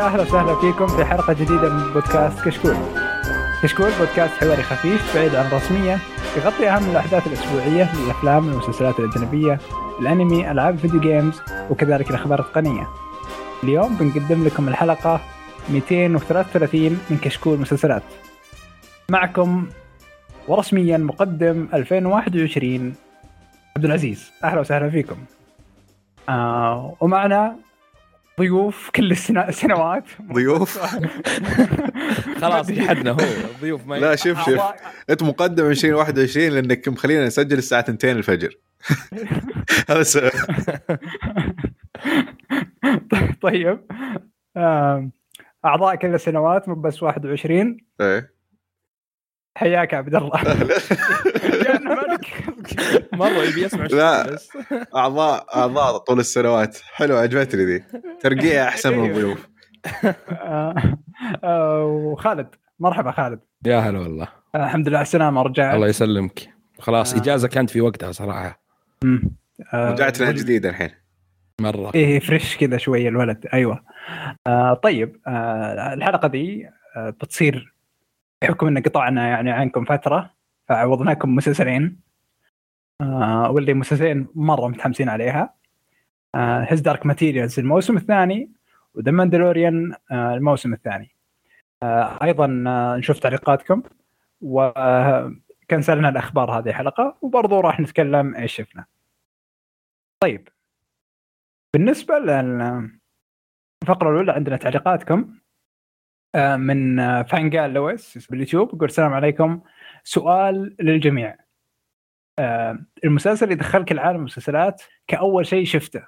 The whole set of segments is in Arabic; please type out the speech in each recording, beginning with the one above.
أهلا وسهلا فيكم في حلقة جديدة من بودكاست كشكول. كشكول بودكاست حواري خفيف بعيد عن الرسمية يغطي أهم الأحداث الأسبوعية للافلام والمسلسلات الأجنبية، الأنمي، ألعاب الفيديو جيمز وكذلك الأخبار التقنية. اليوم بنقدم لكم الحلقة 233 من كشكول مسلسلات. معكم ورسميا مقدم 2021 عبد العزيز أهلا وسهلا فيكم. آه ومعنا ضيوف كل السنوات ضيوف؟ خلاص حدنا هو. ضيوف ما لا شوف شوف. انت مقدم 2021 لأنك مخلينا نسجل الساعة 2 الفجر. هذا السبب. طيب. أعضاء كل السنوات مو بس 21 إيه. حياك يا عبد الله. مرة يبي يسمع لا. اعضاء أعضاء طول السنوات. حلوة عجبتني ذي. ترقيع أحسن من. الضيوف. آه، وخالد. مرحبا خالد. يا هلا والله. الحمد لله على السلامة رجعت الله يسلمك. خلاص آه. إجازة كانت في وقتها صراحة. آه، رجعت لنا وال- جديد الحين. مرة. إيه فريش كذا شوية الولد. أيوه. آه طيب آه الحلقة دي آه بتصير بحكم إن قطعنا يعني عنكم فترة فعوضناكم مسلسلين. آه واللي مسلسلين مرة متحمسين عليها. آه His Dark Materials الموسم الثاني و The Mandalorian آه الموسم الثاني. آه أيضا آه نشوف تعليقاتكم. وكنسلنا الأخبار هذه الحلقة وبرضو راح نتكلم إيش شفنا. طيب. بالنسبة للفقره الأولى عندنا تعليقاتكم آه، من آه، فانجال لويس باليوتيوب يقول السلام عليكم. سؤال للجميع. آه، المسلسل اللي دخلك العالم المسلسلات كأول شيء شفته.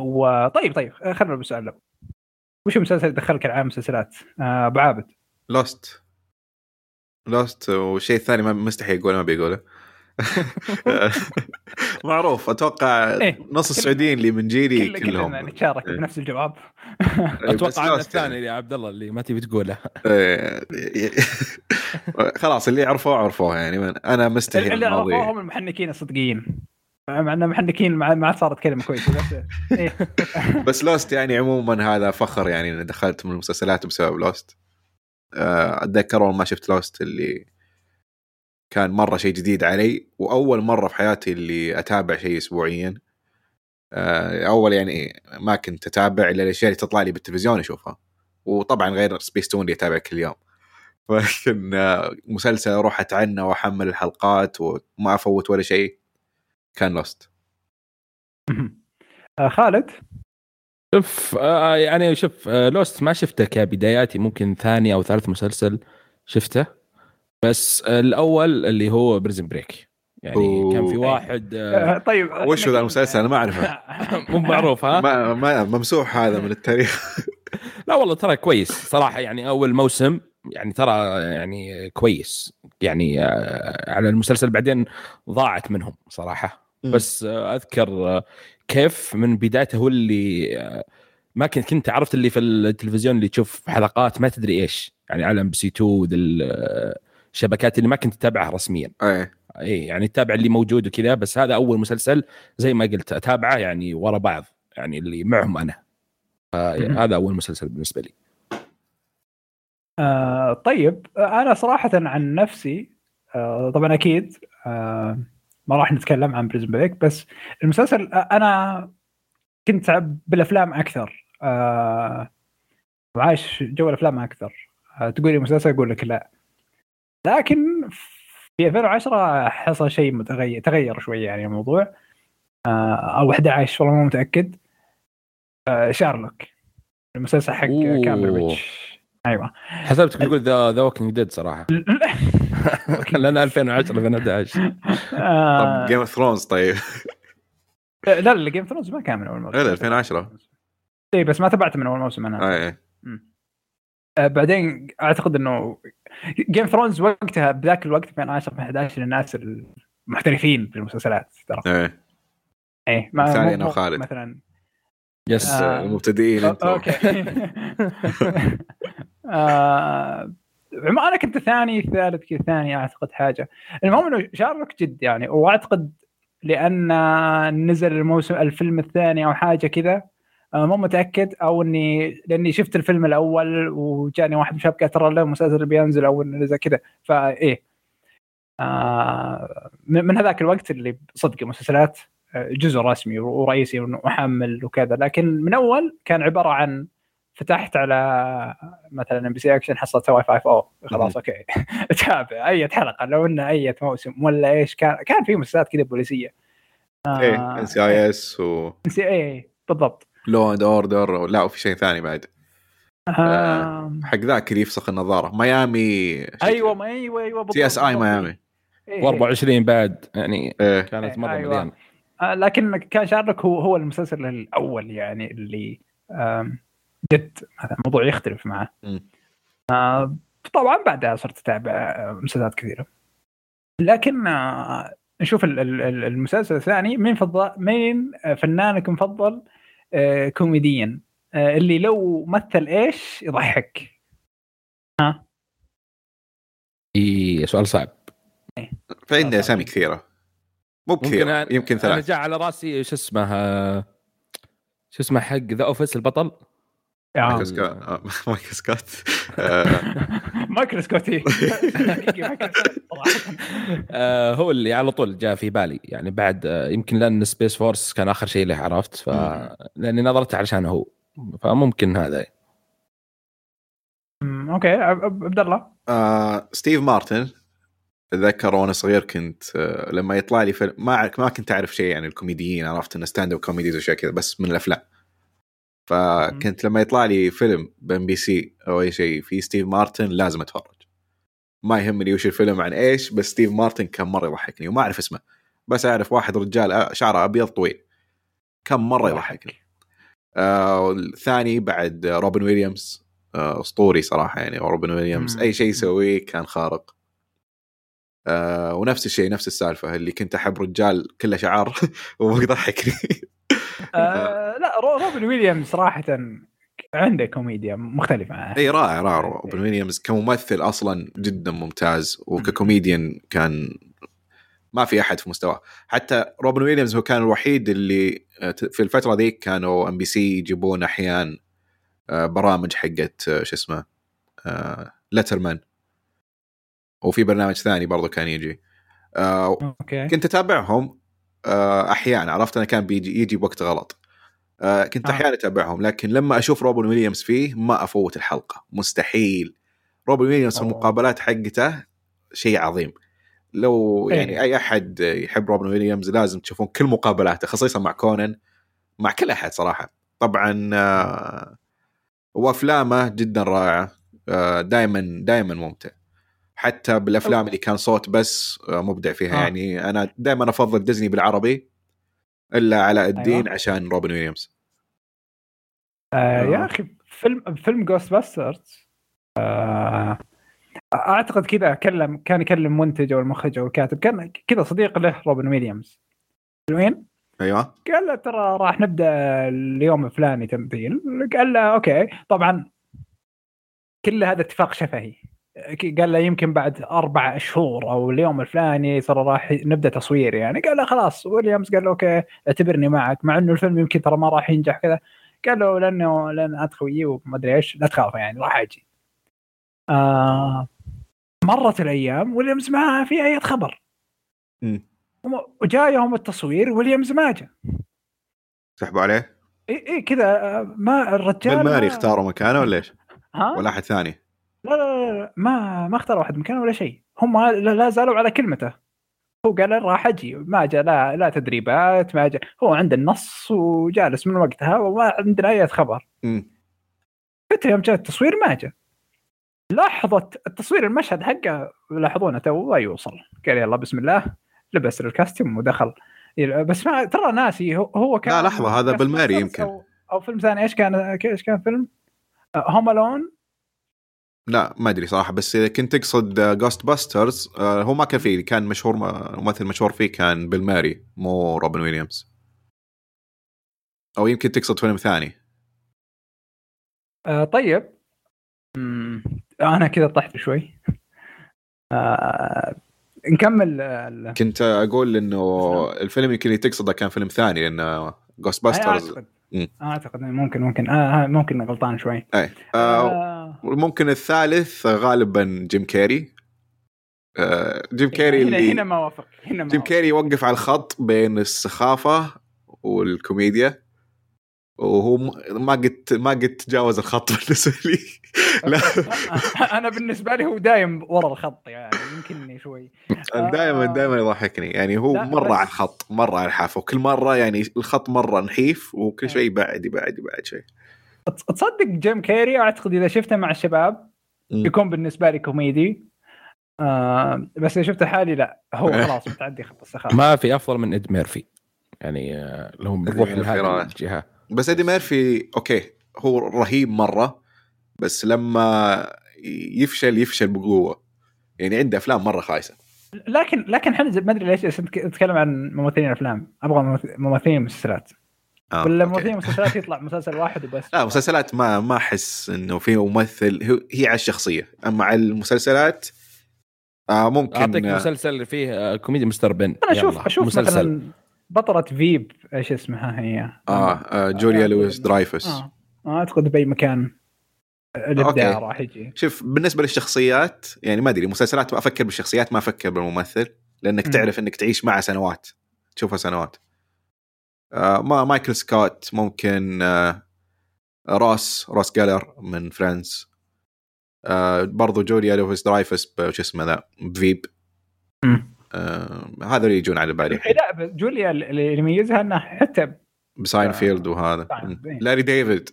وطيب طيب آه، خلينا بالسؤال الأول. وش المسلسل اللي دخلك العالم المسلسلات؟ آه، أبو عابد. Lost Lost والشيء الثاني ما مستحي يقوله ما بيقوله. معروف أتوقع إيه. نص السعوديين اللي من جيلي كل- كلهم كلنا نتشارك إيه. بنفس الجواب إيه، أتوقع Lost الثاني يعني. يا عبد الله اللي ما تبي تقوله إيه. خلاص اللي عرفوه عرفوه يعني أنا مستحي اللي عرفوهم المحنكين الصدقيين مع إن محنكين ما ما عاد صارت كلمة كويسة بس إيه. بس Lost يعني عموما هذا فخر يعني إني دخلت من المسلسلات بسبب Lost آه، أتذكر أول ما شفت Lost اللي كان مرة شيء جديد علي وأول مرة في حياتي اللي أتابع شيء اسبوعيا. آه، أول يعني ما كنت أتابع إلا الأشياء اللي تطلع لي بالتلفزيون أشوفها. وطبعا غير سبيس تون اللي أتابع كل يوم. ولكن آه، مسلسل أروح أتعنى وأحمل الحلقات وما أفوت ولا شيء كان Lost آه، خالد؟ شوف يعني شوف Lost ما شفته كبداياتي ممكن ثاني أو ثالث مسلسل شفته. بس آه الأول اللي هو Prison Break يعني أوه. كان في واحد آه آه، طيب وش ذا المسلسل؟ أنا ما أعرفه. مو معروف ها؟ ما ما ممسوح هذا من التاريخ. لا والله ترى كويس صراحة يعني أول موسم يعني ترى يعني كويس. يعني آه، على المسلسل بعدين ضاعت منهم صراحة. بس آه، أذكر آه، كيف من بدايته هو اللي آه، ما كنت كنت عرفت اللي في التلفزيون اللي تشوف حلقات ما تدري إيش. يعني على إم بي سي 2 ذي الشبكات اللي ما كنت تتابعها رسميا. إيه. اي يعني تتابع اللي موجود وكذا بس هذا أول مسلسل زي ما قلت أتابعه يعني ورا بعض يعني اللي معهم أنا. هذا أول مسلسل بالنسبة لي. آه طيب أنا صراحة عن نفسي آه طبعا أكيد آه ما راح نتكلم عن Prison Break بس المسلسل آه أنا كنت بالأفلام أكثر. آه عايش جو الأفلام أكثر. آه تقول لي مسلسل أقول لك لا. لكن في 2010 حصل شيء متغير تغير شوية يعني الموضوع. آه أو 11 والله مو متأكد. آه شارلوك. المسلسل حق. كامبرباتش. أيوه. حسبتك تقول The The Walking Dead صراحة. لأن 2010 2011 آه، طب Game of Thrones طيب. لا لا Game Thrones ما كان من أول موسم. لا 2010 اي بس ما تابعت من أول موسم أنا. آه بعدين أعتقد إنه Game Thrones وقتها بذاك الوقت 2010 2011 للناس المحترفين في المسلسلات ترى. إيه. اي ما مثالي مو وخالد. مثلا. yes آه. المبتدئين أو- أنتم okay. آه، أنا كنت ثاني ثالث كذا ثاني أعتقد حاجة. المهم إنه شارلوك جد يعني وأعتقد لأن نزل الموسم الفيلم الثاني أو حاجة كذا مو متأكد أو إني لأني شفت الفيلم الأول وجاني واحد من شبكة ترى له مسلسل بينزل أو زي كذا. فايه آه من هذاك الوقت اللي صدق المسلسلات آه، جزء رسمي ورئيسي ومحمل وكذا. لكن من أول كان عبارة عن فتحت على مثلا MBC Action حصلت Hawaii Five-O. خلاص okay. تابع. أي حلقة. لو إنه أي موسم ولا إيش كان كان في مسلسلات كذا بوليسية. إيه NCI S و CI بالضبط. Law and Order لا وفي شيء ثاني بعد. آه. حق ذاك اللي يفسخ النظارة. ميامي. أيوه ما أيوه أيوه بالضبط CSI. ميامي. إيه. و24 بعد يعني إيه. كانت إيه، مرة أيوة. مليانة. آه، لكن كان شارلوك هو هو المسلسل الأول يعني اللي جد هذا الموضوع يختلف معه. آه، طبعا بعدها صرت أتابع آه، مسلسلات كثيرة. لكن آه، نشوف ال- ال- ال- المسلسل الثاني مين فضل مين آه، فنانك المفضل؟ آه، كوميديا. آه، اللي لو مثل إيش يضحك. إي سؤال صعب. فعندي أسامي كثيرة. مو ممكن كثيرة يمكن أنا ثلاث. جاء على رأسي شو اسمه آه، شو اسمه حق The Office البطل. آه. مايكل سكوت. آه، مايكل سكوت. آه، حقيقي مايكل سكوت صراحة. آه هو اللي على طول جاء في بالي. يعني بعد يمكن لأن Space Force كان آخر شيء له عرفت؟ ف لأني نظرت علشان هو. فممكن هذا. okay. عب- عب- عبد الله. ستيف مارتن. اتذكر وأنا صغير كنت لما يطلع لي فيلم ما ما كنت أعرف شيء يعني الكوميديين عرفت؟ إنه stand up comedies وأشياء كذا بس من الأفلام. فكنت لما يطلع لي فيلم بام بي سي أو اي شيء في ستيف مارتن لازم اتفرج. ما يهمني وش الفيلم عن إيش بس ستيف مارتن كان مرة يضحكني وما أعرف اسمه. بس أعرف واحد رجال آه، شعره أبيض طويل. كان مرة يضحكني. آه والثاني بعد روبن ويليامز. آه، أسطوري صراحة يعني روبن ويليامز. أي شيء يسويه كان خارق. آه ونفس الشيء نفس السالفة اللي كنت أحب رجال كله شعر ويضحكني آه لا رو- روبن ويليامز صراحة عنده كوميديا مختلفة. عنه إي رائع رائع. روبن ويليامز كممثل أصلا جدا ممتاز وككوميديان كان ما في أحد في مستواه. حتى روبن ويليامز هو كان الوحيد اللي آه، في الفترة ذيك كانوا MBC يجيبون أحيان آه، برامج حقت شو اسمه لترمان وفي برنامج ثاني برضو كان يجي. أوكي. كنت أتابعهم. أحيانا عرفت؟ أنا كان بيجي يجي بوقت غلط. آه، كنت آه. أحيانا أتابعهم لكن لما أشوف روبن ويليامز فيه ما أفوت الحلقة. مستحيل. روبن ويليامز في. المقابلات حقته شيء عظيم. لو إيه. يعني أي أحد يحب روبن ويليامز لازم تشوفون كل مقابلاته خصيصا مع كونان مع كل أحد صراحة. طبعا آه، وأفلامه جدا رائعة. دائما دائما ممتع. حتى بالأفلام اللي كان صوت بس آه، مبدع فيها آه. يعني أنا دائما أفضل ديزني بالعربي إلا علاء الدين أيوة. عشان روبن ويليامز آه آه. يا أخي فيلم فيلم جوست باسترز آه أعتقد كذا كلم كان يكلم منتج أو المخرج أو الكاتب كان كذا صديق له روبن ويليامز وين؟ أيوه قال له ترى راح نبدأ اليوم الفلاني تمثيل قال له أوكي طبعا كل هذا اتفاق شفهي قال له يمكن بعد أربع شهور أو اليوم الفلاني ترى راح نبدأ تصوير يعني. قال له خلاص ويليامز قال له أوكي اعتبرني معك مع إنه الفيلم يمكن ترى ما راح ينجح كذا. قال له لأنه لأن انت خويي وما أدري إيش لا تخاف يعني راح أجي. آه مرت الأيام ويليامز ما في أي خبر. وجاء يوم التصوير ويليامز ما جاء. سحبوا عليه؟ إي إي كذا آه، ما الرجال بيل ماري ما- اختاروا مكانه ولا إيش؟ ها؟ ولا أحد ثاني؟ لا لا, لا ما ما اختار واحد مكانه ولا شيء. هم لا, زالوا على كلمته. هو قال راح أجي. ما جاء لا لا تدريبات ما جاء هو عنده النص وجالس من وقتها وما عندنا أي خبر. حتى يوم جاء التصوير ما جاء لحظة التصوير المشهد حقه لاحظونه تو يوصل. قال يلا بسم الله. لبس ال costume ودخل. بس ما ترى ناسي هو, كان لا، لحظة، هذا بيل ماري يمكن. أو, أو فيلم ثاني. إيش كان إيش كان فيلم؟ هوم الون لا ما أدري صراحة بس إذا كنت تقصد جوست باسترز هو ما كان فيه كان مشهور ممثل مشهور فيه كان بيل ماري مو روبن ويليامز. أو يمكن تقصد فيلم ثاني. آه طيب. مم. أنا كذا طحت شوي. آه نكمل آه، ال- كنت أقول إنه الفيلم يمكن اللي تقصده كان فيلم ثاني لأن جوست باسترز أعتقد. مم. أعتقد ممكن ممكن. آه آه، ممكن غلطان شوي. أي. آه آه ممكن الثالث غالبا جيم كيري. آه جيم كيري هنا اللي هنا ما وافق. هنا ما جيم. كيري يوقف على الخط بين السخافة والكوميديا. وهو ما قد ما قد تجاوز الخط بالنسبة لي. لا. أنا بالنسبة لي هو دايم ورا الخط يعني يمكن شوي. دائما دائما يضحكني. يعني هو مرة على الخط مرة على الحافة. وكل مرة يعني الخط مرة نحيف إيه. وكل شوي يبعد يبعد يبعد شوي تص- تصدق جيم كيري أعتقد إذا شفته مع الشباب مم. يكون بالنسبة لي كوميدي. آه بس إذا شفته حالي لا هو. خلاص متعدي خط السخافه ما في أفضل من ايدي ميرفي. يعني آه، لو بنروح لهذه الجهة. بس ايدي ميرفي أوكي هو رهيب مرة بس لما يفشل يفشل بقوة. يعني عنده أفلام مرة خايسة. لكن لكن إحنا زي- ما أدري ليش نتكلم عن ممثلين افلام أبغى ممث- ممثلين مسلسلات آه، ولا. ممثلين مسلسلات يطلع مسلسل واحد وبس لا مسلسلات ما ما أحس إنه في ممثل هو- هي على الشخصية أما على المسلسلات آه ممكن أعطيك آه، مسلسل فيه آه، كوميدي مستر بين أنا أشوف أشوف مسلسل مثلا بطلة Veep إيش اسمها هي؟ آه, آه جوليا آه، لويس درايفس آه. آه اعتقد بأي مكان الابداع أوكي. راح يجي شوف بالنسبة للشخصيات يعني ما أدري مسلسلات أفكر بالشخصيات ما أفكر بالممثل لأنك مم. تعرف إنك تعيش معه سنوات تشوفها سنوات آه ما مايكل سكوت ممكن آه روس روس جيلر من فريندز. آه برضو جوليا لويس درايفس شو اسمه ذا بفيب. آه هذا اللي يجون على بالي. الحين. لا بس جوليا اللي يميزها انها حتى بساينفيلد وهذا. لاري ديفيد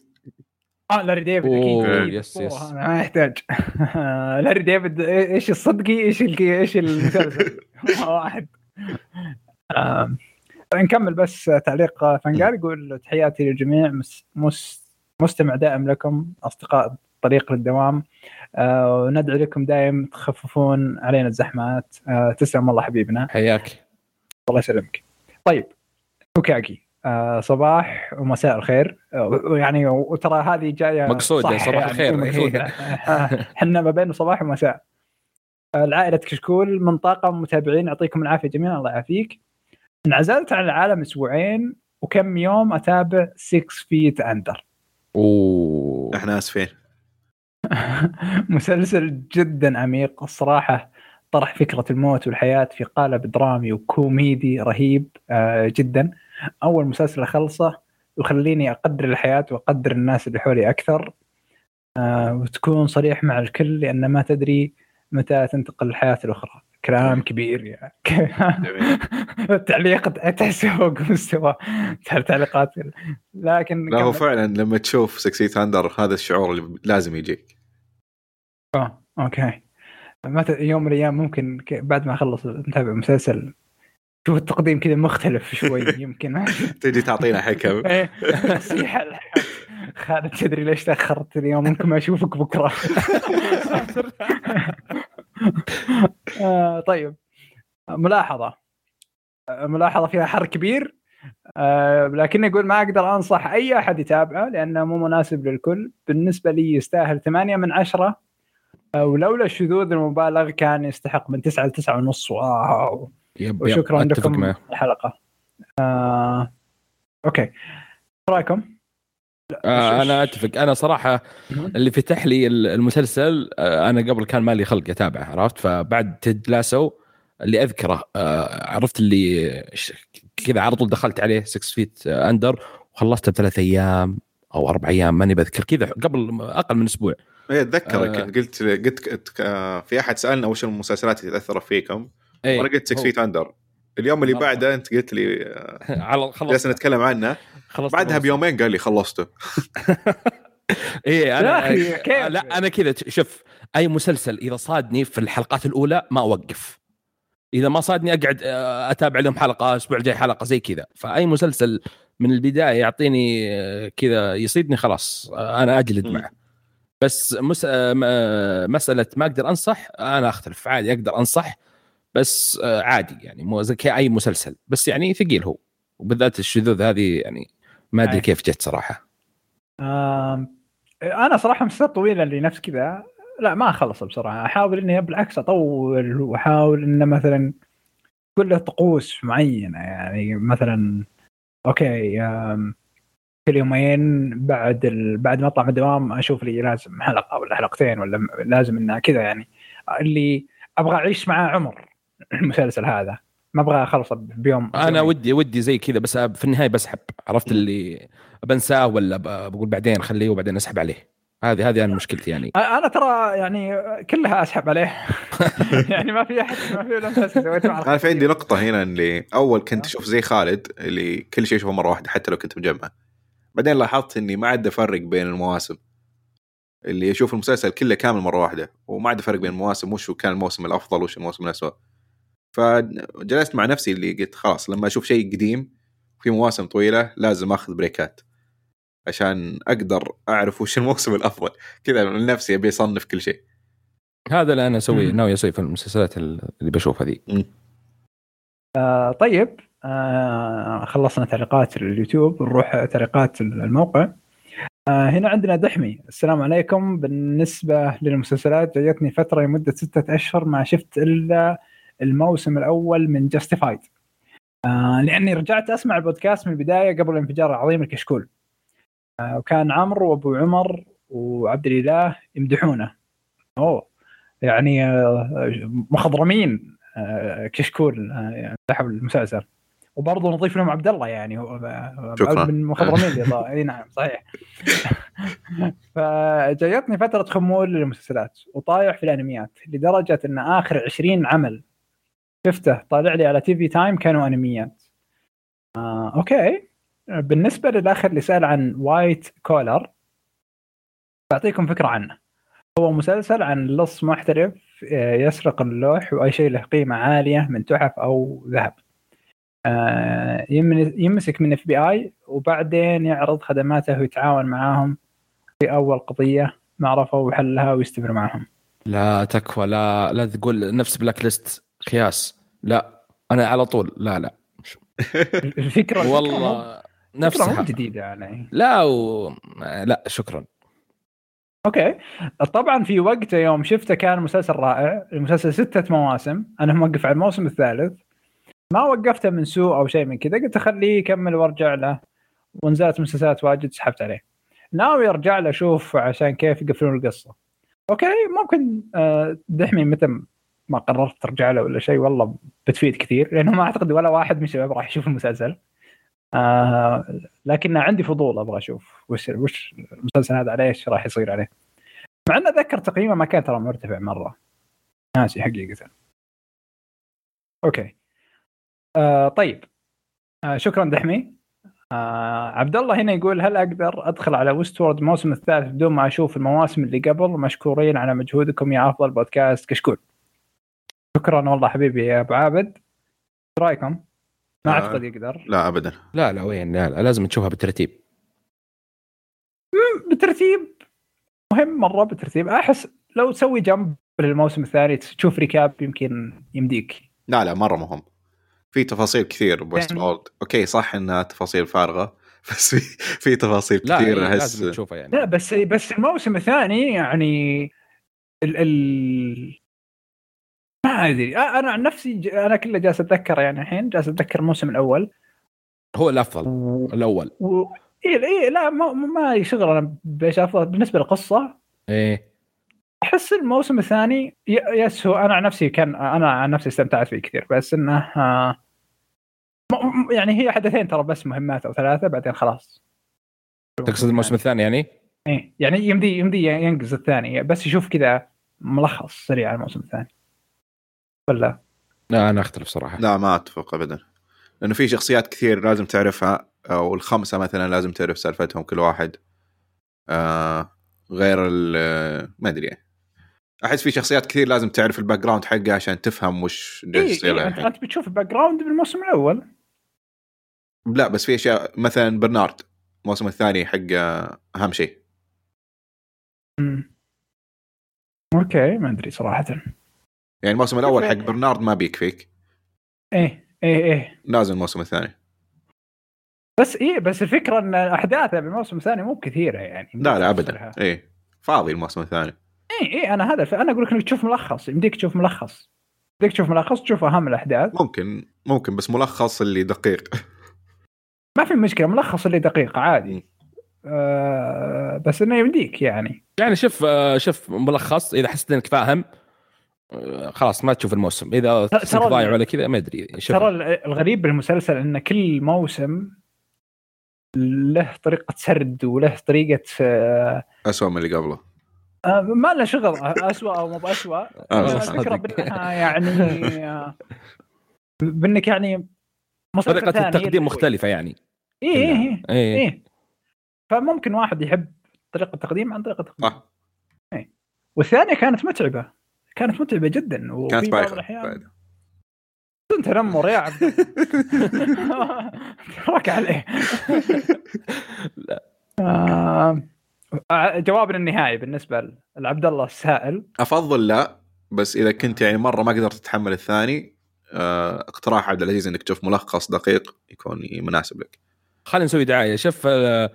آه لاري ديفيد أكيد. يس، يس. ما يحتاج. لاري ديفيد إيش الصدقي إيش إيش المسلسل واحد. نكمل بس تعليق فنقال. يقول تحياتي للجميع مس مس مستمع دائم لكم أصدقاء طريق للدوام. آه، وندعو لكم دائم تخففون علينا الزحمات. آه، تسلم والله حبيبنا. حياك. الله يسلمك. طيب أوكاكي. آه صباح ومساء الخير. يعني وترى هذه جاية مقصودة، صح صباح يعني الخير. آه، إحنا ما بين صباح ومساء. العائلة كشكول من طاقم متابعين يعطيكم العافية جميعا. الله يعافيك. انعزلت عن العالم أسبوعين وكم يوم أتابع Six Feet Under أوه. إحنا آسفين. مسلسل جدا عميق الصراحة. طرح فكرة الموت والحياة في قالب درامي وكوميدي رهيب آه، جدا. أول مسلسل أخلصه يخليني أقدر الحياة وأقدر الناس اللي حولي أكثر آه، وتكون صريح مع الكل لأن ما تدري متى تنتقل الحياة الأخرى. كلام كبير يعني. التعليق تحسه فوق مستوى تعليقات. لكن لا هو. فعلا لما تشوف Six Feet Under هذا الشعور اللي لازم يجيك. آه okay. متى يوم من الأيام ممكن بعد ما أخلص نتابع مسلسل شوف التقديم كذا مختلف شوي يمكن. تجي تعطينا حكم. الحياة. خالد تدري ليش تأخرت اليوم؟ ممكن ما أشوفك بكرة. آه طيب. ملاحظة. آه، ملاحظة فيها حر كبير. آه لكن يقول ما أقدر أنصح أي أحد يتابعه لأنه مو مناسب للكل. بالنسبة لي يستاهل 8 من 10 آه، ولولا الشذوذ المبالغ كان يستحق من 9 ل 9 ونص. واو. yep yep وشكرا أتفق لكم معه. الحلقة. آه okay. إيش رأيكم؟ آه أنا أتفق. أنا صراحة اللي فتح لي المسلسل آه، أنا قبل كان مالي خلق أتابعه عرفت؟ فبعد Ted Lasso اللي أذكره آه، عرفت اللي كذا على طول دخلت عليه Six Feet Under وخلصته بثلاث أيام أو أربع أيام ماني بذكر كذا قبل أقل من أسبوع. إيه اتذكرك آه. قلت قلت قلت في أحد سألنا وش المسلسلات اللي تاثرت فيكم؟ إيه وأنا قلت Six هو- Feet Under اليوم اللي. بعده انت قلت لي آه، على خلص جلسنا نتكلم عنه. خلص بعدها بيومين قال لي خلصته. إيه يا أنا كيف؟ لا أنا كذا شوف أي مسلسل إذا صادني في الحلقات الأولى ما أوقف. إذا ما صادني أقعد آه، أتابع لهم حلقة الأسبوع الجاي حلقة زي كذا. فأي مسلسل من البداية يعطيني آه، كذا يصيدني خلاص آه، أنا أجلد. معه. بس مس... آه، آه، مسألة ما أقدر أنصح أنا أختلف عادي أقدر أنصح. بس آه، عادي يعني مو زي اي مسلسل بس يعني ثقيل هو. وبالذات الشذوذ هذه يعني ما أدري. كيف جت صراحة. أنا صراحة مسلسلات طويلة اللي نفس كذا. لا ما أخلص بسرعة. أحاول إني بالعكس أطول وأحاول إنه مثلا كل له طقوس معينة. يعني مثلا أوكي كل يومين بعد ال... بعد ما اطلع من الدوام أشوف لي لازم حلقة ولا حلقتين ولا لازم إنها كذا يعني. اللي أبغى أعيش معاه عمر. المسلسل هذا. ما أبغى أخلصه بيوم أنا. ودي ودي زي كذا بس في النهاية بسحب عرفت اللي بنساه ولا بقول بعدين خليه وبعدين أسحب عليه. هذه هذه أنا مشكلتي يعني. أنا ترى يعني كلها أسحب عليه. يعني ما في احد ما في ولا سويته أنا في عندي نقطة هنا اللي أول كنت أشوف زي خالد اللي كل شيء أشوفه مرة واحدة حتى لو كنت مجمع. بعدين لاحظت إني ما عاد أفرق بين المواسم. اللي أشوف المسلسل كله كامل مرة واحدة وما عاد أفرق بين المواسم وش كان الموسم الأفضل وش الموسم الاسوء فجلست مع نفسي اللي قلت خلاص لما أشوف شيء قديم في مواسم طويلة لازم أخذ بريكات عشان أقدر أعرف وش الموسم الأفضل. كذا من نفسي أبي أصنف كل شيء. هذا اللي أنا أسويه. ناوي أسوي في المسلسلات اللي بشوفها ذي. آه طيب. آه خلصنا تعليقات اليوتيوب نروح تعليقات الموقع. آه هنا عندنا دحمي. السلام عليكم. بالنسبة للمسلسلات جاءتني فترة لمدة ستة أشهر ما شفت إلا الموسم الأول من جاستيفايد آه لأني رجعت أسمع البودكاست من البداية قبل الانفجار العظيم الكشكول آه وكان عمرو وأبو عمر وعبد الإله يمدحونه أوه يعني آه مخضرمين آه كشكول آه يعني سحب المسلسل وبرضه نضيف لهم عبد الله يعني هو شكراً. من المخضرمين. إي نعم صحيح فجايتني فترة خمول للمسلسلات وطايح في الأنميات لدرجة إن آخر 20 عمل شفته طالع لي على TV Time كانوا انميات آه، okay. بالنسبة للاخ اللي سأل عن White Collar بعطيكم فكرة عنه. هو مسلسل عن لص محترف آه، يسرق اللوح وأي شيء له قيمة عالية من تحف أو ذهب. آه، يمسك من FBI وبعدين يعرض خدماته ويتعاون معاهم في أول قضية ما عرفوا حلها ويستمر معهم. لا تكفى لا لا تقول نفس Blacklist خياس. لا أنا على طول لا لا. الفكرة الفكرة والله نفسها. جديدة يعني. لا و... لا شكرا. okay. طبعا في وقته يوم شفته كان مسلسل رائع المسلسل ستة مواسم. أنا موقف على الموسم الثالث. ما وقفته من سوء أو شيء من كذا قلت أخليه يكمل وأرجع له. ونزلت مسلسلات واجد سحبت عليه. ناوي أرجع له أشوف عشان كيف يقفلون القصة. okay ممكن آه، دحمي متى ما قررت ترجع له ولا شيء والله بتفيد كثير لأنه ما أعتقد ولا واحد من الشباب راح يشوف المسلسل. آه لكن عندي فضول أبغى أشوف وش وش المسلسل هذا عليه إيش راح يصير عليه. مع ان أتذكر تقييمه ما كان ترى مرتفع مرة. ناسي حقيقة. okay. آه طيب. آه شكرا دحمي. آه عبد الله هنا يقول هل أقدر أدخل على Westworld الموسم الثالث بدون ما أشوف المواسم اللي قبل مشكورين على مجهودكم يا أفضل بودكاست كشكول؟ شكرا والله حبيبي يا أبو عابد. إيش رأيكم؟ ما آه. أعتقد يقدر. لا ابدا. لا لا وين؟ لا, لا لازم تشوفها بالترتيب. بترتيب مهم مرة بترتيب أحس لو تسوي jump للموسم الثاني تشوف recap يمكن يمديك. لا لا مرة مهم. في تفاصيل كثير ب West يعني- world okay صح إنها تفاصيل فارغة بس في في تفاصيل لا كثير إيه، أحس. لازم تشوفها يعني. لا بس بس الموسم الثاني يعني ال ال ما أدري. أنا عن نفسي ج- أنا كله جالس أتذكر يعني الحين جالس أتذكر الموسم الأول. هو الأفضل و... الأول. و... إيه إيه لا ما, ما لي شغل أنا بإيش أفضل. بالنسبة للقصة إيه. أحس الموسم الثاني ي- يس هو أنا عن نفسي كان أنا عن نفسي استمتعت فيه كثير بس إنه آه، يعني هي حدثين ترى بس مهمات أو ثلاثة بعدين خلاص. تقصد الموسم الثاني يعني؟ إيه يعني يمدي يمدي ينقز الثاني بس يشوف كذا ملخص سريع على الموسم الثاني. ولا؟ لا أنا أختلف صراحة. لا ما أتفق ابدا. لأنه في شخصيات كثير لازم تعرفها أو الخمسة مثلا لازم تعرف سالفتهم كل واحد. آه غير ال ما أدري. أحس في شخصيات كثير لازم تعرف ال background حقها عشان تفهم وش جالس إيه يصير إيه لها أنت بتشوف ال background بالموسم الأول. لا بس في أشياء مثلا برنارد الموسم الثاني حقه أهم شيء. مم. okay ما أدري صراحة. يعني الموسم الأول حق برنارد ما بيكفيك إيه إيه إيه. لازم الموسم الثاني. بس إيه بس الفكرة إن احداثها بالموسم الثاني مو كثيرة يعني. لا لا. ابدا. إيه فاضي الموسم الثاني. إيه إيه أنا هذا أنا أقول لك إنك تشوف ملخص يمديك تشوف ملخص. يمديك تشوف ملخص تشوف أهم الأحداث. ممكن ممكن بس ملخص اللي دقيق. ما في مشكلة ملخص اللي دقيق عادي. آه بس إنه يمديك يعني. يعني شوف آه، شوف ملخص إذا حسيت إنك فاهم. خلاص ما تشوف الموسم. إذا ضايع ولا كذا ما أدري شوف. ترى الغريب بالمسلسل إن كل موسم له طريقة سرد وله طريقة آه اسوء من اللي قبله. آه، ما له شغل اسوء أو مو باسوء. الفكرة بانها يعني آه، بإنك يعني طريقة ثاني التقديم مختلفة يعني. اي اي اي إيه. إيه. فممكن واحد يحب طريقة التقديم عن طريقة التقديم. صح. والثانية كانت متعبة. كانت متعبه جدا وفي كانت بايخة. تنمر يا عبد. تراك عليه. آه، آه، جوابنا النهائي بالنسبة لعبد الله السائل. أفضل لا بس إذا كنت يعني مرة ما قدرت تتحمل الثاني آه، اقتراح عبد العزيز إنك تشوف ملخص دقيق يكون مناسب لك. خلينا نسوي دعاية. شوف آه،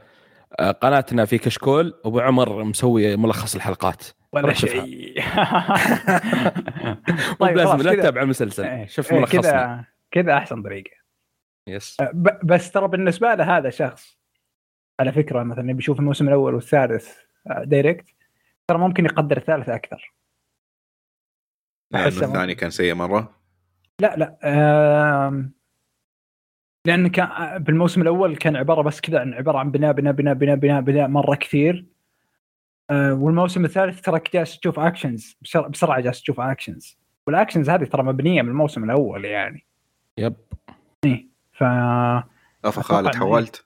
آه، قناتنا في كشكول أبو عمر مسوي ملخص الحلقات. ولا. شيء. مو طيب لازم لا تتابع المسلسل. إيه، شوف إيه، ملخصنا كذا كذا أحسن طريقة. yes. أه، بس ترى بالنسبة له هذا شخص على فكرة مثلا يبي يشوف الموسم الأول والثالث آه، direct ترى ممكن يقدر الثالث أكثر. لأنه الثاني كان سيء مرة. لا لا لأن كان بالموسم الأول كان عبارة بس كذا عن عبارة عن بناء بناء بناء بناء بناء بناء مرة كثير. آه، والموسم الثالث تراك جالس تشوف actions بسرعة جالس تشوف actions وال actions هذه ترى مبنية من الموسم الأول يعني. yep. ف أفا خالد حولت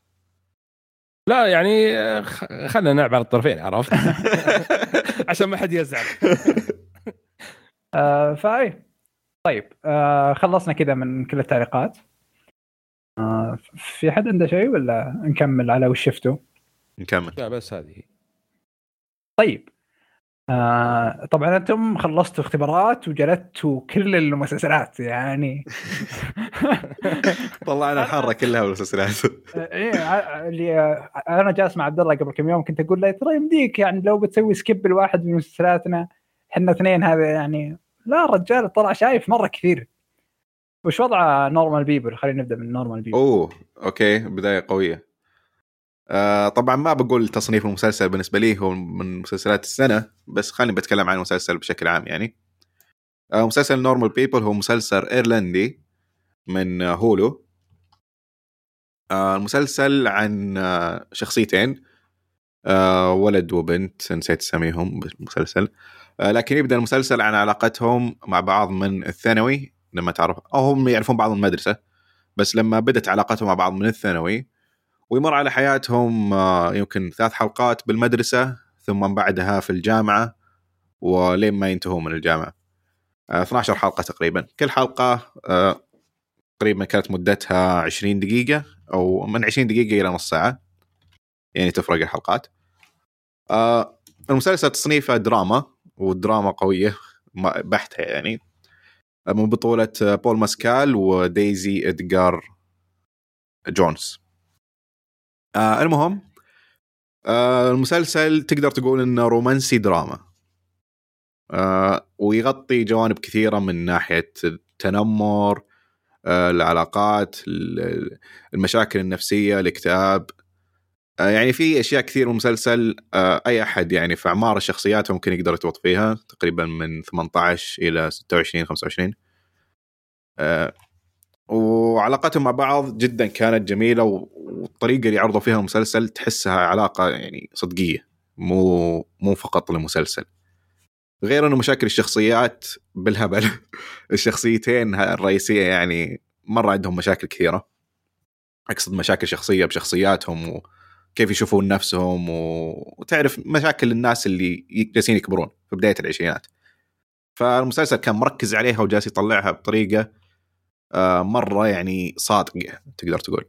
لا يعني آه، خ- خلينا نلعب على الطرفين عرفت؟ عشان ما حد يزعل. آه فاي طيب آه خلصنا كذا من كل التعليقات. آه في حد عنده شيء ولا نكمل على وش شفته؟ نكمل. لا بس هذه طيب. آه طبعا أنتم خلصتوا اختبارات وجلدتوا كل المسلسلات يعني. طلعنا الحارة كلها بالمسلسلات. إيه ع- اللي آه، أنا جالس مع عبد الله قبل كم يوم كنت أقول له ترى يمديك يعني لو بتسوي سكيب لواحد من مسلسلاتنا إحنا اثنين هذا يعني. لا الرجال طلع شايف مرة كثير. وش وضع Normal People خلينا نبدأ من Normal People أوه okay بداية قوية. آه طبعا ما بقول تصنيف المسلسل بالنسبة لي هو من مسلسلات السنة بس خليني بتكلم عن المسلسل بشكل عام يعني. آه مسلسل Normal People هو مسلسل إيرلندي من Hulu. آه المسلسل عن آه شخصيتين. آه ولد وبنت نسيت اسميهم بالمسلسل. آه لكن يبدأ المسلسل عن علاقتهم مع بعض من الثانوي لما تعرف أو هم يعرفون بعض من المدرسة بس لما بدت علاقتهم مع بعض من الثانوي ويمر على حياتهم آه، يمكن ثلاث حلقات بالمدرسة ثم بعدها في الجامعة ولين ما ينتهوا من الجامعة. آه، 12 حلقة تقريبا. كل حلقة آه، تقريبا كانت مدتها 20 دقيقة أو من 20 دقيقة إلى نص ساعة. يعني تفرق الحلقات. آه، المسلسل تصنيفه دراما والدراما قوية بحتة يعني. آه، من بطولة آه، بول ماسكال ودايزي ادجار جونز. آه المهم آه المسلسل تقدر تقول إنه رومانسي دراما. آه ويغطي جوانب كثيرة من ناحية التنمر آه العلاقات ال- المشاكل النفسية الاكتئاب. آه يعني في أشياء كثير من المسلسل آه أي أحد يعني في أعمار الشخصيات ممكن يقدر يتوط فيها تقريبا من 18 إلى 26 25 آه وعلاقتهم مع بعض جدا كانت جميلة والطريقة اللي عرضوا فيها المسلسل تحسها علاقة يعني صدقية مو مو فقط لمسلسل. غير إنه مشاكل الشخصيات بالهبل. الشخصيتين الرئيسية يعني مرة عندهم مشاكل كثيرة. أقصد مشاكل شخصية بشخصياتهم وكيف يشوفون نفسهم. وتعرف مشاكل الناس اللي جالسين يكبرون في بداية العشرينات. فالمسلسل كان مركز عليها وجالس يطلعها بطريقة مرة يعني صادقه تقدر تقول.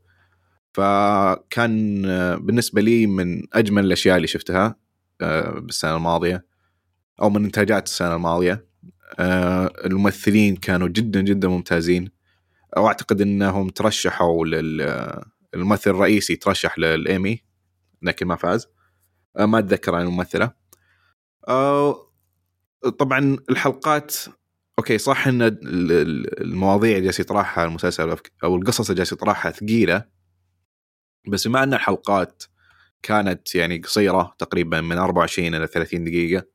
فكان آه، بالنسبة لي من أجمل الأشياء اللي شفتها آه، بالسنة الماضية أو من إنتاجات السنة الماضية. آه، الممثلين كانوا جدا جدا ممتازين. وأعتقد إنهم ترشحوا لل الممثل الرئيسي ترشح للإيمي لكن ما فاز. آه، ما أتذكر عن الممثلة. آه، طبعا الحلقات أوكي صح إن ال- ال- المواضيع اللي جالس يطرحها المسلسل أو القصص اللي جالس يطرحها ثقيلة بس بما إن الحلقات كانت يعني قصيرة تقريبا من 24 إلى 30 دقيقة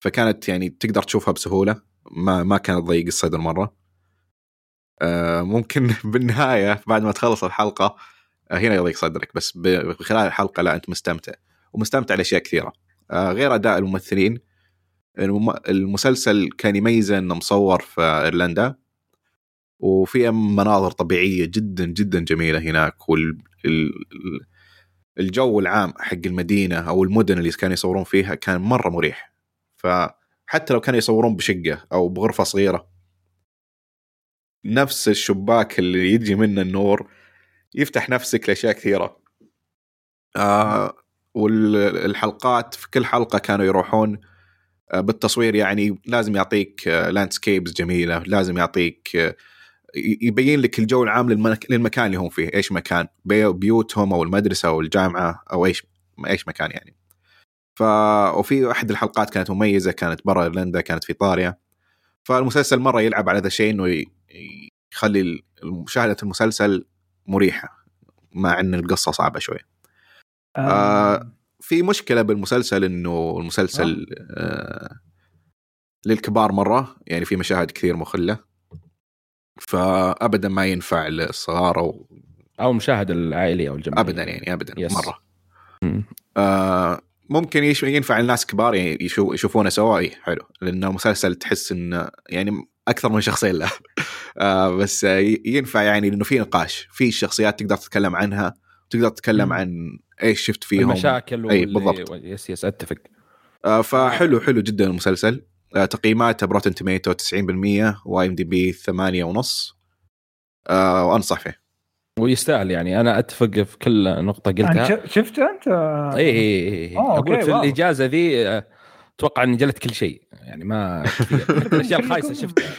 فكانت يعني تقدر تشوفها بسهولة ما ما كانت ضيق الصدر مره آه، ممكن بالنهاية بعد ما تخلص الحلقة آه، هنا يضيق صدرك بس خلال الحلقة لا أنت مستمتع ومستمتع لأشياء كثيرة. آه، غير أداء الممثلين الم- المسلسل كان يميزه إنه مصور في إيرلندا وفي مناظر طبيعية جدا جدا جميلة هناك وال ال- ال- الجو العام حق المدينة أو المدن اللي كانوا يصورون فيها كان مرة مريح. فحتى لو كانوا يصورون بشقة أو بغرفة صغيرة نفس الشباك اللي يجي منه النور يفتح نفسك لأشياء كثيرة. آه والحلقات في كل حلقة كانوا يروحون بالتصوير يعني لازم يعطيك landscapes جميلة لازم يعطيك آه، يبين لك الجو العام للمك- للمكان اللي هم فيه إيش مكان بي- بيوتهم أو المدرسة أو الجامعة أو إيش إيش مكان يعني. ف وفي أحد الحلقات كانت مميزة كانت برا ايرلندا كانت في ايطاليا فالمسلسل مرة يلعب على هذا الشيء إنه يخلي مشاهدة المسلسل مريحة مع إن القصة صعبة شوي. آه، في مشكلة بالمسلسل إنه المسلسل آه. للكبار مرة يعني في مشاهد كثير مخلة. فابدا ما ينفع للصغار أو أو المشاهده العائليه أو الجماعيه ابدا يعني ابدا يس. مرة. آه ممكن يش- ينفع الناس كبار يعني يشو يشوفونه سوا. إي حلو. لأنه مسلسل تحس إنه يعني أكثر من شخصين له آه بس آه، ينفع يعني لأنه في نقاش في الشخصيات تقدر تتكلم عنها تقدر تتكلم. عن إيش شفت فيهم؟ المشاكل أي، واللي- بالضبط. yes yes أتفق. آه فحلو حلو جدا المسلسل. آه تقييماته ب Rotten Tomatoes 90% و IMDb 8 ونص. آه وأنصح فيه. ويستاهل يعني. أنا أتفق في كل نقطة قلتها. شفته أنت؟ إي إي إي أوه، أقول في. الإجازة ذي آه، أتوقع إني جلت كل شيء. يعني ما الأشياء الخايسة شفتها.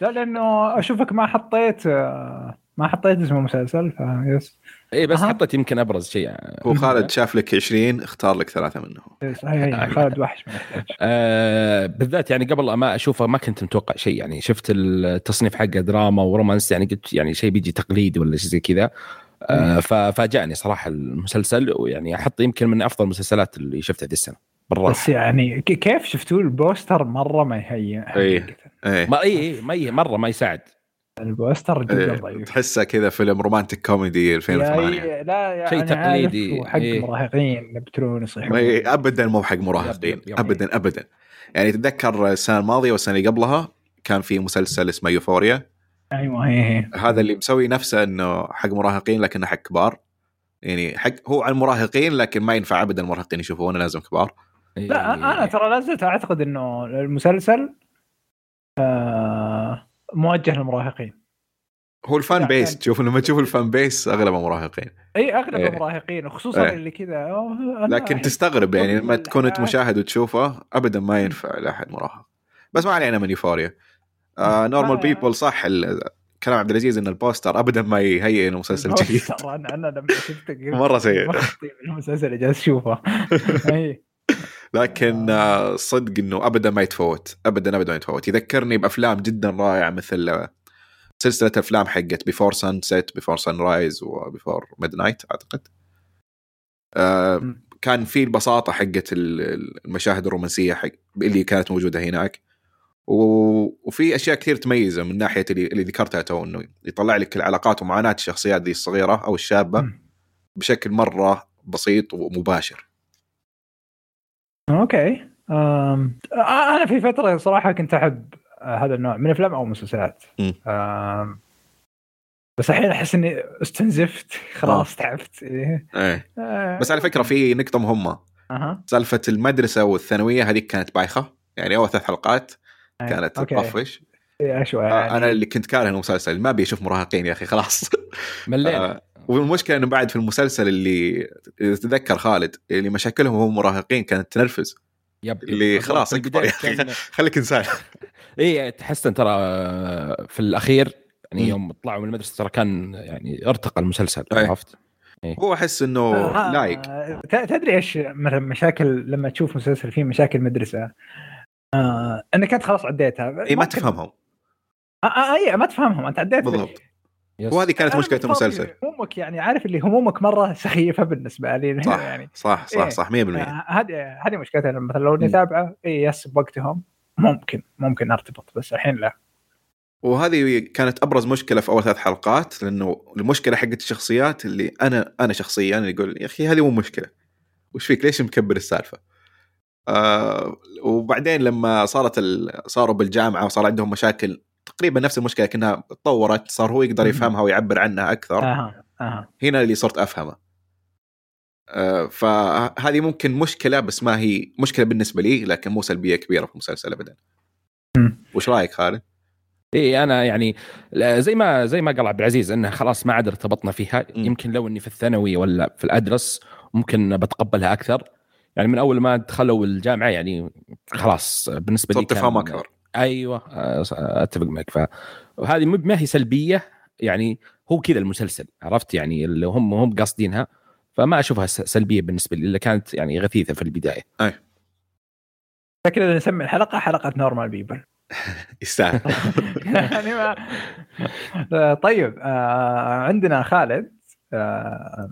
لا لأنه أشوفك ما حطيت آه، ما حطيت اسم المسلسل فيس اي بس أها. حطيت يمكن أبرز شيء. هو خالد شاف لك 20 اختار لك ثلاثة منهم. yes هي هي خالد وحش آه بالذات يعني قبل ما أشوفه ما كنت متوقع شيء يعني شفت التصنيف حقه دراما و romance يعني قلت يعني شيء بيجي تقليدي ولا شيء زي كذا. آه ففاجأني صراحة المسلسل ويعني أحط يمكن من أفضل المسلسلات اللي شفتها ذي السنة. بس بالراحه يعني ك- كيف شفتوا ال poster مرة ما يهيئ؟ إيه. حقيقة. إيه. ما اي اي ما ي- مرة ما يساعد. ال poster جدا إيه. ضعيف تحسه كذا فيلم romantic comedy 2008 يا- لا يعني شيء تقليدي، وحق إيه. مراهقين يبتلون يصيحون إيه، ابدا مو حق مراهقين yep- yep. ابدا ابدا يعني تتذكر السنة الماضية والسنة اللي قبلها كان في مسلسل اسمه Euphoria أيوه هي هي هذا اللي مسوي نفسه إنه حق مراهقين لكنه حق كبار يعني حق هو عن المراهقين لكن ما ينفع ابدا المراهقين يشوفونه لازم كبار إيه. لا أنا ترى لا زلت أعتقد إنه المسلسل آه موجه للمراهقين. هو ال fan لا، base يعني- تشوف لما تشوف ال fan base أغلبه مراهقين. إي اغلب إيه. المراهقين وخصوصا إيه. اللي كذا. لكن تستغرب يعني لما تكون أنت. مشاهد وتشوفه ابدا ما ينفع لأحد مراهق. بس ما علينا من Euphoria. آه Normal ما- People صح كلام عبد العزيز إن ال poster ابدا ما يهيئ انه مسلسل جيد. ال poster، أنا لما شفته مرة سيء. المسلسل اللي جالس أشوفه. لكن آه، صدق إنه ابدا ما يتفوت. ابدا ابدا ما يتفوت. يذكرني بأفلام جدا رائعة مثل آه، سلسلة أفلام حقت Before Sunset Before Sunrise و Before Midnight أعتقد. آه. كان في البساطة حقت ال- ال- المشاهد الرومانسية حق اللي كانت موجودة هناك. وفي أشياء كثير مميزة من ناحية اللي, اللي ذكرتها تو إنه يطلع لك العلاقات ومعاناة الشخصيات ذي الصغيرة أو الشابة. بشكل مرة بسيط ومباشر. okay. أم... آه، أنا في فترة صراحة كنت أحب آه، هذا النوع من الأفلام أو المسلسلات. أم... بس الحين أحس إني استنزفت خلاص تعبت. إيه. إيه. آه، بس على فكرة في نقطة مهمة. أها. سالفة المدرسة والثانوية هذيك كانت بايخة. يعني أول ثلاث حلقات. كانت أوكي. تطفش إيه، شوي آه، يعني. أنا اللي كنت كاره المسلسل. ما أبي أشوف مراهقين يا أخي خلاص. ملينا. آه، والمشكلة إنه بعد في المسلسل اللي إذا تتذكر خالد اللي مشاكلهم هم مراهقين كانت تنرفز. يب يب. اللي خلاص اكبر يا أخي خليك إنسان. إي تحس إن ترى آه، في الأخير يعني. يوم طلعوا من المدرسة ترى كان يعني ارتقى المسلسل أي. عرفت؟ هو أحس إنه آه، لايق. ت- تدري إيش مثلا مشاكل لما تشوف مسلسل فيه مشاكل مدرسة؟ آه إنك أنت خلاص عديتها. إي ما تفهمهم. آه آه إي ما تفهمهم. أنت عديت. بالضبط. yes. وهذه كانت مشكلة المسلسل همومك يعني عارف اللي همومك مرة سخيفة بالنسبة لي صح يعني صح صح إيه. صح 100% آه، هذه هذه مشكلتها مثلا لو إني مم. تابعه اي yes بوقتهم ممكن ممكن أرتبط بس الحين لا وهذه كانت أبرز مشكلة في أول ثلاث حلقات لأنه المشكلة حقت الشخصيات اللي أنا أنا شخصيا اللي يقول يا أخي هذه مو مشكلة وش فيك ليش مكبر السالفة؟ آه وبعدين لما صارت ال... صاروا بالجامعة وصار عندهم مشاكل تقريبا نفس المشكلة كأنها تطورت صار هو يقدر. يفهمها ويعبر عنها أكثر أها أها هنا اللي صرت أفهمه آه فهذه ممكن مشكلة بس ما هي مشكلة بالنسبة لي لكن مو سلبية كبيرة في المسلسل ابدا. وش رأيك خالد؟ اي أنا يعني زي ما زي ما قال عبد العزيز إنه خلاص ما عاد ارتبطنا فيها. يمكن لو إني في الثانوي ولا في الأدرس ممكن بتقبلها أكثر يعني من أول ما دخلوا الجامعة يعني خلاص بالنسبة لي صرت تفهم أكثر أيوه أتفق معك. فهذه ما هي سلبية يعني هو كذا المسلسل عرفت؟ يعني اللي هم هم قاصدينها فما أشوفها س- سلبية بالنسبة لي إلا كانت يعني غثيثة في البداية. شكلنا نسمي الحلقة حلقة Normal People يستاهل. يعني ما. طيب آه عندنا خالد آه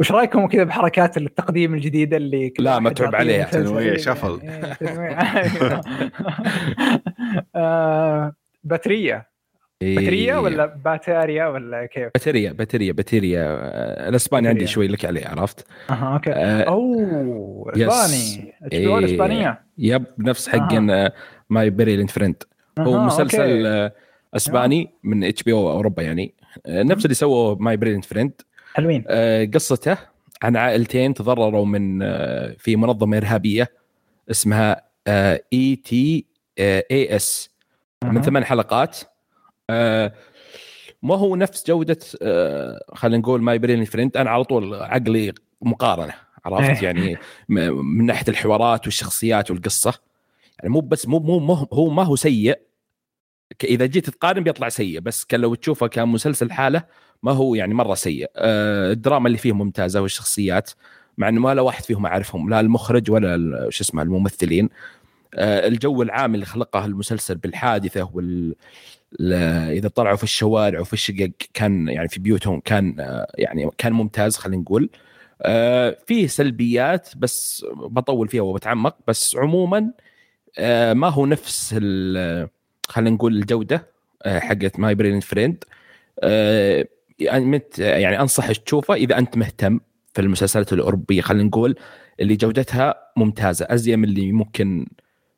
وش رأيكم كذا بحركات التقديم الجديدة اللي لا، يعطيه عليها. تنويع، shuffle. إيه،. أيوة. آه، Patria إيه. ولا Patria ولا كيف؟ Patria Patria Patria آه، الإسباني عندي Patria. شوي لك عليه عرفت أها okay آه، أوه. إسباني إيه. الاسبانيه yep نفس حق. My Brilliant Friend هو مسلسل okay. آه، إسباني من HBO أوروبا يعني نفس اللي سووا My Brilliant Friend حلوين. آه، قصته عن عائلتين تضرروا من آه، في منظمة إرهابية اسمها ETA اس من. ثمان حلقات. آه، ما هو نفس جودة خلينا نقول My Brilliant Friend أنا على طول عقلي مقارنة عرفت؟ إيه. يعني من ناحية الحوارات والشخصيات والقصة. يعني مو بس مو مو هو ما هو سيء. إذا جيت تقارن بيطلع سيء بس كان لو تشوفه كمسلسل حاله ما هو يعني مرة سيء. آه، الدراما اللي فيه ممتازة والشخصيات مع إنه ما لا واحد فيهم أعرفهم لا المخرج ولا شو اسمه الممثلين. آه، الجو العام اللي خلقه المسلسل بالحادثة وال إذا طلعوا في الشوارع وفي الشقق كان يعني في بيوتهم كان آه، يعني كان ممتاز خلينا نقول. فيه سلبيات بس بطول فيها وبتعمق بس عموما ما هو نفس خلينا نقول الجودة حقت My Brilliant Friend يعني يعني أنصح تشوفه إذا أنت مهتم في المسلسلات الأوروبية خلينا نقول اللي جودتها ممتازة ازين من اللي ممكن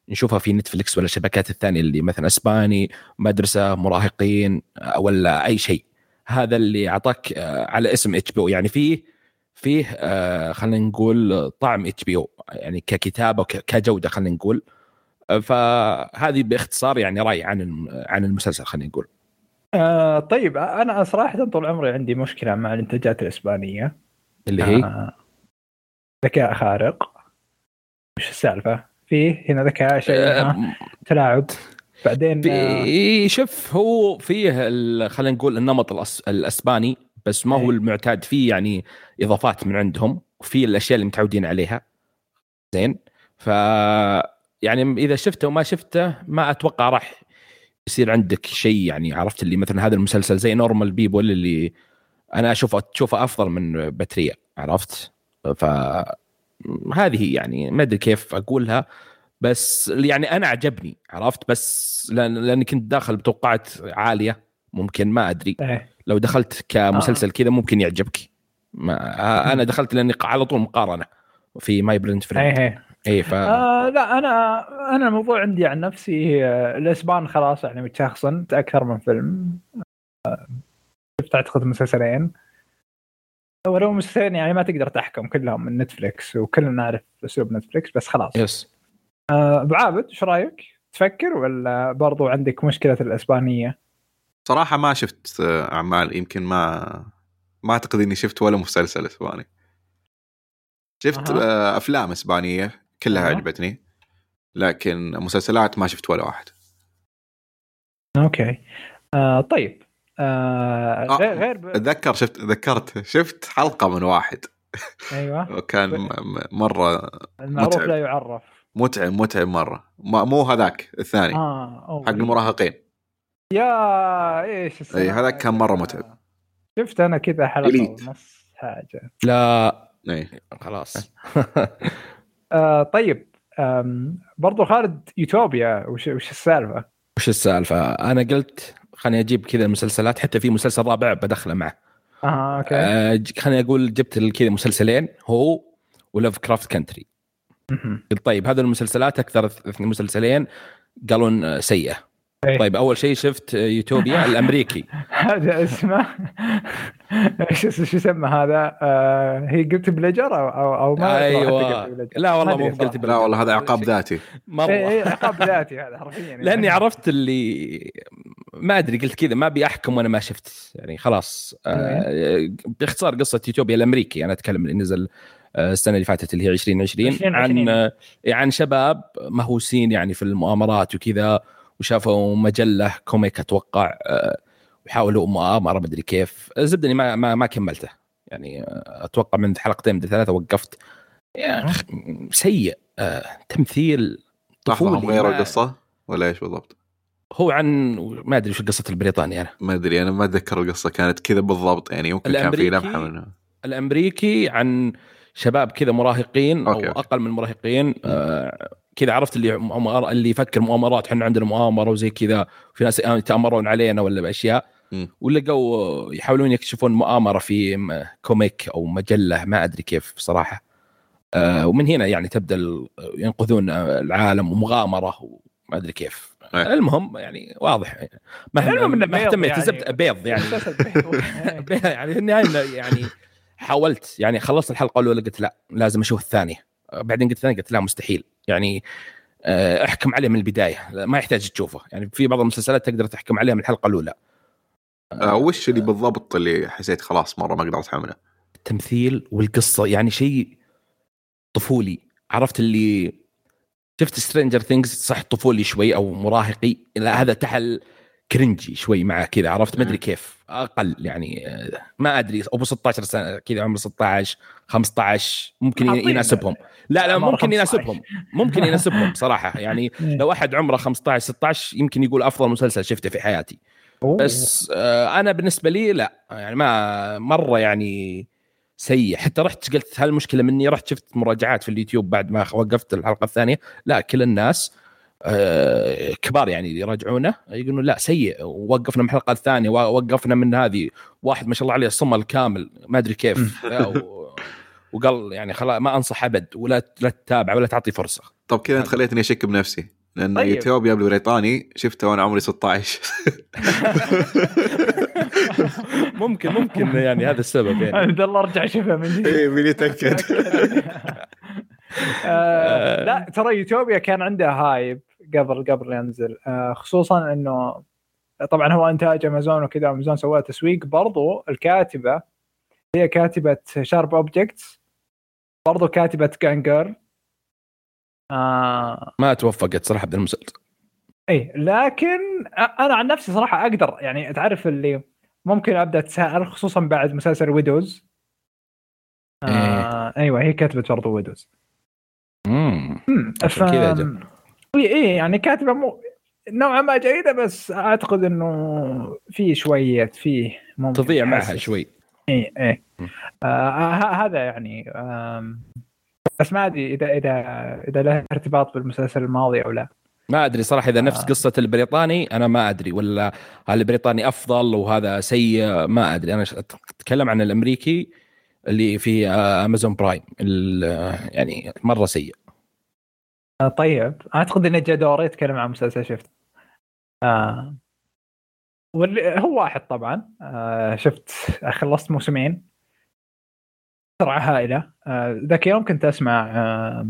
نشوفها في Netflix ولا الشبكات الثانية اللي مثلا إسباني مدرسة مراهقين ولا أي شيء. هذا اللي أعطاك آه، على اسم HBO. يعني فيه فيه آه، خلينا نقول طعم HBO يعني ككتابة كجودة خلينا نقول. آه، فهذه باختصار يعني رايي عن عن المسلسل خلينا نقول. آه طيب أنا صراحة طول عمري عندي مشكلة مع الإنتاجات الإسبانية. اللي هي؟ آه ذكاء خارق. وش السالفة؟ فيه هنا ذكاء شيء آه، تلاعب. بعدين آه شوف هو فيه خلينا نقول النمط الأس... الإسباني بس ما هو إيه. المعتاد فيه يعني إضافات من عندهم. وفي الأشياء اللي متعودين عليها. زين؟ ف يعني إذا شفته وما شفته ما أتوقع راح يصير عندك شيء يعني عرفت؟ اللي مثلا هذا المسلسل زي نورمال بيبول اللي أنا اشوفه تشوفه أفضل من باتريا عرفت؟ ف هذه يعني ما أدري كيف أقولها بس يعني أنا عجبني عرفت؟ بس لأن لأني كنت داخل بتوقعات عالية ممكن ما أدري. إيه. لو دخلت كمسلسل كذا ممكن يعجبك. ما أنا دخلت لأني على طول مقارنة في My Brilliant Friend اي ف آه لا أنا أنا الموضوع عندي عن نفسي آه، الأسبان خلاص يعني متشخصنت أكثر من فيلم. آه، شفت أعتقد مسلسلين. ولو مسلسلين يعني ما تقدر تحكم كلهم من Netflix وكلنا نعرف أسلوب Netflix بس خلاص. yes. آه، أبو عابد إيش رأيك؟ تفكر؟ ولا برضو عندك مشكلة الأسبانية؟ صراحة ما شفت آه، أعمال. يمكن ما ما أعتقد إني شفت ولا مسلسل إسباني. شفت. آه، أفلام إسبانية. كلها. عجبتني لكن مسلسلات ما شفت ولا واحد. أوكي. آه طيب. آه آه، غير غير ب... أتذكر شفت ذكرت شفت حلقة من واحد. أيوه. كان م- م- مرة المعروف متعب. لا يعرف. متعب متعب مرة. ما- مو هذاك الثاني. أوه. حق المراهقين. يا إيش إي، هذاك كان مرة متعب. شفت أنا كذا حلقة. ونص حاجة. لا. اي خلاص. آه طيب برضو خالد يوتوبيا وش, وش السالفة؟ وش السالفة؟ أنا قلت خليني أجيب كذا المسلسلات حتى في مسلسل رابع بدخله معه آه أوكي آه، خليني أقول جبت كذا مسلسلين هو ولوف كرافت كنتري. قلت طيب هذه المسلسلات أكثر مسلسلين قالون آه، سيئة. طيب أول شيء شفت يوتوبيا الأمريكي. هذا اسمه إيش اسمه شو يسمى هذا؟ آه هي قلت بليجر أو أو, أو ما أيوه. لا والله مو قلت لا والله هذا عقاب ذاتي. مره اي اي عقاب ذاتي هذا حرفيا لأني عرفت اللي ما أدري قلت كذا ما أبي أحكم وأنا ما شفت. يعني خلاص آه باختصار قصة يوتوبيا الأمريكي. أنا أتكلم اللي نزل آه، السنة اللي فاتت اللي هي 2020 2020. عن عن شباب مهووسين يعني في المؤامرات وكذا. وشافوا مجلة كوميك أتوقع آه، وحاولوا مؤامره مدري كيف. الزبدة اني ما ما, ما كملته. يعني آه، أتوقع من حلقتين من ثلاثة وقفت. أخ، سيء آه، تمثيل طفولي غيروا ما- القصة؟ ولا إيش بالضبط؟ هو عن ما أدري شو قصة البريطاني أنا. ما أدري أنا ما أتذكر القصة كانت كذا بالضبط. يعني يمكن كان في؟ لمحه منها. الأمريكي عن شباب كذا مراهقين أو okay، okay. أقل من مراهقين آه كذا عرفت اللي مؤامر- اللي يفكر مؤامرات إحنا عندنا مؤامرة وزي كذا في ناس يتأمرون علينا ولا بأشياء. ولقوا يحاولون يكشفون مؤامرة في comic أو مجلة ما أدري كيف بصراحه آه ومن هنا يعني تبدأ ينقذون العالم ومغامرة وما أدري كيف إيه. المهم يعني واضح ما المهم إنه ما اهتميت يعني. بيض يعني. يعني في النهاية يعني حاولت يعني خلصت الحلقة الأولى قلت لا لازم أشوف الثانية بعدين قلت الثانية قلت لا مستحيل. يعني آه، أحكم عليه من البداية. ما يحتاج تشوفه. يعني في بعض المسلسلات تقدر تحكم عليها من الحلقة الأولى. آه وش اللي بالضبط اللي حسيت خلاص مرة ما أقدر اتحمله؟ التمثيل والقصة. يعني شيء طفولي. عرفت اللي شفت Stranger Things صح طفولي شوي أو مراهقي؟ لا هذا تحل cringy شوي معه كذا عرفت؟ ما أدري كيف أقل يعني ما أدري أبو 16 سنة كذا عمره 16 15 ممكن يناسبهم. لا لا ممكن 15. يناسبهم ممكن يناسبهم صراحة. يعني لو أحد عمره 15 16 يمكن يقول أفضل مسلسل شفته في حياتي. بس آه، أنا بالنسبة لي لا يعني ما مرة يعني سيء. حتى رحت قلت هل المشكلة مني؟ رحت شفت مراجعات في اليوتيوب بعد ما وقفت الحلقة الثانية. لا كل الناس كبار يعني يراجعونه. يقولون لا سيء. وقفنا من الحلقة الثانية ووقفنا من هذه. واحد ما شاء الله عليه صمل كامل ما أدري كيف. و- وقال يعني خلاص ما أنصح أبد ولا لا تتابع ولا تعطي فرصة. طب كذا انت خليتني أشك بنفسي. لأن طيب. يوتوبيا بالبريطاني شفته وأنا عمري 16 ممكن ممكن يعني هذا السبب يعني. عبد الله ارجع شوفها من جديد. اي مين يتأكد. آه، لا ترى يوتوبيا كان عنده hype. قبل قبل ينزل. آه، خصوصا إنه طبعا هو إنتاج أمازون وكذا أمازون سواه تسويق برضو الكاتبة هي كاتبة Sharp Objects برضو كاتبة جانجر آه ما توفقت صراحة بهذا المسلسل اي لكن أنا عن نفسي صراحة أقدر يعني تعرف اللي ممكن أبدأ أتساءل خصوصا بعد مسلسل ويدوز آه أيوه هي كاتبة برضو ويدوز امم عشان كذا جا. اي اي يعني كاتبة مو نوعا ما جيدة بس أعتقد إنه في شوية فيه ممكن تضيع معها. شوي اي اي م. آه هذا يعني آم، بس ما أدري إذا إذا إذا له ارتباط بالمسلسل الماضي أو لا ما أدري صراحة إذا نفس آه. قصة البريطاني أنا ما أدري ولا هل البريطاني أفضل وهذا سيء ما أدري أنا أتكلم عن الأمريكي اللي في آه، Amazon Prime آه، يعني مرة سيء آه طيب. أعتقد إنه جاء دوري يتكلم عن مسلسل شفت. آه. واللي هو واحد طبعا. آه شفت خلصت موسمين. سرعه هائلة. آه ذاك يوم كنت أسمع آه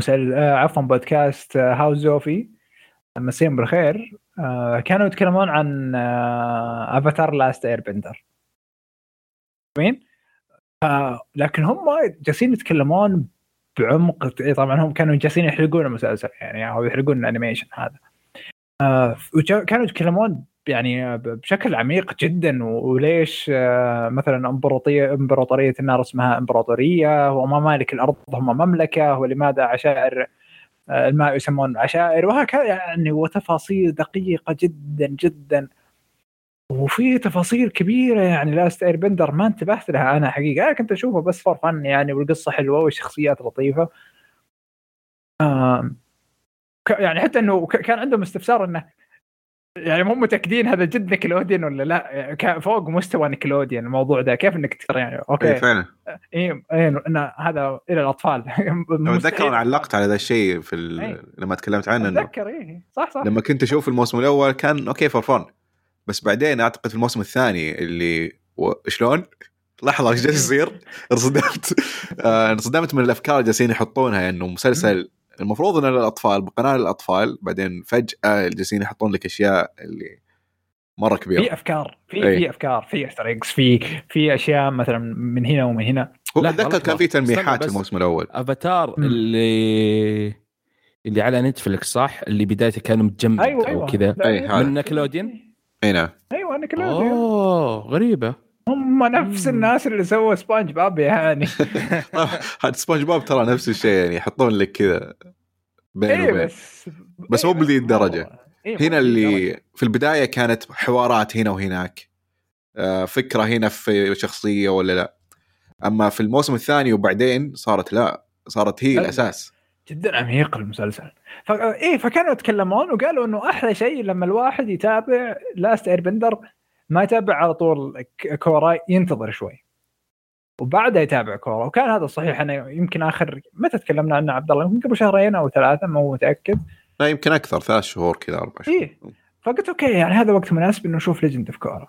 مسل... آه عفوا بودكاست آه زوفي مسيهم بالخير. آه كانوا يتكلمون عن آه Avatar Last Airbender مين؟ آه لكن هم جالسين يتكلمون بعمق طبعا هم كانوا جالسين يحرقون المسلسل يعني أو يحرقون ال animation هذا. آه كانوا يتكلمون يعني بشكل عميق جدا وليش آه مثلا امبراطوريه إمبراطورية النار اسمها إمبراطورية وما مالك الأرض هم مملكة ولماذا عشائر آه، الماء يسمون عشائر وهكذا يعني وتفاصيل دقيقة جدا جدا. وفي تفاصيل كبيرة يعني Last Airbender ما انتبهت لها أنا حقيقة أنا كنت اشوفه بس for fun يعني والقصة حلوة والشخصيات لطيفة. ك- يعني حتى إنه كان عندهم استفسار إنه يعني مو متأكدين هذا جد Nickelodeon ولا لا يعني كان فوق مستوى Nickelodeon الموضوع ده كيف إنك تقدر يعني؟ اي okay فعلا. إيه إيه إن هذا إلى الأطفال. اتذكر أنا علقت على ذا الشيء في ال... أي. لما تكلمت عنه إنه أتذكر إيه. صح صح. لما كنت أشوف الموسم الأول كان okay for fun بس بعدين أعتقد في الموسم الثاني اللي و... شلون؟ لحظة إيش جالس يصير؟ انصدمت آه، انصدمت من الأفكار اللي جالسين يحطونها يعني إنه مسلسل المفروض إنه للأطفال بقناة للأطفال بعدين فجأة جالسين يحطون لك أشياء اللي مرة كبيرة في أفكار في أي. في أفكار في Easter في في أشياء مثلا من هنا ومن هنا هو لا، أتذكر كان في. تلميحات. الموسم الأول أفاتار. اللي اللي على Netflix صح اللي بدايته كان متجمد أيوه أو أيوه كذا لا، أي، هذا. من Nickelodeon أي نعم. أيوه Nickelodeon أوه غريبة. هم نفس. الناس اللي سووا سبونج باب يعني. هذا سبونج بوب ترى نفس الشيء يعني يحطون لك كذا بين إيه وبين بس بس مو بذي الدرجة. إيه، مو هنا. اللي في البداية كانت حوارات هنا وهناك. آه، فكرة هنا في شخصية ولا لا. أما في الموسم الثاني وبعدين صارت لا صارت هي لا. الأساس. جدا عميق المسلسل. ف... إيه فكانوا يتكلمون وقالوا إنه أحلى شيء لما الواحد يتابع Last Airbender ما يتابع على طول ك- كورا ينتظر شوي. وبعدها يتابع كورا وكان هذا الصحيح أنا يمكن آخر متى تكلمنا عنه عبد الله؟ يمكن قبل شهرين أو ثلاثة مو متأكد. لا يمكن أكثر ثلاث شهور كذا أربع شهور. إيه. فقلت أوكي يعني هذا وقت مناسب إنه نشوف Legend of Korra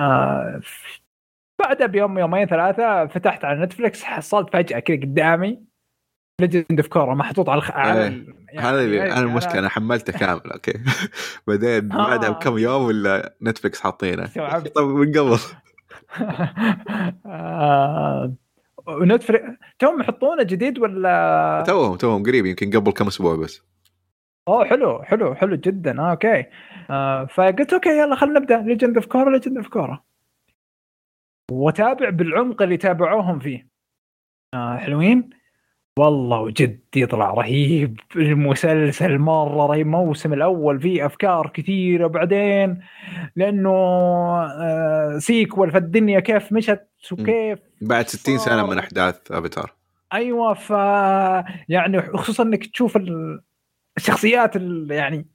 آه ف- بعدها بيوم يومين ثلاثة فتحت على نتفلكس حصلت فجأة كذا قدامي. Legend of Korra محطوط على الخ... على إيه. ال- هذا اللي يعني أنا المشكلة أنا حملته كامل أوكي. بعدين آه. بعدها بكم يوم ولا نتفلكس حاطينه. طب من قبل. آه، ونتفلكس توهم يحطونه جديد ولا؟ توهم توهم قريب يمكن قبل كم أسبوع بس. أوه حلو حلو حلو جدا. آه أوكي. آه فقلت أوكي يلا خلينا نبدأ. Legend of Korra Legend of Korra وتابع بالعمق اللي تابعوهم فيه. آه حلوين. والله وجد يطلع رهيب المسلسل مرة رهيب. الموسم الأول فيه أفكار كثيرة بعدين لأنه آه سيكول فالدنيا كيف مشت وكيف بعد 60 سنة. من أحداث أفاتار. أيوه ف يعني خصوصا إنك تشوف ال- الشخصيات ال- يعني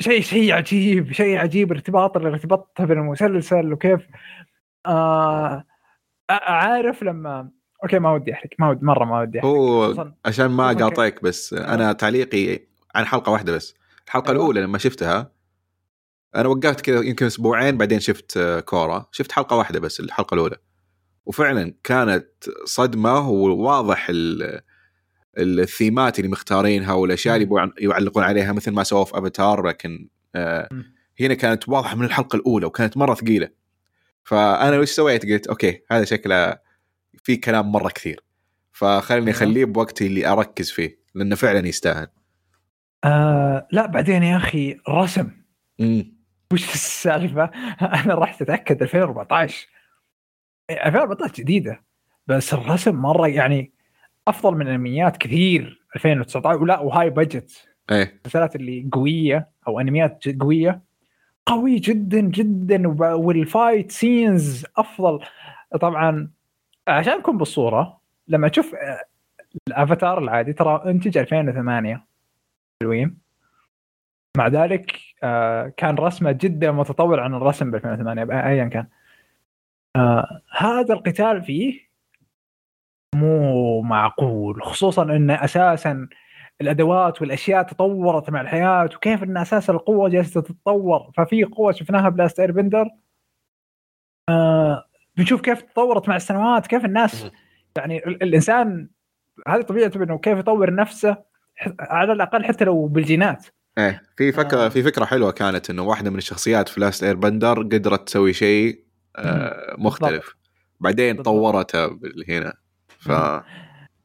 شيء شيء عجيب شيء عجيب ارتباط اللي ارتبطتها بالمسلسل وكيف آه آه، عارف لما أوكي ما ودي أحرق ما ودي مرة ما ودي أحرق. هو عشان ما أقاطعك بس أنا تعليقي عن حلقة واحدة بس. الحلقة أيوة. الأولى لما شفتها أنا وقفت كذا يمكن أسبوعين بعدين شفت آه، كورا. شفت حلقة واحدة بس الحلقة الأولى. وفعلا كانت صدمة وواضح ال- الثيمات اللي مختارينها والأشياء اللي يعلقون عليها مثل ما سووا في أفاتار لكن آه،. هنا كانت واضحة من الحلقة الأولى وكانت مرة ثقيلة. فأنا وش سويت؟ قلت أوكي هذا شكله في كلام مرة كثير. فخلني أيوة. أخليه بوقتي اللي أركز فيه لأنه فعلا يستاهل. آه لا بعدين يا أخي رسم. امم وش السالفة؟ أنا رحت اتاكد 2014 إيه، 2014 جديدة. بس الرسم مرة يعني أفضل من انميات كثير. 2019 ولا وهاي بجت إيه. المسلسلات اللي قوية أو أنميات قوية. قوي جدا جدا. وال fight scenes أفضل. طبعا عشان نكون بالصورة؟ لما تشوف آه، الأفاتار العادي ترى إنتج 2008 حلوين. مع ذلك آه، كان رسمه جدا متطور عن الرسم ب 2008 بأ- ايا كان. آه، هذا القتال فيه مو معقول خصوصا إن أساسا الأدوات والأشياء تطورت مع الحياة وكيف إن أساسا القوة جالسة تتطور. ففي قوة شفناها ب Last Airbender بنشوف كيف تطورت مع السنوات كيف الناس يعني ال- الإنسان هذه طبيعته إنه كيف يطور نفسه على الأقل حتى لو بالجينات. إيه في فكرة آه. في فكرة حلوة كانت إنه واحدة من الشخصيات في Last Airbender قدرت تسوي شيء آه مختلف. بعدين. طورته هنا. ف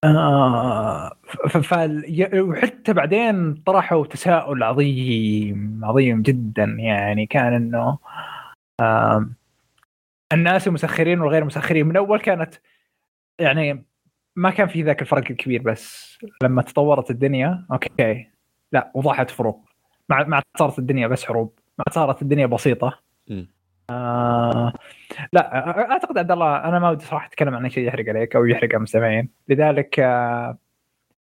آه ف- ف- وحتى بعدين طرحوا تساؤل عظيم عظيم جدا يعني كان إنه آم، الناس المسخرين والغير مسخرين. من أول كانت يعني ما كان في ذاك الفرق الكبير بس لما تطورت الدنيا أوكي. لا وضحت فروق. مع مع صارت الدنيا بس حروب. ما صارت الدنيا بسيطة. آه لا أعتقد عبد الله أنا ما ودي صراحة أتكلم عن شيء يحرق عليك أو يحرق على المستمعين. لذلك آه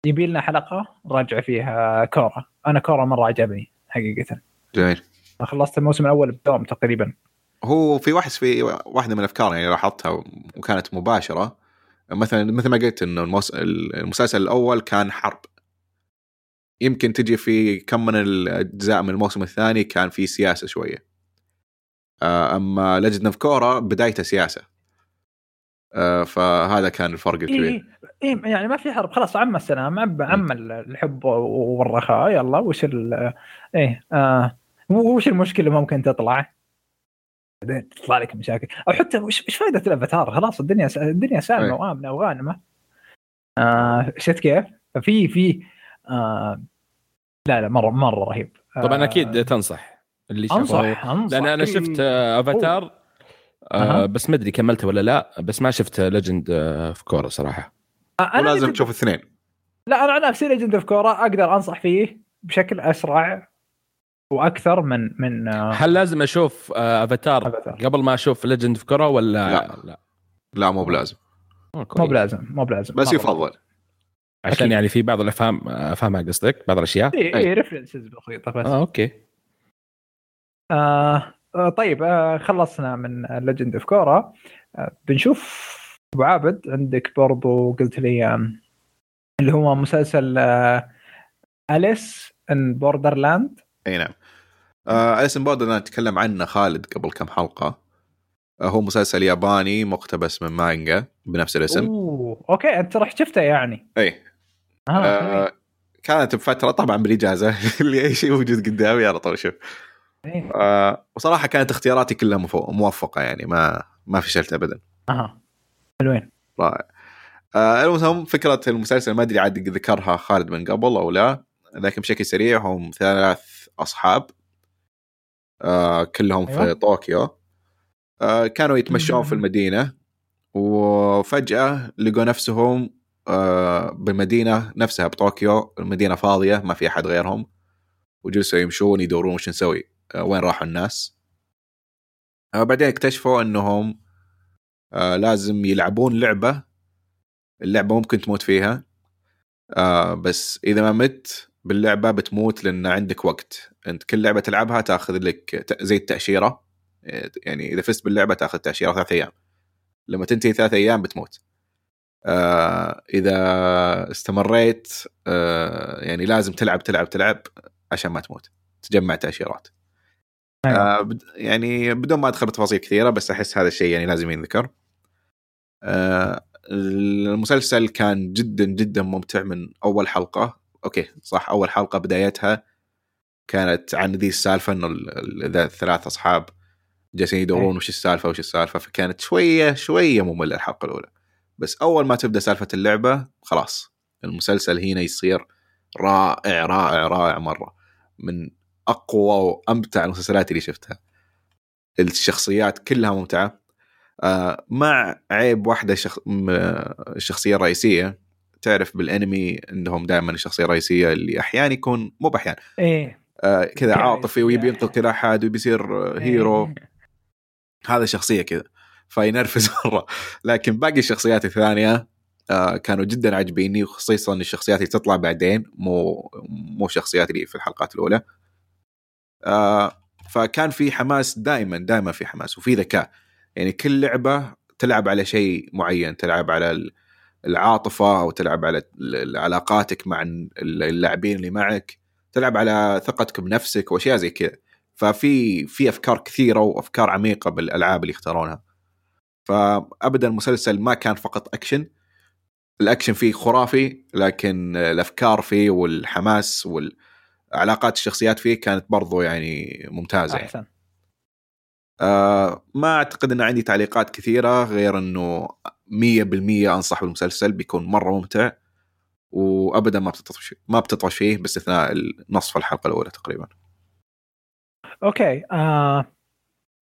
يبي لنا حلقة نراجع فيها كوره أنا كوره مرة عجبني حقيقة. جميل. خلصت الموسم الأول بدوم تقريبا. هو في واحد في واحدة من الافكار يعني لاحظتها وكانت مباشرة. مثلا مثل ما قلت إنه الموس... المسلسل الأول كان حرب. يمكن تجي في كم من الأجزاء من الموسم الثاني كان في سياسة شوية. آه، أما لجنه في كوره بدايته سياسة. آه، فهذا كان الفرق الكبير. إيه, إيه يعني ما في حرب. خلاص عم السلام عم عم الحب والرخاء. يلا وش ال إيه آه وش المشكلة ممكن تطلع؟ بعدين تطلع لك مشاكل. أو حتى وش, فائده الأفاتار؟ خلاص الدنيا الدنيا سالمه أيه. وامنه وغانمه آه شفت كيف؟ ففي في آه لا لا مره مرة رهيب. آه طبعا أكيد تنصح اللي شافه أنصح أنصح لأن أنا شفت آه، أفاتار آه أها. بس ما أدري كملته ولا لا بس ما شفت Legend of Korra صراحة. آه ولازم تشوف الاثنين لا أنا عن نفسي Legend of Korra أقدر أنصح فيه بشكل أسرع. وأكثر من من آه هل لازم أشوف آه، افاتار أفاتار. قبل ما أشوف Legend of Korra ولا لا. لا لا مو بلازم آه، مو. بلازم مو بلازم بس. يفضل عشان أكيد. يعني في بعض الأفهام أفهمها قصدك بعض الأشياء إي. إي references بسيطة بس آه أوكي آه آه، طيب آه خلصنا من Legend of Korra آه بنشوف أبو عابد عندك برضو قلت لي اللي هو مسلسل آه Alice in Borderland أي نعم آه Alice in Border نتكلم عنه خالد قبل كم حلقة. آه هو مسلسل ياباني مقتبس من مانجا بنفس الاسم. أوه أوكي أنت رحت شفته يعني. اي آه. آه كانت بفترة طبعا بالإجازة اللي أي شيء موجود قدامي على طول شوف. إيه. آه وصراحة كانت اختياراتي كلها موفقة يعني ما ما فشلت ابدا. أها حلوين. رائع. آه المهم فكرة المسلسل ما أدري عاد ذكرها خالد من قبل أو لا لكن بشكل سريع هم ثلاث أصحاب. كلهم أيوة. في طوكيو آه كانوا يتمشون في. المدينة وفجأة لقوا نفسهم آه بالمدينة نفسها بطوكيو المدينة فاضية ما في أحد غيرهم وجلسوا يمشون يدورون وش نسوي آه وين راحوا الناس آه بعدين اكتشفوا إنهم آه لازم يلعبون لعبة اللعبة ممكن تموت فيها آه بس إذا ما مت باللعبة بتموت لأن عندك وقت. أنت كل لعبة تلعبها تأخذ لك زي التأشيرة. يعني إذا فزت باللعبة تأخذ تأشيرة ثلاث أيام. لما تنتهي ثلاث أيام بتموت. آه إذا استمريت آه يعني لازم تلعب تلعب تلعب عشان ما تموت. تجمع تأشيرات. آه بد- يعني بدون ما أدخل بتفاصيل كثيرة بس أحس هذا الشيء يعني لازم ينذكر. آه المسلسل كان جدا جدا ممتع من أول حلقة. أوكي صح. أول حلقة بدايتها كانت عن ذي السالفة إنه الثلاث أصحاب جالسين يدورون أي. وش السالفة وش السالفة. فكانت شوية شوية ممله الحلقة الأولى. بس أول ما تبدأ سالفة اللعبة خلاص. المسلسل هنا يصير رائع رائع رائع مرة. من أقوى وأمتع المسلسلات اللي شفتها. الشخصيات كلها ممتعة. آه مع عيب واحدة شخ... الشخصيه الرئيسيه تعرف بالانمي عندهم دائما الشخصية الرئيسية اللي أحيانا يكون مو بأحيان. إيه. آه كذا عاطفي ويبي. ينقذ كذا أحد ويبي يصير آه، هيرو. إيه. هذا شخصية كذا. فينرفز مرة. لكن باقي الشخصيات الثانية آه كانوا جدا عاجبيني وخصيصا الشخصيات اللي تطلع بعدين مو مو الشخصيات اللي في الحلقات الأولى. آه فكان في حماس دائما دائما في حماس وفي ذكاء. يعني كل لعبة تلعب على شيء معين تلعب على ال- العاطفة أو تلعب على علاقاتك مع ال- اللاعبين اللي معك تلعب على ثقتك بنفسك وأشياء زي كذا. ففي في أفكار كثيرة وأفكار عميقة بالألعاب اللي يختارونها. فابدا المسلسل ما كان فقط أكشن. الأكشن فيه خرافي لكن الأفكار فيه والحماس والعلاقات الشخصيات فيه كانت برضو يعني ممتازة يعني. آه ما أعتقد إن عندي تعليقات كثيرة غير إنه 100% أنصح بالمسلسل بيكون مرة ممتع وابدا ما بتطفش ما بتطفش فيه باستثناء نصف الحلقة الأولى تقريبا. أوكي آه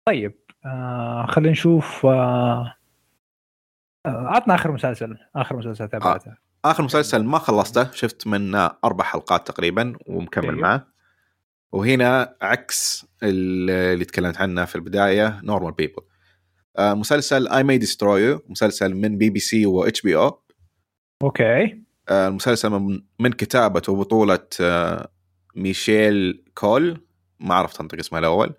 طيب آه خلينا نشوف آه آه، عطنا آخر مسلسل آخر مسلسل تابعته آخر مسلسل ما خلصته شفت منه أربع حلقات تقريبا ومكمل أيوه. معه. وهنا عكس اللي تكلمت عنه في البداية Normal People مسلسل I May Destroy مسلسل من بي بي سي و HBO أوكي. المسلسل من, من كتابة وبطولة آه، ميشيلا كول. ما عرفت انطق اسمها الأول.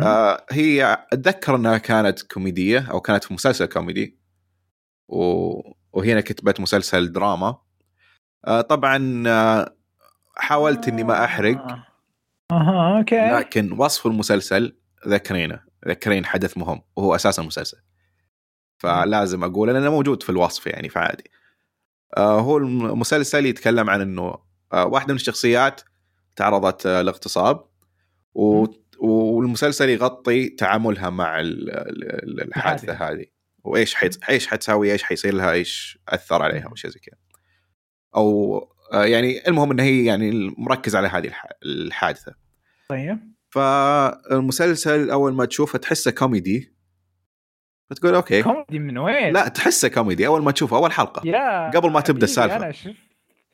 آه، هي أتذكر إنها كانت كوميدية أو كانت في مسلسل كوميدي. و... وهنا كتبت مسلسل دراما. آه، طبعا آه، حاولت إني ما أحرق. آه. أها أوكي. لكن وصف المسلسل ذكرينه ذكرين حدث مهم وهو أساس المسلسل. فلازم أقول لأنه موجود في الوصف يعني فعادي. آه، هو المسلسل يتكلم عن إنه آه، واحدة من الشخصيات تعرضت آه، لاغتصاب و... والمسلسل يغطي تعاملها مع ال- ال- ال- الحادثة هذه. وإيش حيت... إيش حتسوي إيش حيصير لها إيش أثر عليها أو شيء زي كذا. أو يعني المهم انه هي يعني مركز على هذه الح... الحادثة طيب فالمسلسل أول ما تشوفه تحسه كوميدي فتقول أوكي كوميدي من وين؟ لا تحسه كوميدي أول ما تشوفه أول حلقة يا قبل ما تبدأ حبيبي، السالفة. أنا شفت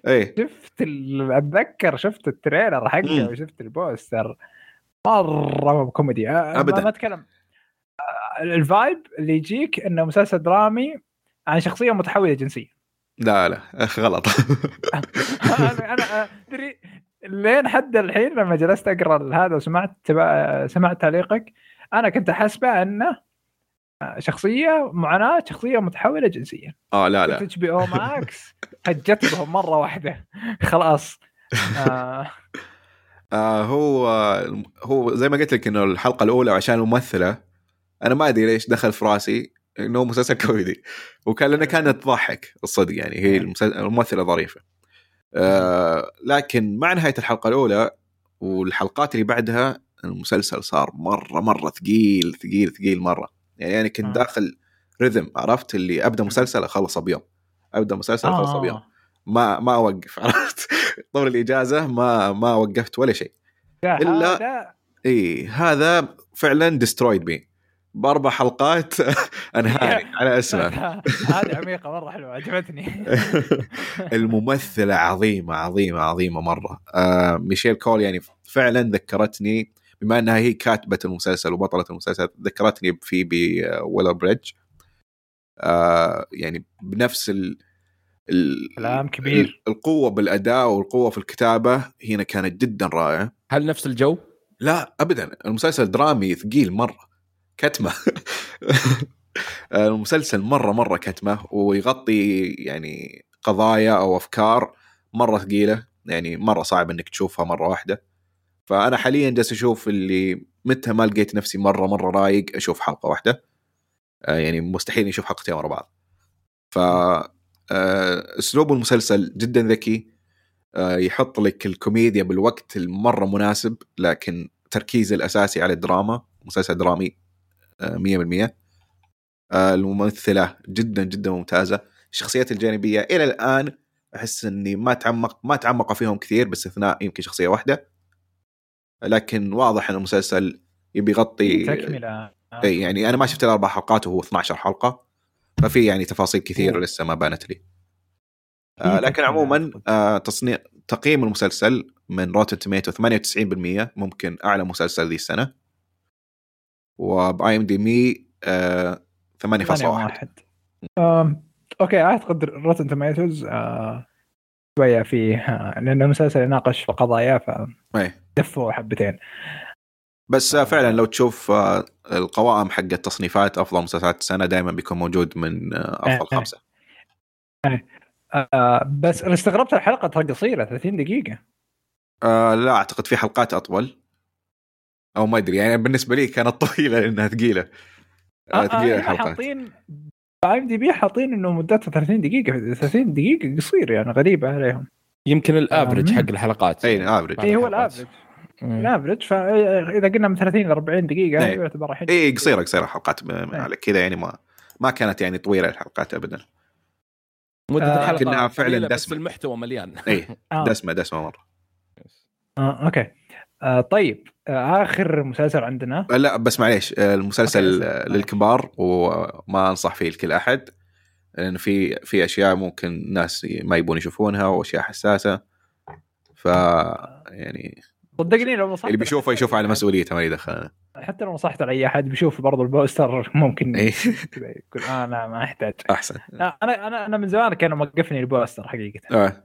إيه شفت. أتذكر شفت ال trailer حقه. وشفت ال poster مرة كوميدي أه، أبداً. ما أتكلم أه، ال vibe اللي يجيك إنه مسلسل درامي عن شخصيه متحوله جنسيا لا لا أخ، غلط. أنا تدري لين حد الحين لما جلست أقرأ هذا وسمعت تبع- سمعت تعليقك أنا كنت أحسبه أنه أه، شخصية معاناة شخصية متحولة جنسيا. آه لا لا. HBO Max هجت بهم مرة واحدة. خلاص. آه. آه هو هو زي ما قلت لك إنه الحلقة الأولى عشان الممثلة أنا ما أدري ليش دخل في رأسي. إنه مسلسل كوميدي. وكان لانها كانت تضحك الصدق يعني هي المسل- الممثلة ظريفة. آه لكن مع نهاية الحلقة الأولى والحلقات اللي بعدها المسلسل صار مرة مرة ثقيل ثقيل ثقيل مرة. يعني أنا كنت آه. داخل رذم عرفت؟ اللي أبدأ مسلسل اخلصه بيوم. أبدأ مسلسل اخلصه بيوم. آه. ما ما أوقف عرفت؟ طول الإجازة ما ما وقفت ولا شيء. لا، إلا- هذا اي هذا فعلا destroyed me باربع حلقات انهاني على اسمه هذه عميقة مرة حلوة عجبتني. الممثلة عظيمة عظيمة عظيمة مرة. آه ميكايلا كول يعني فعلا ذكرتني بما إنها هي كاتبة المسلسل وبطلة المسلسل ذكرتني بفيبي والر بريدج آه يعني بنفس ال ال- كلام كبير. القوة بالأداء والقوة في الكتابة هنا كانت جدا رائعة. هل نفس الجو؟ لا ابدا. المسلسل درامي ثقيل مرة. كتمة. المسلسل مرة مرة كتمة ويغطي يعني قضايا أو أفكار مرة ثقيلة يعني مرة صعب إنك تشوفها مرة واحدة. فأنا حاليا جالس أشوف اللي متى ما لقيت نفسي مرة مرة رايق أشوف حلقة واحدة. آه، يعني مستحيل أشوف حلقتين ورا بعض. ف آه، أسلوب المسلسل جدا ذكي. آه، يحط لك الكوميديا بالوقت المرة مناسب لكن تركيز الأساسي على الدراما مسلسل درامي. 100% آه، الممثلة جدا جدا ممتازة. الشخصيات الجانبية إلى الآن أحس إني ما تعمق ما تعمقوا فيهم كثير باستثناء يمكن شخصية واحدة. لكن واضح إن المسلسل يبي يغطي تكملة. اي يعني أنا ما شفت الأربع حلقات وهو 12 حلقة ففي يعني تفاصيل كثيرة. لسه ما بانت لي. آه لكن عموما. آه تصنيع تقييم المسلسل من روتن توميتوز 98% ممكن أعلى مسلسل ذي السنة. وبآي ام دي بي آه 8.1 واحد. آم، أوكي أعتقد روتن توميتوز شوية فيه آه، لأن المسلسل يناقش في قضايا. فدفوا حبتين. بس آه فعلا لو تشوف آه القوائم حق التصنيفات أفضل مسلسلات السنة دائما بيكون موجود من آه أفضل. خمسة. آه، بس أنا استغربت الحلقة ترى قصيرة 30 دقيقة. آه لا أعتقد في حلقات أطول. أو ما أدري يعني بالنسبة لي كانت طويلة لانها ثقيلة. آه ثقيلة هنا الحلقات. حاطين إم دي بي حاطين إنه مدتها 30 دقيقة 30 دقيقة قصير يعني غريبة عليهم. يمكن ال average آه، حق الحلقات. إي بعض إي هو الحلقات. ال average. ال average فاذا قلنا من 30 ل 40 دقيقة إيه. يعتبر الحين إي قصيرة قصيرة حلقات م- إيه. على كذا يعني ما ما كانت يعني طويلة الحلقات ابدا. مدة آه، الحلقة لكنها فعلاً قليلة، بس دسمة. المحتوى مليان. إي آه. دسمة دسمة مرة. آه، أوكي. آه، طيب آه، آخر مسلسل عندنا آه، لا بس معليش آه، المسلسل آه،. للكبار وما أنصح فيه لكل أحد لأن في في أشياء ممكن الناس ما يبون يشوفونها وأشياء حساسة ف يعني صدقني لو نصحت اللي بيشوفه يشوفه على مسؤوليته ما يدخل حتى لو نصحت على أي أحد بيشوف برضو البوستر ممكن إيه. يقول آه لا ما أحتاج أحسن أنا أنا أنا من زمان كانوا موقفني البوستر حقيقة آه.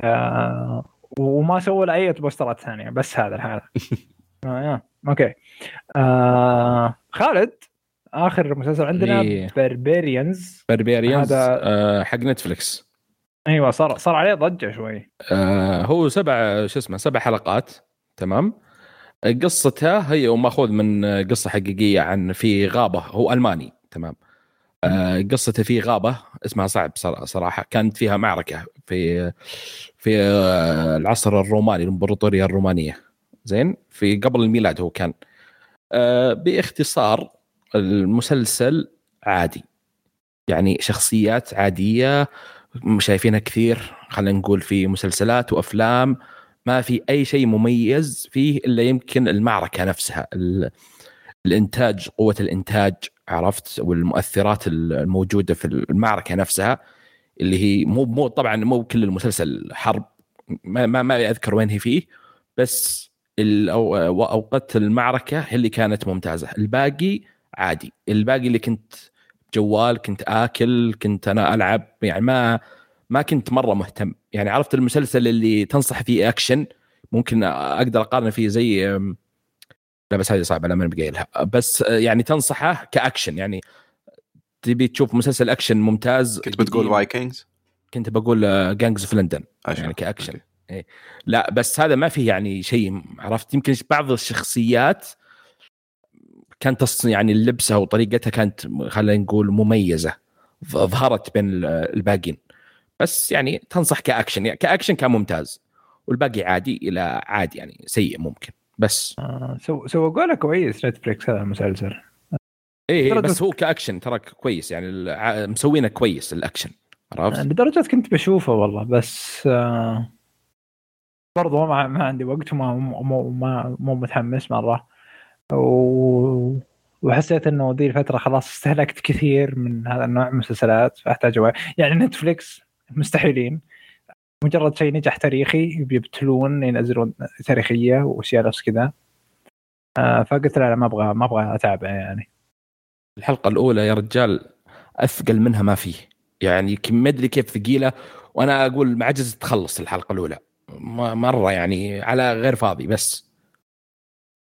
آه وما سووا له أي بوسترات ثانية بس هذا هذا. آه. أوكي. آه خالد آخر مسلسل عندنا إيه. بربيريانز بربيريانز هذا- آه حق نتفلكس أيوه صار صار عليه ضجة شوي. آه هو سبع شو اسمه سبع حلقات تمام؟ قصته هي ماخوذ من قصة حقيقية عن في غابة هو ألماني تمام؟ قصته في غابة اسمها صعب صرا- صراحة. كانت فيها معركة في في آه، العصر الروماني الإمبراطورية الرومانية. زين؟ في قبل الميلاد هو كان. آه باختصار المسلسل عادي. يعني شخصيات عادية شايفينها كثير. خلينا نقول في مسلسلات وأفلام ما في أي شيء مميز فيه إلا يمكن المعركة نفسها ال- الإنتاج قوة الإنتاج. عرفت والمؤثرات الموجودة في المعركة نفسها اللي هي مو مو طبعا مو كل المسلسل حرب ما ما, ما أذكر وين هي فيه بس أوقات المعركة هي اللي كانت ممتازة. الباقي عادي. الباقي اللي كنت جوال كنت آكل كنت أنا ألعب يعني ما ما كنت مرة مهتم. يعني عرفت المسلسل اللي تنصح فيه أكشن؟ ممكن أقدر أقارنه فيه زي لا بس هذه صعبة لا ما بقايلها بس آه، يعني تنصحه كأكشن يعني تبي تشوف مسلسل أكشن ممتاز كنت بتقول. فايكنجز كنت بقول جانجز أوف لندن يعني كأكشن. إيه. لا بس هذا ما فيه يعني شيء عرفت؟ يمكن بعض الشخصيات كانت يعني لبسها وطريقتها كانت خلينا نقول مميزة ظهرت بين ال- الباقين بس يعني تنصح كأكشن يعني كأكشن كان ممتاز والباقي عادي إلى عادي يعني سيء ممكن. بس آه سو سوقوا له كويس نتفلكس هذا المسلسل إيه ترى بس هو كأكشن ترى كويس يعني الع- مسوينه كويس الأكشن عرفت؟ لدرجة كنت بشوفه والله بس آه برضو ما, ما عندي وقت وما مو ما مو متحمس مرة و... وحسيت إنه ذي الفترة خلاص استهلكت كثير من هذا النوع من المسلسلات فأحتاج. يعني نتفليكس مستحيلين مجرد شيء نجح تاريخي بيبتلون ينزلون تاريخية وأشياء نفس كذا. آه فقلت لا, لا ما أبغى ما أبغى أتابع يعني. الحلقة الأولى يا رجال أثقل منها ما فيه. يعني كم- ما أدري كيف ثقيلة وأنا أقول معجز تخلص الحلقة الأولى. مرة يعني على غير فاضي بس.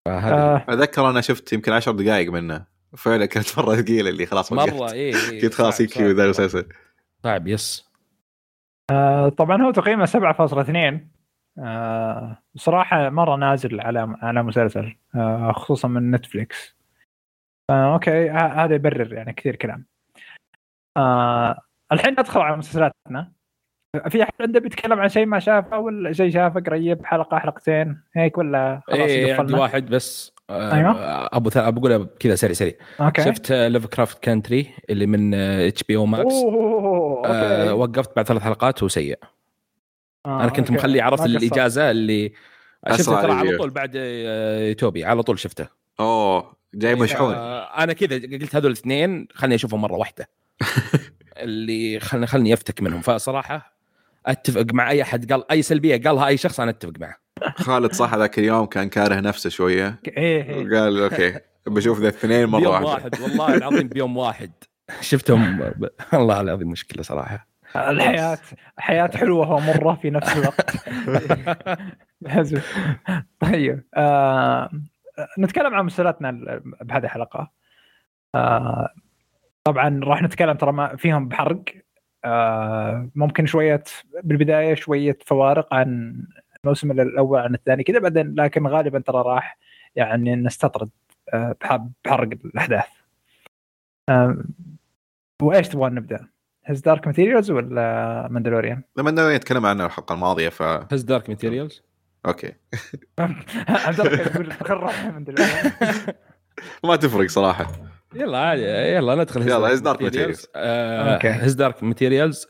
فهذه آه. أتذكر أنا شفت يمكن 10 دقائق منه. فعلا كانت مرة ثقيلة اللي خلاص وقفت. مره إيه, إيه كنت خلاص يكفي ذا المسلسل صعب yes. آه، طبعا هو تقييمه 7.2 آه، بصراحة مرة نازل على على مسلسل آه، خصوصا من نتفليكس. آه، أوكي هذا يبرر يعني كثير كلام. آه، الحين ندخل على مسلسلاتنا. في أحد عنده بيتكلم عن شيء ما شافه ولا شيء شافه قريب؟ حلقة حلقتين؟ هيك ولا خلاص إيه عندي واحد بس. آه أيوة. أبو ث... بقولها كذا سريع سريع. أوكي. شفت لوفكرافت كانتري اللي من اتش بي او ماكس آه وقفت بعد ثلاث حلقات وسيء. آه، أنا كنت أوكي. مخلي عرفت. الإجازة اللي شفته ترى على. طول بعد آه، يوتوبي على طول شفته. أوه جاي مشحون. آه، أنا كذا قلت هذول الاثنين خلني أشوفهم مرة واحدة. اللي خلني خلني يفتك منهم. فصراحة أتفق مع أي أحد قال أي سلبية قالها أي شخص أنا أتفق معه. خالد صح ذاك اليوم كان كاره نفسه شوية. إيه إيه. وقال أوكي بشوف ذا الاثنين مرة بيوم واحدة. واحد والله العظيم بيوم واحد. شفتهم ب... والله العظيم مشكلة صراحة. الحياة حياة حلوة ومرة في نفس الوقت. طيب آه نتكلم عن مسلسلاتنا ال- بهذه الحلقة. آه طبعا راح نتكلم ترى ما فيهم بحرق. آه ممكن شوية بالبداية شوية فوارق عن الموسم الأول عن الثاني كذا بعدين لكن غالبا ترى راح يعني نستطرد آه بح- بحرق الأحداث. آه وإيش تبغون نبدأ؟ هز دارك ماتيريالز ولا ماندلوريان؟ لما بدنا نتكلم عنه الحلقة الماضية ف هز دارك ماتيريالز أوكي. عبد الله يقول ماندلوريان ما تفرق صراحة. يلا عادي يلا ندخل يلا،. ماتيريالز. آه أوكي. هز دارك ماتيريالز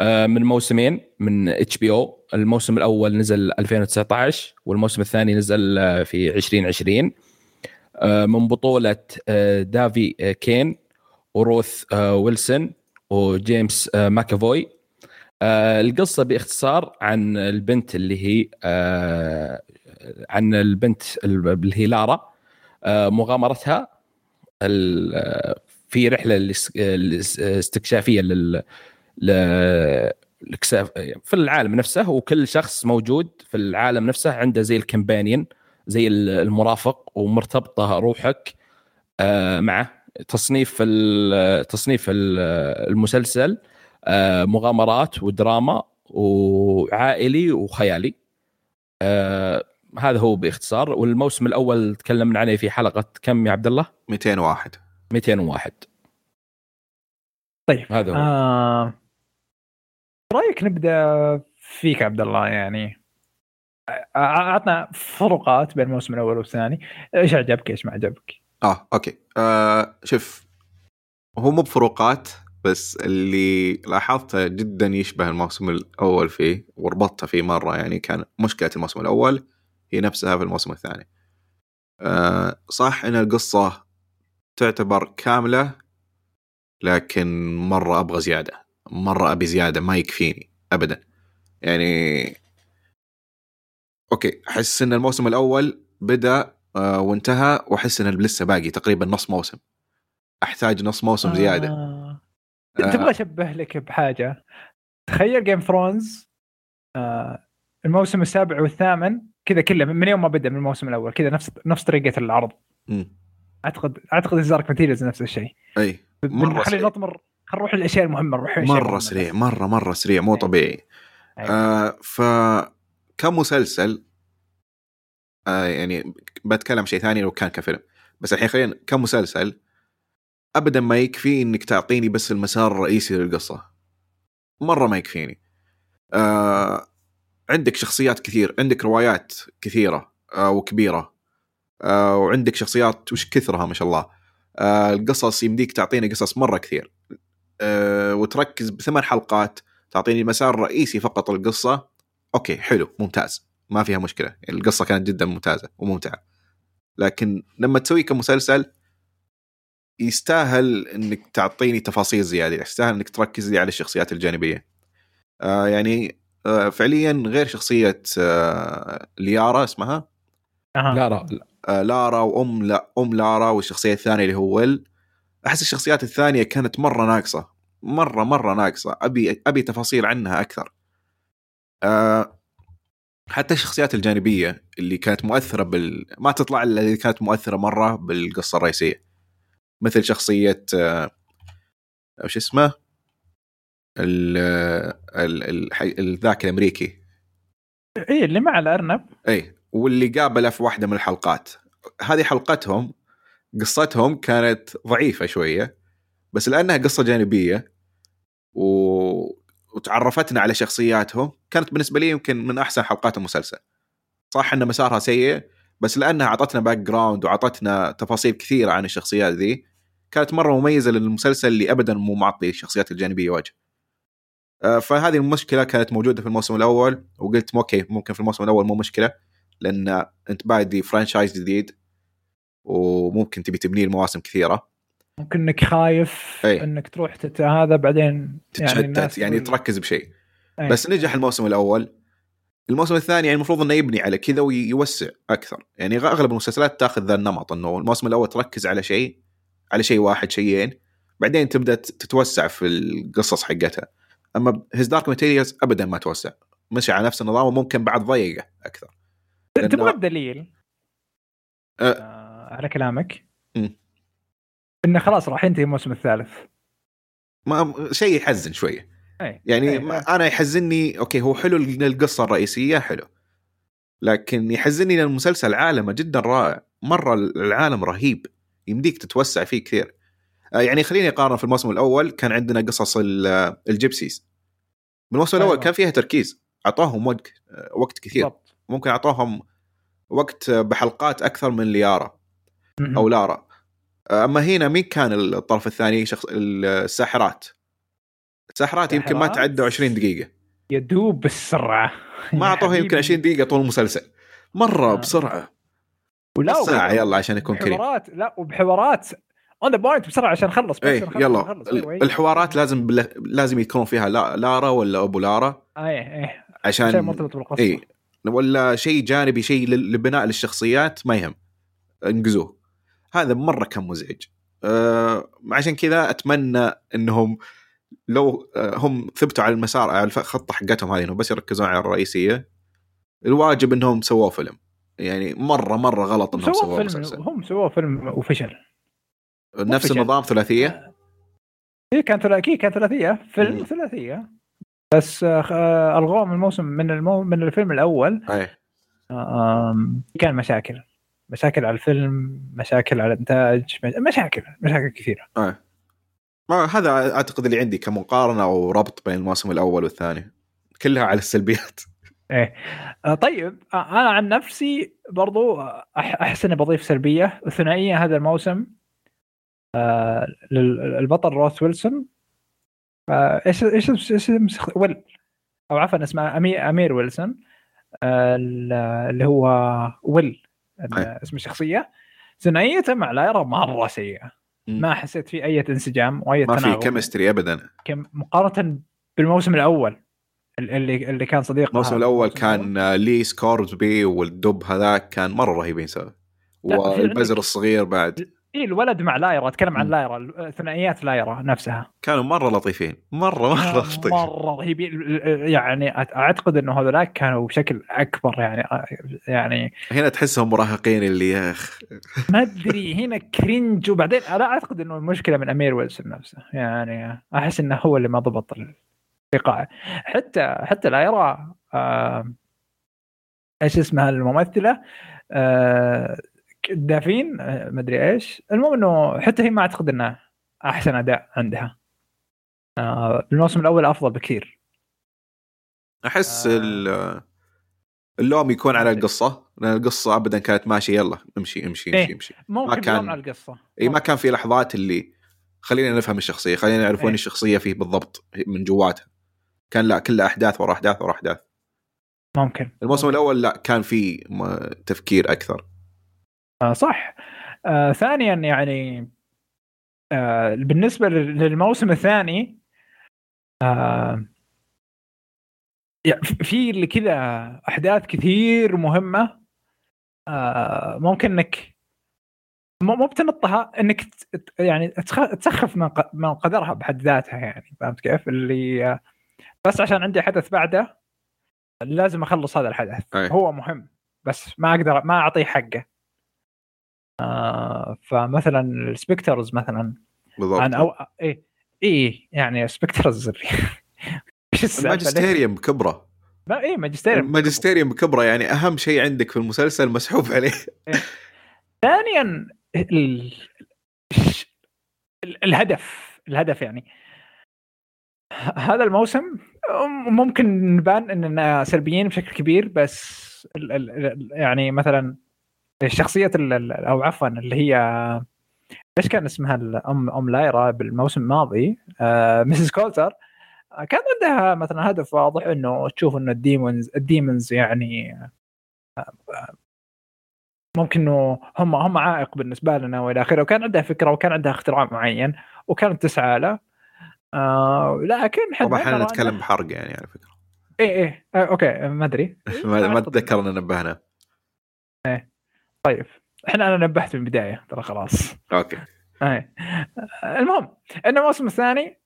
من موسمين من اتش بي أو الموسم الأول نزل 2019 والموسم الثاني نزل آه، في 2020 آه من بطولة آه دافي كين وروث ويلسون وجيمس ماكافوي القصة باختصار عن البنت اللي هي عن البنت اللي هي لارا مغامرتها في رحلة الاستكشافية لل في العالم نفسه وكل شخص موجود في العالم نفسه عنده زي الكمبانيون زي المرافق ومرتبطة روحك آه، معه تصنيف تصنيف ال- المسلسل آه، مغامرات ودراما وعائلي وخيالي. آه، هذا هو باختصار. والموسم الأول تكلمنا عليه في حلقة كم يا عبد الله؟ 201 201 طيب هذا هو. آه... رأيك نبدأ فيك عبد الله؟ يعني آه، عطنا فروقات بين الموسم الأول والثاني. إيش عجبك إيش ما عجبك آه أوكي. آه شوف هو مو بفروقات بس اللي لاحظته جدا يشبه الموسم الأول فيه وربطته فيه مرة. يعني كان مشكلة الموسم الأول هي نفسها في الموسم الثاني. آه صح إن القصة تعتبر كاملة لكن مرة أبغى زيادة مرة أبي زيادة ما يكفيني ابدا. يعني أوكي أحس إن الموسم الأول بدأ آه وانتهى وأحس إن لسه باقي تقريبا نص موسم. أحتاج نص موسم زيادة. آه... آه. تبغى أشبه لك بحاجة. تخيل جيم اوف ثرونز آه... الموسم السابع والثامن كذا كله من يوم ما بدأ من الموسم الأول كذا نفس نفس طريقة العرض. أعتقد أعتقد دارك ماتيريالز نفس الشيء أي مرة خلينا نطمر خلينا نروح للأشياء المهمة نروح مرة سريع. مرة مرة سريع مو أي. طبيعي أيوة. آه ف كمسلسل آه يعني بتكلم شيء ثاني لو كان كفيلم بس الحين خلينا كمسلسل ابدا ما يكفي إنك تعطيني بس المسار الرئيسي للقصة مرة ما يكفيني آه عندك شخصيات كثير عندك روايات كثيرة آه وكبيرة آه وعندك شخصيات وش كثرها ما شاء الله آه القصص يمديك تعطيني قصص مرة كثير وتركز بثمان حلقات تعطيني مسار رئيسي فقط القصة أوكي حلو ممتاز ما فيها مشكلة القصة كانت جدا ممتازة وممتعة لكن لما تسويه كمسلسل يستاهل إنك تعطيني تفاصيل زيادة يستاهل إنك تركز لي على الشخصيات الجانبية آه يعني فعليا غير شخصية آه ليارا اسمها؟ أها. لا لا آه لارا وأم لا أم لارا والشخصية الثانية اللي هو ويل. أحس الشخصيات الثانية كانت مرة ناقصة مرة مرة ناقصة. أبي أبي تفاصيل عنها أكثر. آه حتى الشخصيات الجانبية اللي كانت مؤثرة بال ما تطلع إلا اللي كانت مؤثرة مرة بالقصة الرئيسية. مثل شخصية آه وش اسمه؟ ال ال- ال- ال- ذاك الامريكي اي اللي مع الأرنب. اي واللي قابله في واحدة من الحلقات. هذه حلقتهم قصتهم كانت ضعيفة شوية بس لأنها قصة جانبية و... وتعرفتنا على شخصياتهم كانت بالنسبة لي يمكن من أحسن حلقات المسلسل. صح إن مسارها سيء بس لأنها أعطتنا background وأعطتنا تفاصيل كثيرة عن الشخصيات ذي كانت مرة مميزة للمسلسل اللي ابدا مو معطي الشخصيات الجانبية وجه فهذه المشكلة كانت موجودة في الموسم الأول وقلت okay ممكن في الموسم الأول مو مشكلة لأن أنت بادي franchise جديد وممكن تبي تبني المواسم كثيرة. ممكن إنك خايف أي. إنك تروح تت... هذا بعدين يعني تتشتت يعني تقول- تركز بشيء. أي. بس نجح الموسم الأول. الموسم الثاني يعني المفروض إنه يبني على كذا ويوسع أكثر. يعني أغلب المسلسلات تاخذ ذا النمط إنه الموسم الأول تركز على شيء على شيء واحد شيئين بعدين تبدأ تتوسع في القصص حقتها. أما His Dark Materials ابدا ما توسع مشي على نفس النظام وممكن بعد ضيقه أكثر تبغى الدليل أه. آه على كلامك مم. إنه خلاص راح ينتهي الموسم الثالث ما شيء يحزن شوية أي. يعني أي. ما أنا يحزني okay هو حلو القصة الرئيسية حلو لكن يحزني لأن المسلسل عالمه جدا رائع مرة العالم رهيب يمديك تتوسع فيه كثير يعني خليني أقارن في الموسم الأول كان عندنا قصص ال- ال Gypsies بالموسم الأول أيوة. كان فيها تركيز أعطاهم وقت آه، وقت كثير بالضبط ممكن اعطوهم وقت بحلقات أكثر من ليارا. أو لارا أما هنا مين كان الطرف الثاني شخص الساحرات الساحرات يمكن ما؟ تعدوا 20 دقيقة يدوب بالسرعة ما يا اعطوها يمكن حبيبي. 20 دقيقة طول المسلسل مرة آه. بسرعة ولا وب- يلا عشان يكون كريم لا وبحوارات اون ذا بوينت بسرعة عشان نخلص بس إيه يلا. أيوة. الحوارات لازم بل... لازم يكون فيها لا... لارا ولا أبو لارا؟ إيه إيه. شيء عشان مرتبط بالقصة. اي ولا شيء جانبي شيء لبناء للشخصيات؟ ما يهم. انقزوه. هذا مرة كان مزعج. أه عشان كذا أتمنى إنهم لو آه، هم ثبتوا على المسار على الخطه حقتهم هذه إنهم بس يركزون على الرئيسية. الواجب إنهم سووا فيلم. يعني مرة مرة غلط إنهم سووا سووا فيلم مسلسل. هم سووا فيلم وفشل نفس. النظام ثلاثية؟ هي كان ثلاثية كان ثلاثية. فيلم مم. ثلاثية. بس آه، آه، الغوه من الموسم من المو... من الفيلم الأول. إيه آم، كان مشاكل. مشاكل على الفيلم مشاكل على الإنتاج مش- مشاكل مشاكل كثيرة. إيه ما هذا أعتقد اللي عندي كمقارنة أو ربط بين الموسم الأول والثاني. كلها على السلبيات. آه، طيب. آه، أنا عن نفسي برضو آه، أحس إني بضيف سلبية. الثنائيه هذا الموسم. آه، لل- البطل روث ويلسون. آه، إيش إيش إيش اسم ويل أو عفوا اسمه امير أمير ويلسون. آه، ال- اللي هو ويل أي. اسم الشخصية. ثنائيته مع لايرا مرة سيئة. ما حسيت في أي انسجام وأي ما في تناغم. chemistry ابدا. كم- مقارنة بالموسم الأول اللي اللي كان صديق الموسم الأول كان لي سكورزبي والدب هذاك كان مرة رهيبين سوا والبزر الصغير بعد. اي الولد مع لايرا أتكلم عن. لايرا ثنائيات لايرا نفسها. كانوا مرة لطيفين مرة مرة لطيفين. مرة رهيبين. يعني أعتقد إنه هذولاك كانوا بشكل أكبر يعني يعني هنا تحسهم مراهقين اللي يا أخ. ما أدري هنا كرنج. وبعدين أنا أعتقد إنه المشكلة من أمير ويلسون نفسه. يعني أحس إنه هو اللي ما ضبط الايقاع حتى حتى لايرا آه إيش اسمها الممثلة؟ آه دافين آه ما أدري إيش. المهم إنه حتى هي ما أعتقد انه أحسن أداء عندها. آه الموسم الأول أفضل بكثير. أحس آه. ال- اللوم يكون على القصة لأن القصة ابدا كانت ماشية يلا امشي امشي إيه. امشي امشي. ممكن كان-. على القصة. اي ما كان في لحظات اللي خلينا نفهم الشخصية خلينا نعرف وين إيه. الشخصية فيه بالضبط من جواتها. كان لا كلها أحداث ورا أحداث ورا أحداث. ممكن الموسم الأول لا كان في تفكير أكثر. آه صح آه ثانيا يعني آه بالنسبة لل- للموسم الثاني آه يعني في- كذا أحداث كثير مهمة آه ممكن إنك مو بتنطها إنك يعني تسخف من قدرها بحد ذاتها يعني فهمت كيف؟ اللي آه، بس عشان عندي حدث بعده لازم أخلص هذا الحدث أي. هو مهم بس ما أقدر ما أعطيه حقه آه فمثلا ال spectres مثلا بالضبط. أنا أو إيه إيه يعني spectres ليش- ال Magisterium بكبره ما إيه Magisterium ال Magisterium بكبره يعني أهم شيء عندك في المسلسل مسحوب عليه. ثانيا ال... ال- الهدف الهدف يعني. هذا الموسم ممكن نبان إننا سلبيين بشكل كبير بس ال ال ال- يعني مثلا الشخصية ال- ال- أو عفوا اللي هي إيش كان اسمها؟ الام أم لايرا بالموسم الماضي؟ آه Mrs كولتر كان عندها مثلا هدف واضح إنه تشوف إنه ال daemons ال daemons يعني آه، آه، ممكن إنه هم هم عائق بالنسبة لنا وإلى آخره. وكان عندها فكرة وكان عندها اختراع معين وكانت تسعى له. آه لكن طبعا إحنا نتكلم بحرق يعني على فكرة. إيه إيه. آه okay. ما أدري. ما اتذكر ان نبهنا. طيب إحنا أنا نبهت من البداية ترى خلاص. okay. إيه المهم إن الموسم الثاني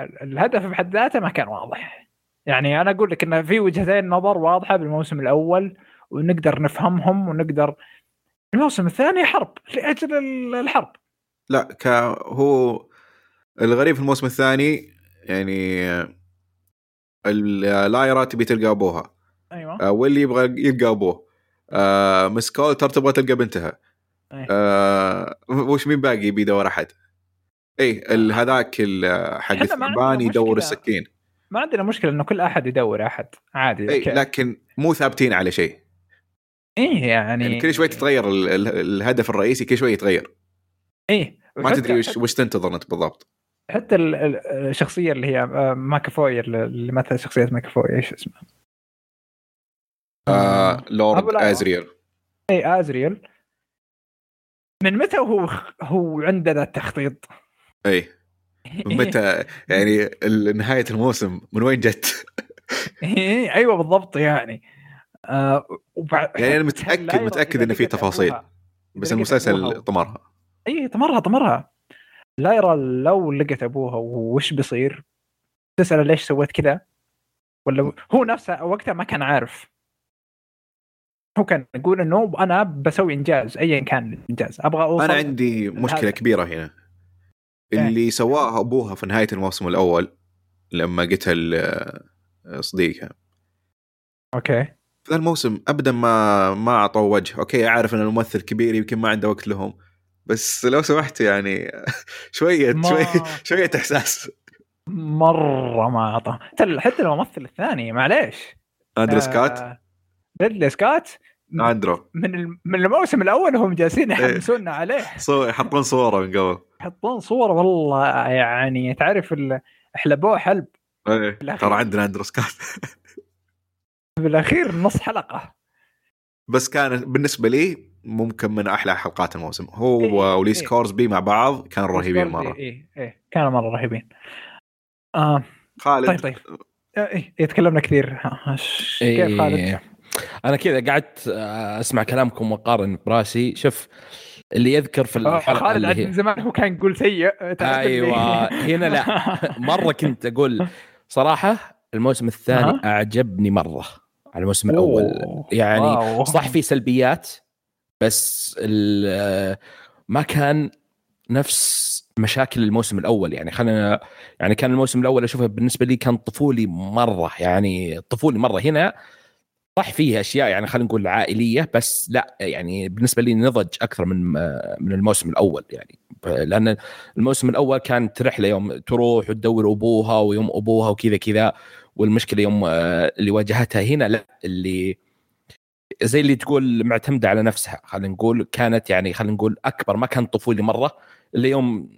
ال- الهدف بحد ذاته ما كان واضح. يعني أنا أقول لك انه في وجهتين نظر واضحة بالموسم الأول ونقدر نفهمهم ونقدر الموسم الثاني حرب لأجل ال- الحرب. لا ك هو الغريب في الموسم الثاني يعني اللايرا تبي تلقى أبوها. أيوه. آه، واللي يبغى يلقى أبوه. آه، مس كولتر تبغى تلقى بنتها. أي. آه، وش مين باقي؟ بيدور أحد. اي ال- هذاك حق إحنا ما عندنا الثعبان يدور مشكلة. السكين. ما عندنا مشكلة إنه كل أحد يدور أحد. عادي okay. لكن مو ثابتين على شيء. إيه يعني, يعني كل شوي تتغير ال- ال- الهدف الرئيسي كل شوي يتغير. إيه. ما تدري وش وش تنتظر أنت بالضبط. حتى ال- ال- الشخصية اللي هي آه، ماكافوي اللي مثل شخصية ماكافوي إيش اسمها؟ آه لورد. أزريل. اي أزريل. من متى هو هو عندنا التخطيط؟ اي متى؟ يعني نهاية الموسم من وين جت؟ أيوه بالضبط يعني. آه وبع... يعني أنا متأكد متأكد انه في تفاصيل بس المسلسل طمرها. اي طمرها طمرها. لايرا لو لقت أبوها وش بيصير؟ تسأله ليش سويت كذا؟ ولا هو نفسه وقتها ما كان عارف. هو كان يقول إنه أنا بسوي إنجاز ايا كان الإنجاز. أبغى أوصل أنا عندي مشكلة هذا. كبيرة هنا. اللي سواه أبوها في نهاية الموسم الأول لما قتل آه، صديقها. okay. في ذا الموسم ابدا ما ما اعطوا وجه. okay أعرف إن الممثل كبير يمكن ما عنده وقت لهم بس لو سمحت يعني شوية ما- شوية شوية إحساس. مرة ما أعطى. حتى الممثل الثاني معليش. اندرو سكات آه، ريدلي سكات اندرو من من الموسم الأول هم جالسين يحمسونا عليه. so يحطون صورة من قبل. يحطون صور والله يعني تعرف ال- حلبوه حلب. إيه، بالأخير. ترى عندنا اندرو سكات بالأخير نص حلقة. بس كان بالنسبة لي ممكن من أحلى حلقات الموسم. هو إيه، ولي إيه. سكورزبي مع بعض كانوا رهيبين مرة. إيه إيه. كانوا مرة رهيبين. آه. خالد. طيب طيب. آه، إيه إيه، تكلمنا كثير. ها، ش- كيف خالد؟ أنا كذا قعدت آه، أسمع كلامكم وأقارن براسي. شوف اللي يذكر في آه، الحلقة خالد اللي هي من زمان هو كان يقول سيء أيوه. هنا لا. مرة كنت أقول صراحة الموسم الثاني. أعجبني مرة على الموسم الأول. أوه. يعني واو. صح في سلبيات بس ال- ما كان نفس مشاكل الموسم الأول. يعني خلينا يعني كان الموسم الأول أشوفه بالنسبة لي كان طفولي مرة. يعني طفولي مرة. هنا صح فيه أشياء يعني خلينا نقول عائلية بس لا يعني بالنسبة لي نضج أكثر من من الموسم الأول يعني. لأن الموسم الأول كانت رحلة يوم تروح وتدور أبوها ويوم أبوها وكذا كذا والمشكلة يوم آه، اللي واجهتها هنا لا اللي زي اللي تقول معتمدة على نفسها. خلينا نقول كانت يعني خلينا نقول أكبر ما كان طفولي مرة اللي يوم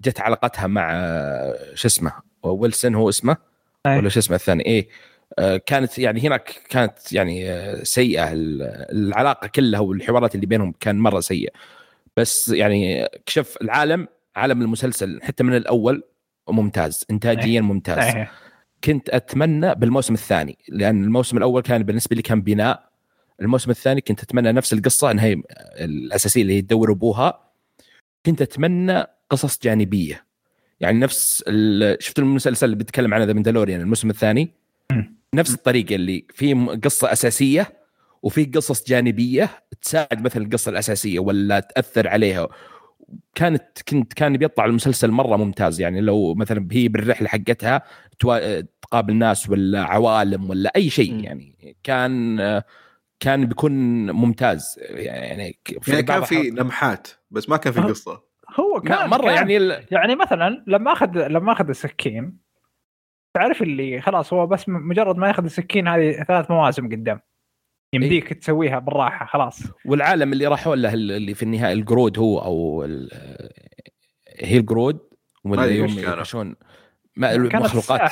جت علاقتها مع آه، شو اسمه ويلسون هو اسمه؟ أي. ولا شو اسمه الثاني؟ إيه. كانت يعني هناك كانت يعني آه، سيئة. ال- العلاقة كلها والحوارات اللي بينهم كان مرة سيء. بس يعني كشف العالم عالم المسلسل حتى من الأول ممتاز انتاجيا ممتاز. كنت أتمنى بالموسم الثاني لأن الموسم الأول كان بالنسبة لي كان بناء. الموسم الثاني كنت أتمنى نفس القصة انها الأساسية اللي هي تدور أبوها. كنت أتمنى قصص جانبية. يعني نفس شفت المسلسل اللي بيتكلم عنه ذا مندلوريان الموسم الثاني. نفس الطريقة اللي في قصة أساسية وفي قصص جانبية تساعد مثل القصة الأساسية ولا تأثر عليها كانت كنت كان بيطلع المسلسل مرة ممتاز يعني لو مثلا هي بالرحلة حقتها توا- تقابل ناس ولا عوالم ولا أي شيء. يعني كان كان بيكون ممتاز يعني في يعني كان في لمحات بس ما كان في. قصة هو كان مرة كان يعني ال- يعني مثلا لما اخذ لما أخذ السكين تعرف اللي خلاص هو بس مجرد ما ياخذ السكين هذه ثلاث مواسم قدام يمديك تسويها بالراحة خلاص والعالم اللي راحوا له اللي في النهايه القرود هو أو ال- هي القرود ما ولا أدري يوم. يخشون ما كانت المخلوقات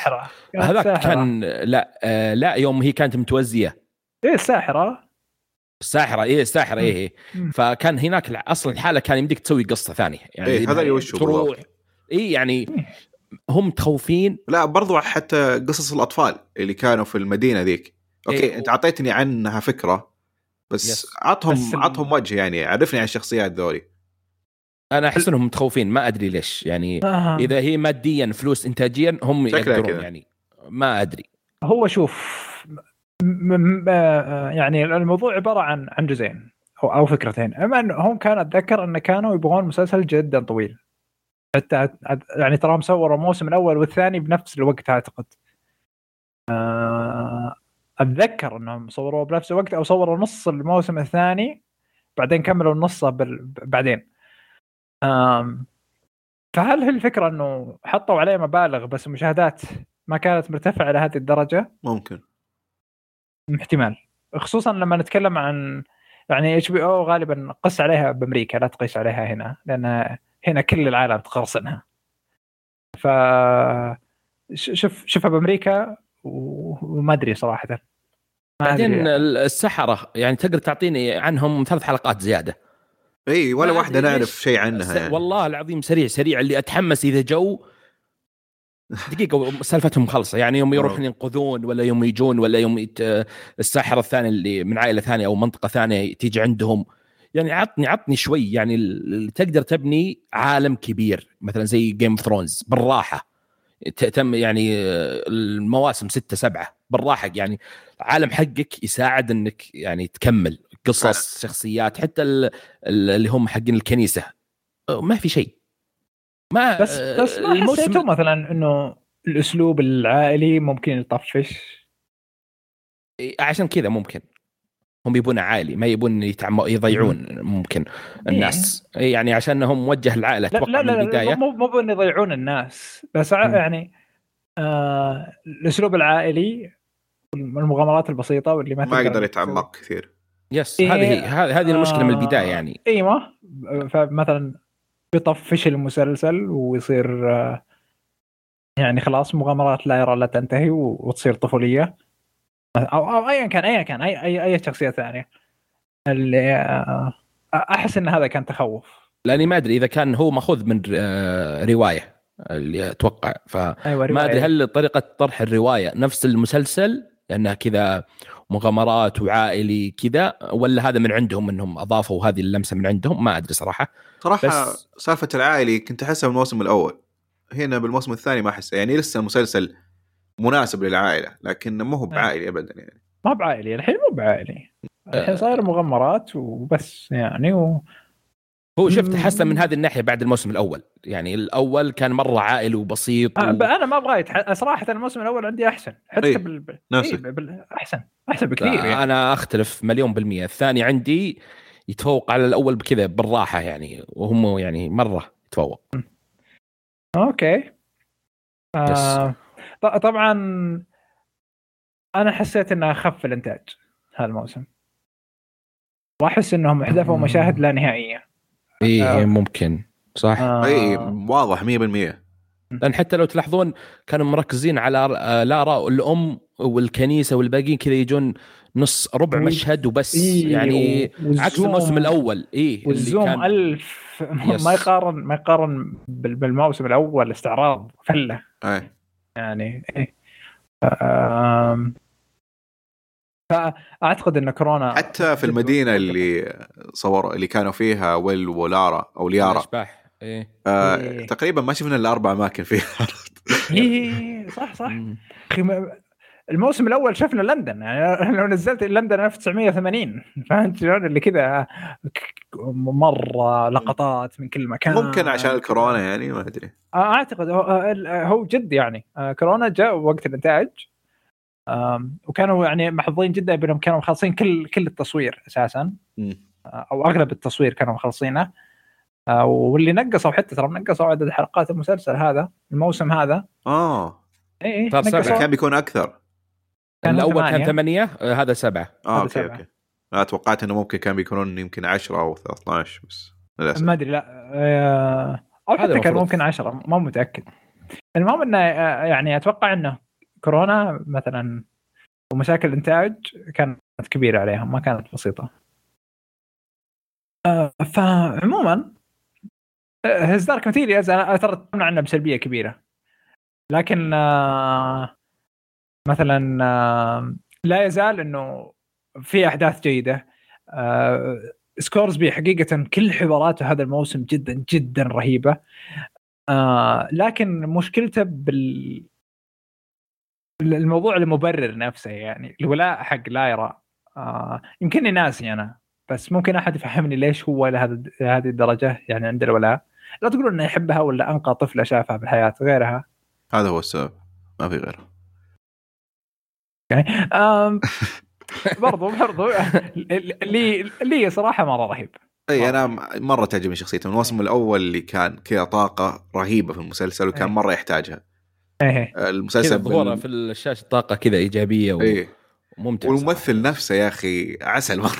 هذاك. كان لا آه لا يوم هي كانت متوزية إيه الساحره الساحره إيه الساحره إيه إيه. مم. فكان هناك أصلا الحالة كان يمديك تسوي قصة ثانية يعني إيه، هذا اللي وش هو تروح. اي يعني هم متخوفين لا برضو حتى قصص الأطفال اللي كانوا في المدينة ذيك okay إيه. أنت أعطيتني عنها فكرة بس yes. عطهم عطهم وجه يعني عرفني عن الشخصيات ذولي أنا أحس إنهم متخوفين ما أدري ليش يعني آه. إذا هي ماديا فلوس انتاجيا هم يقدرون. يعني ما أدري هو شوف م- م- آه، يعني الموضوع عبارة عن عن جزئين أو أو فكرتين أما إنه هم كان أتذكر انه كانوا يبغون مسلسل جدا طويل حتى يعني تراهم صوروا الموسم الأول والثاني بنفس الوقت أعتقد. آه، أتذكر إنهم صوروه بنفس الوقت أو صوروا نص الموسم الثاني بعدين كملوا النص بال... بعدين. فهل هي الفكرة إنه حطوا عليه مبالغ بس المشاهدات ما كانت مرتفعة لهذه الدرجة؟ ممكن. احتمال. خصوصا لما نتكلم عن يعني إتش بي أو غالبا قس عليها بأمريكا لا تقيس عليها هنا لأن هنا كل العالم تقرصنها ف ش- شوف شوفها بامريكا وما أدري صراحة. ما بعدين. السحرة يعني تقدر تعطيني عنهم ثلاث حلقات زيادة. إي ولا واحدة نعرف. شيء عنها يعني. والله العظيم سريع سريع اللي أتحمس إذا جو. دقيقة سالفتهم خلصة. يعني يوم يروحون ينقذون ولا يوم يجون ولا يوم يت... الساحر الثاني اللي من عائلة ثانية أو منطقة ثانية تيجي عندهم. يعني عطني عطني شوي يعني ال- تقدر تبني عالم كبير مثلا زي Game of Thrones بالراحة. ت- تم يعني المواسم ستة سبعة بالراحة. يعني العالم حقك يساعد إنك يعني تكمل قصص شخصيات حتى ال- ال- اللي هم حقين الكنيسة. ما في شيء. ما بس بس ما حسيتوا مثلا إنه الأسلوب العائلي ممكن يطفش؟ عشان كذا ممكن. هم يبون عائلي ما يبون يتعم... يضيعون ممكن الناس. إيه يعني عشان هم موجه العائلة لا لا من لا, البداية. مو مو بأن يضيعون الناس بس مم. يعني آه الأسلوب العائلي المغامرات البسيطة واللي ما ما يقدر. يتعمق كثير. يس إيه، هذه هي هذه هذه المشكلة من البداية آه، يعني. أيوه فمثلا بيطفش المسلسل ويصير آه، يعني خلاص مغامرات لا يرى لا تنتهي وتصير طفولية. أو أو ايا كان ايا كان. اي اي أي شخصية ثانية. اللي آه، أحس إن هذا كان تخوف. لأني ما أدري إذا كان هو مأخوذ من آه، رواية اللي أتوقع. فما أيوه أدري. هل طريقة طرح الرواية نفس المسلسل لأنها كذا مغامرات وعائلي كذا ولا هذا من عندهم إنهم أضافوا هذه اللمسة من عندهم؟ ما أدري صراحة. صراحة بس- سالفة العائلي كنت أحسها بالموسم الأول. هنا بالموسم الثاني ما أحسها. يعني لسه المسلسل مناسب للعائلة لكن مو هو بعائلي ابدا يعني. ما بعائلي الحين مو بعائلي. الحين صاير مغامرات وبس يعني و... هو شفت. حسن من هذه الناحية بعد الموسم الأول. يعني الأول كان مرة عائلي وبسيط و... أنا ما أبغى يتح... صراحة الموسم الأول عندي أحسن. حتى إيه، بال... نفسك. إيه بال... أحسن أحسن بكثير يعني. أنا أختلف مليون بالمية. الثاني عندي يتفوق على الأول بكذا بالراحة يعني وهم يعني مرة يتفوق. أوكي. آه... ط- طبعا أنا حسيت إنه خف الإنتاج هذا الموسم. وأحس إنهم حذفوا. مشاهد لا نهائية. إيه آه. ممكن. صح؟ آه... اي واضح 100% لأن حتى لو تلاحظون كانوا مركزين على آه، لارا الأم والكنيسة والباقيين كذا يجون نص ربع مشهد وبس. إيه، يعني عكس الموسم الأول. اللي والزوم كان ألف. يس. ما يقارن ما يقارن بال- بالموسم الأول استعراض فلة. اي يعني إيه. فأعتقد إن كورونا حتى في المدينة اللي صوروا اللي كانوا فيها ويل ولارا أو ليارا. الأشباح إيه. آه إيه. تقريبا ما شفنا إلا أربع أماكن فيها. إيه، صح صح. مم. أخي ما- الموسم الأول شفنا لندن يعني لو نزلت لندن 1980 فهمت شلون؟ اللي كذا مرة لقطات من كل مكان. ممكن عشان الكورونا يعني ما أدري. أعتقد هو, هو جد يعني. آه، كورونا جاء وقت الإنتاج. وكانوا يعني محظوظين جدا بأنهم كانوا مخلصين كل كل التصوير أساسا. آه، أو أغلب التصوير كانوا مخلصينه. آه، واللي نقصوا حتى ترى نقصوا عدد حلقات المسلسل هذا الموسم هذا. آه. اي اي كان بيكون أكثر. كان الأول ثمانية. كان ثمانية آه، هذا سبعة آه هذا okay سبعة. okay لا توقعت إنه ممكن كان بيكونون يمكن 10 أو 13 بس للأسف ما أدري لا آه، أو حتى كان. ممكن 10 ما متأكد المهم إنه آه، يعني أتوقع إنه كورونا مثلا ومشاكل الإنتاج كانت كبيرة عليهم ما كانت بسيطة آه، فعموما هيز دارك ماتيريالز أنا ترى عنه بسلبية كبيرة لكن آه، مثلا لا يزال إنه في أحداث جيدة. آه، سكورزبي حقيقة كل حواراته هذا الموسم جدا جدا رهيبة. آه، لكن مشكلته بال الموضوع المبرر نفسه يعني الولاء حق لايرا. آه، يمكنني ناسي أنا بس ممكن أحد يفهمني ليش هو لهذا هذه الدرجة يعني عند الولاء. لا تقولون إنه يحبها ولا أنقى طفلة شافها بالحياة غيرها. هذا هو السبب ما في غيره. آم، برضو برضو لي لي صراحة مرة رهيب. إي أنا مرة تعجبني شخصيته. من الموسم الأول اللي كان كذا طاقة رهيبة في المسلسل وكان. مرة يحتاجها. إيه المسلسل بال... في الشاشة طاقة كذا إيجابية و- إيه وممتع والممثل نفسه يا أخي عسل مرة.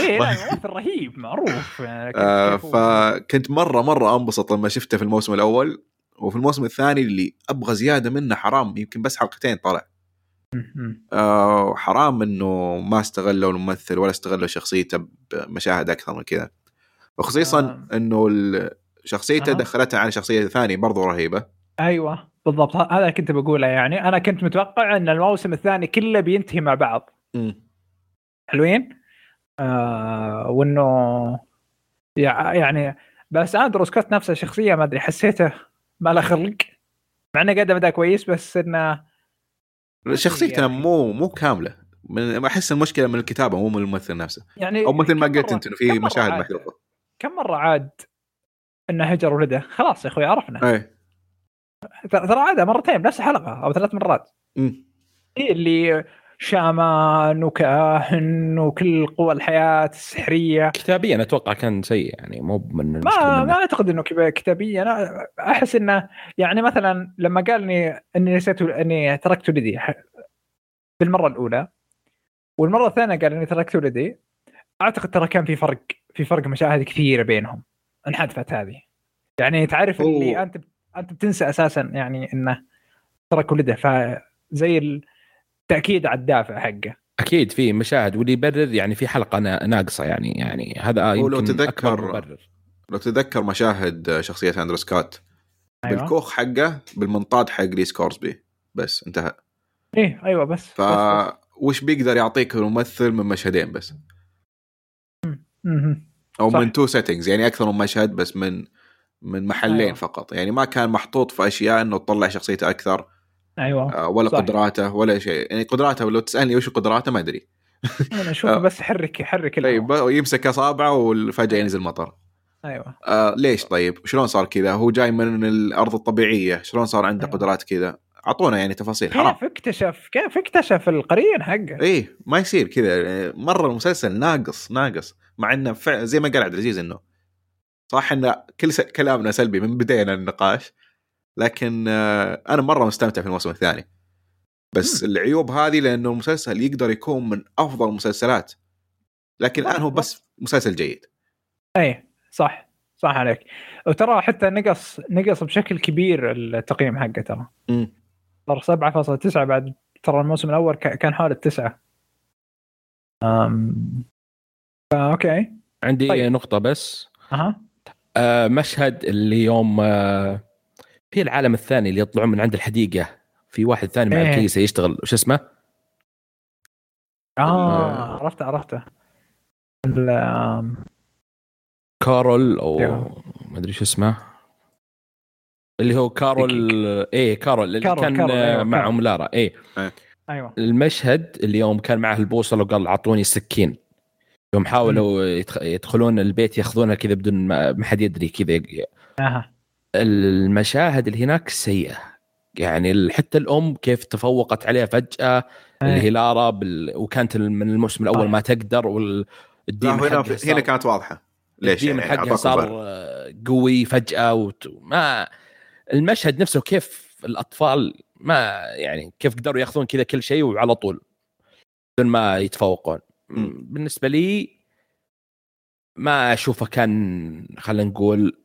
إيه لا ممثل رهيب معروف. يعني آه. فكنت مرة مرة أنبسط لما شفته في الموسم الأول. وفي الموسم الثاني اللي أبغى زيادة منه حرام يمكن بس حلقتين طلع. آه حرام إنه ما استغلوا الممثل ولا استغلوا شخصيته بمشاهد أكثر من كذا. وخصيصا آه. إنه شخصيته أها. دخلتها على شخصية ثانية برضو رهيبة. أيوه بالضبط. هذا كنت بقوله يعني. أنا كنت متوقع إن الموسم الثاني كله بينتهي مع بعض. مم. حلوين؟ آه وإنه يع- يعني بس أندرو سكوت نفسه شخصية ما أدري حسيته ما له خلق. مع إنه قدم أداء كويس بس إنه شخصيته يعني. مو مو كاملة. من أحس المشكلة من الكتابة مو من الممثل نفسه. يعني أو مثل ما قلت أنت إنه في مشاهد محذوفه كم مرة عاد إنه هجر ولده؟ خلاص يا أخوي عرفنا. اي ترى عادها مرتين بنفس الحلقة أو ثلاث مرات. مم. إيه اللي شامان وكاهن وكل قوى الحياة السحرية كتابيا أتوقع كان سيء يعني مو من ما. ما أعتقد إنه كتابيا أنا أحس إنه يعني مثلا لما قال اني إني نسيت إني تركت ولدي بالمرة الأولى والمرة الثانية قال إني تركت ولدي أعتقد ترى كان في فرق في فرق مشاهد كثيرة بينهم انحذفت هذه يعني تعرف اللي. انت أنت بتنسى أساسا يعني إنه ترك ولده فزي التاكيد على الدافع حقه أكيد في مشاهد واللي يبرر يعني في حلقة نا- ناقصة يعني يعني هذا ولو يمكن تذكر- اكبر مبرر لو تتذكر مشاهد شخصية أندرو سكوت أيوة. بالكوخ حقه بالمنطاد حق Lee Scoresby بس انتهى إيه أيوه بس, ف بس, بس. وش بيقدر يعطيك الممثل من مشهدين بس. أو صح. من two settings يعني أكثر من مشهد بس من من محلين أيوة. فقط يعني ما كان محطوط في أشياء إنه تطلع شخصيته أكثر أيوه آه، ولا صح. قدراته ولا شيء. يعني قدراته لو تسألني وش قدراته ما أدري. أنا اشوفه آه. بس يحرك يحرك. طيب يمسك أصابعه وفجأة ينزل مطر أيوه. آه ليش طيب؟ شلون صار كذا؟ هو جاي من الأرض الطبيعية شلون صار عنده أيوة. قدرات كذا؟ أعطونا يعني تفاصيل حرام. كيف اكتشف كيف اكتشف القرين حقه؟ إيه ما يصير كذا. مرة المسلسل ناقص ناقص مع إنه فع- زي ما قال عبد العزيز إنه صح ان كل س... كلامنا سلبي من بدينا النقاش. لكن آه أنا مرة مستمتع في الموسم الثاني. بس العيوب هذه لأنه المسلسل يقدر يكون من أفضل المسلسلات. لكن الان هو بس مسلسل جيد. اي صح. صح عليك. وترى حتى نقص نقص بشكل كبير التقييم حقه ترى. مم. صار 7.9 بعد ترى الموسم الأول كان حول التسعة. أم... فا okay. عندي طيب. طيب. نقطة بس. أها. آه مشهد اللي يوم آه في العالم الثاني اللي يطلعون من عند الحديقة في واحد ثاني مع إيه. الكنيسة يشتغل وش اسمه؟ آه عرفته عرفته. آم، كارول أو. ما أدري شو اسمه. اللي هو كارول إيه كارول اللي كارول، كان كارول، أيوه، أيوه معهم كارول. لارا إيه. أيوه. المشهد اللي يوم كان معه البوصلة وقال أعطوني سكين يوم حاولوا يدخ- يدخلون البيت ياخذونها كذا بدون ما ما حد يدري كذا أها. المشاهد اللي هناك سيئة يعني حتى الأم كيف تفوقت عليها فجأة اللي إيه. هي لارا بال... وكانت من الموسم الأول. ما تقدر والديم هنا هنا كانت واضحة ليش يعني حقها صار. آه، قوي فجأة وت... ما المشهد نفسه كيف الأطفال ما يعني كيف قدروا ياخذون كذا كل شيء وعلى طول بدون ما يتفوقون مم. بالنسبة لي ما أشوفه كان خلينا نقول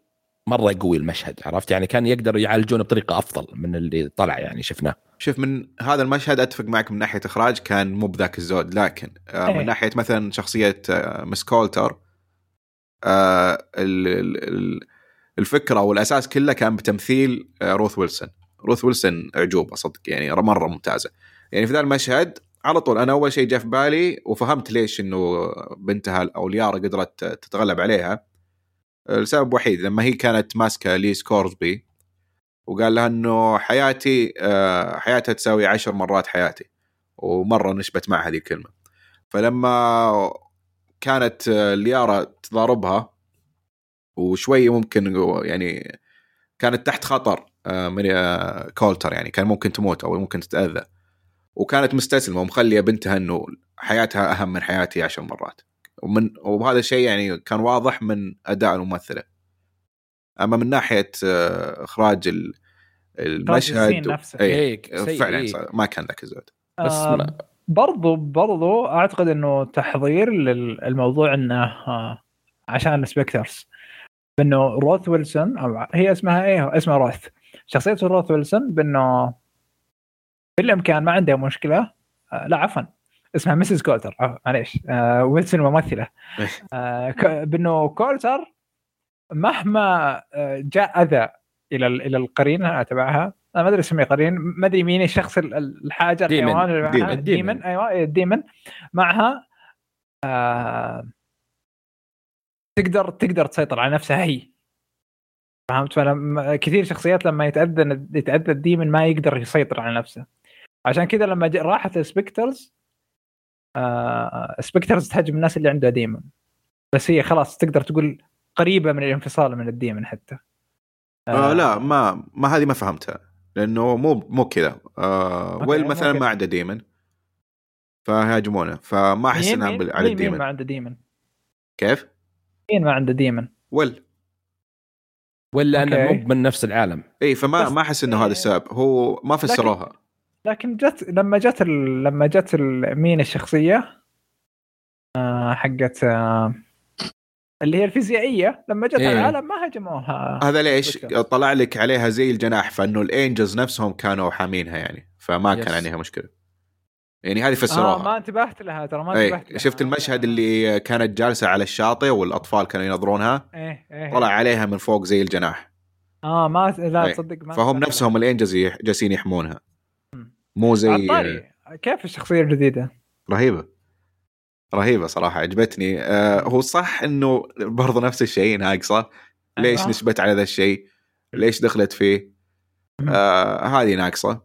مرة قوي المشهد عرفت؟ يعني كان يقدروا يعالجونه بطريقة أفضل من اللي طلع يعني شفناه. شوف من هذا المشهد أتفق معك من ناحية إخراج كان مو بذاك الزود لكن آه، إيه. من ناحية مثلا شخصية آه، مس كولتر آه، ال- ال- ال- الفكرة والأساس كله كان بتمثيل روث ويلسون. روث ويلسون أعجوبة صدق يعني مرة ممتازة. يعني في ذا المشهد على طول أنا أول شيء جاء في بالي وفهمت ليش إنه بنتها أو ليارا قدرت تتغلب عليها السبب وحيد لما هي كانت ماسكة Lee Scoresby وقال لها إنه حياتي آه، حياتها تساوي عشر مرات حياتي ومرة نشبت مع هذه الكلمة. فلما كانت ليارا تضاربها وشوي ممكن يعني كانت تحت خطر آه، من آه، كولتر يعني كان ممكن تموت أو ممكن تتأذى. وكانت مستسلمة ومخلية بنتها إنه حياتها أهم من حياتي عشر مرات. ومن وهذا الشيء يعني كان واضح من أداء الممثلة. أما من ناحية آه، إخراج ال- المشهد نفسه. اي إيه، فعلا إيه. ما كان ذاك الزود. بس آه، ما برضو برضو أعتقد إنه تحضير للموضوع إنه آه، عشان ال spectres بإنه روث ويلسون أو هي اسمها إيه؟ اسمها روث. شخصية روث ويلسون بإنه بالإمكان ما عندها مشكلة. لا عفوا. اسمها Mrs. كولتر. معليش. آه، ويلسون ممثلة. آه، ك- بأنه كولتر مهما آه، جاء أذى إلى ال- إلى القرين تبعها أنا ما أدري اسميه قرين ما أدري مين الشخص ال- ال- الحاجة daemon. الحيوان اللي معها daemon. ال daemon أيوه إيه، ال daemon معها آه تقدر تقدر تسيطر على نفسها هي. فهمت؟ فلما كثير شخصيات لما يتأذى يتأذى ال daemon ما يقدر يسيطر على نفسه. عشان كذا لما راحت ال spectres spectres تهاجم الناس اللي عندها daemon بس هي خلاص تقدر تقول قريبة من الانفصال من ال daemon حتى. آه لا ما ما هذه ما فهمتها. لأنه مو مو كذا. آه ويل مثلا. ما عنده daemon فهاجمونه. فما أحس انها على مين, مين ال daemon ما عنده daemon كيف؟ مين ما عنده daemon ويل. ولا انه. مو من نفس العالم. إي فما ما أحس إنه هذا. السبب. هو ما فسروها. لكن جت لما جت ال... لما جت ال... مين الشخصية آه حقت آه اللي هي الفيزيائية لما جت إيه. العالم ما هاجموها هذا ليش spectres. طلع لك عليها زي الجناح فإنه ال angels نفسهم كانوا حامينها يعني فما كان yes. عليها مشكلة يعني هذه آه فسروها ما انتبهت لها ترى ما انتبهت اي لها. شفت المشهد اللي كانت جالسة على الشاطئ والأطفال كانوا ينظرونها إيه إيه طلع عليها من فوق زي الجناح آه ما لا إيه. تصدق ما فهم انتبهت نفسهم الإنجلز جالسين يحمونها. مو. زي عطاري كيف الشخصية الجديدة؟ رهيبة رهيبة صراحة عجبتني آه هو صح إنه برضو نفس الشيء ناقصه ليش أيوة. نسبت على ذا الشيء ليش دخلت فيه. آه هذه ناقصه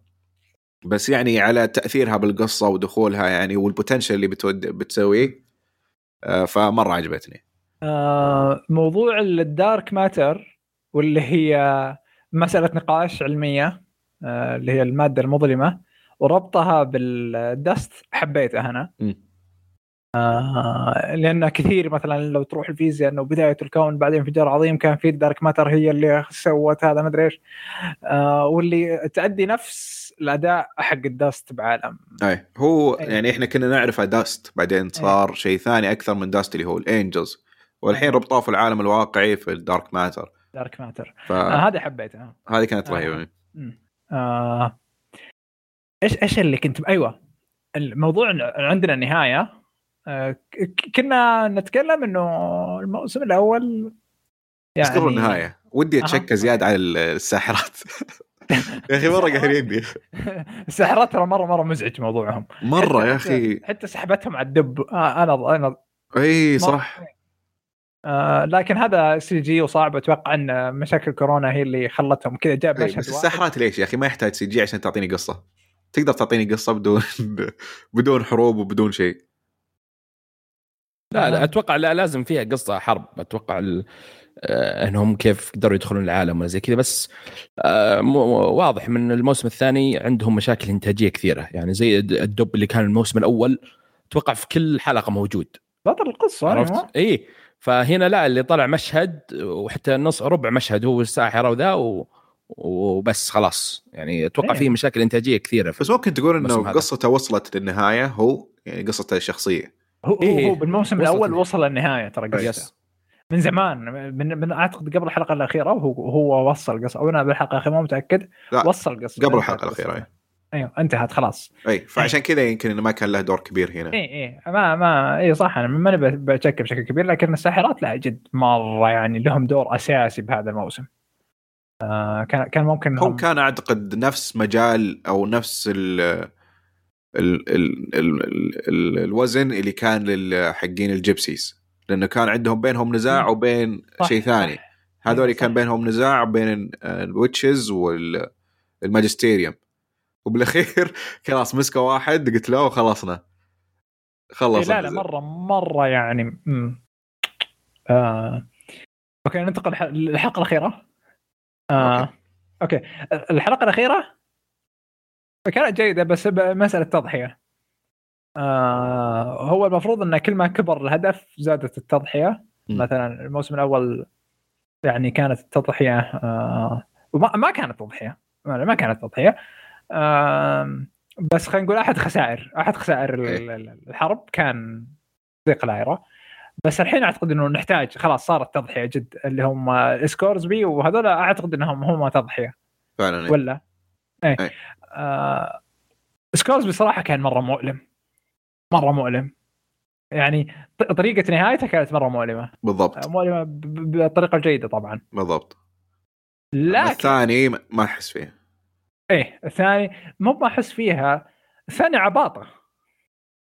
بس يعني على تأثيرها بالقصة ودخولها يعني وال potential اللي بتود بتسويه آه فمرة عجبتني آه موضوع ال dark matter واللي هي مسألة نقاش علمية آه اللي هي المادة المظلمة وربطها بال Dust حبيته أنا. آه لأن كثير مثلا لو تروح الفيزياء إنه بداية الكون بعدين انفجار عظيم كان في ال dark matter هي اللي سوت هذا ما أدري إيش آه واللي تأدي نفس الأداء حق ال dust بعالم أي هو أي. يعني إحنا كنا نعرفه dust بعدين صار شيء ثاني أكثر من dust اللي هو ال angels والحين. ربطوه في العالم الواقعي في ال dark matter dark matter آه فهذه هذا حبيته كانت آه. رهيبة مم. آه إيش إيش اللي كنت أيوه. الموضوع عندنا نهاية. آه كنا نتكلم إنه الموسم الأول بس قبل النهاية. ودي. أتشكى زيادة على الساحرات. يا أخي مرة قاهريني الساحرات ترى مره مرة مزعج موضوعهم. مرة يا أخي. حتى سحبتهم على الدب. آه أنا أنا إي صح. آه لكن هذا CG وصعب. أتوقع إن مشاكل كورونا هي اللي خلتهم كذا جاب مشهد بس. الساحرات ليش يا أخي؟ ما يحتاج CG عشان تعطيني قصة. تقدر تعطيني قصة بدون بدون حروب وبدون شيء. لا لا أتوقع لا لازم فيها قصة حرب. أتوقع ال- آه، إنهم كيف قدروا يدخلون العالم ولا زي كذا. بس آه، واضح من الموسم الثاني عندهم مشاكل إنتاجية كثيرة. يعني زي الد- الدب اللي كان الموسم الأول أتوقع في كل حلقة موجود. بطل القصة عرفت؟ إي فهنا لا اللي طلع مشهد وحتى نص ربع مشهد هو الساحرة وذا و... وبس خلاص يعني أتوقع إيه. فيه مشاكل إنتاجية كثيرة في بس ممكن تقول إنه. قصته وصلت للنهاية هو يعني قصته الشخصية هو, هو, إيه. هو بالموسم وصلت الأول. وصل للنهاية ترى قصته من زمان من, من أعتقد قبل الحلقة الأخيرة وهو هو وصل قصة أو أنا بالحلقة الأخيرة مو متأكد لا، وصل قصة قبل انتهت الحلقة. الأخيرة إيه. أيوه انتهت خلاص اي فعشان كذا يمكن إنه ما كان له دور كبير هنا اي اي ما ما اي صح أنا ماني ب- بشكل بشكل كبير لكن الساحرات لا جد مرة يعني لهم دور أساسي بهذا الموسم كان كان ممكن هو كان أعتقد نفس مجال أو نفس ال ال ال ال ال الوزن اللي كان للحقين ال gypsies لأنه كان عندهم بينهم نزاع. وبين شيء ثاني. هذول كان. بينهم نزاع بين ال witches وال Magisterium وبالأخير خلاص مسكوا واحد قلت له وخلصنا إيه خلص لا لا مره مرة يعني. آه. أوكي ننتقل للحلقة الأخيرة آه. أوكي. أوكي الحلقة الأخيرة كانت جيده بس مسألة تضحية آه هو المفروض إن كل ما كبر الهدف زادت التضحية مم. مثلا الموسم الأول يعني كانت التضحية آه وما ما كانت تضحية ما ما كانت تضحية آه بس خلينا نقول أحد خسائر أحد خسائر إيه. ال- الحرب كان ضيق العائره بس الحين اعتقد انه نحتاج خلاص صارت تضحية جد اللي هم Scoresby وهذول اعتقد انهم هم تضحية. فعلا إيه. ولا؟ إيه. أي. آه Scores بصراحه كان مرة مؤلم. مرة مؤلم. يعني طريقة نهايته كانت مرة مؤلمة. بالضبط. مؤلمة ب- ب- بالطريقة الجيدة طبعا. بالضبط. لكن الثاني ما- ما أحس فيه إيه الثاني مو ما أحس فيها. الثاني عباطة.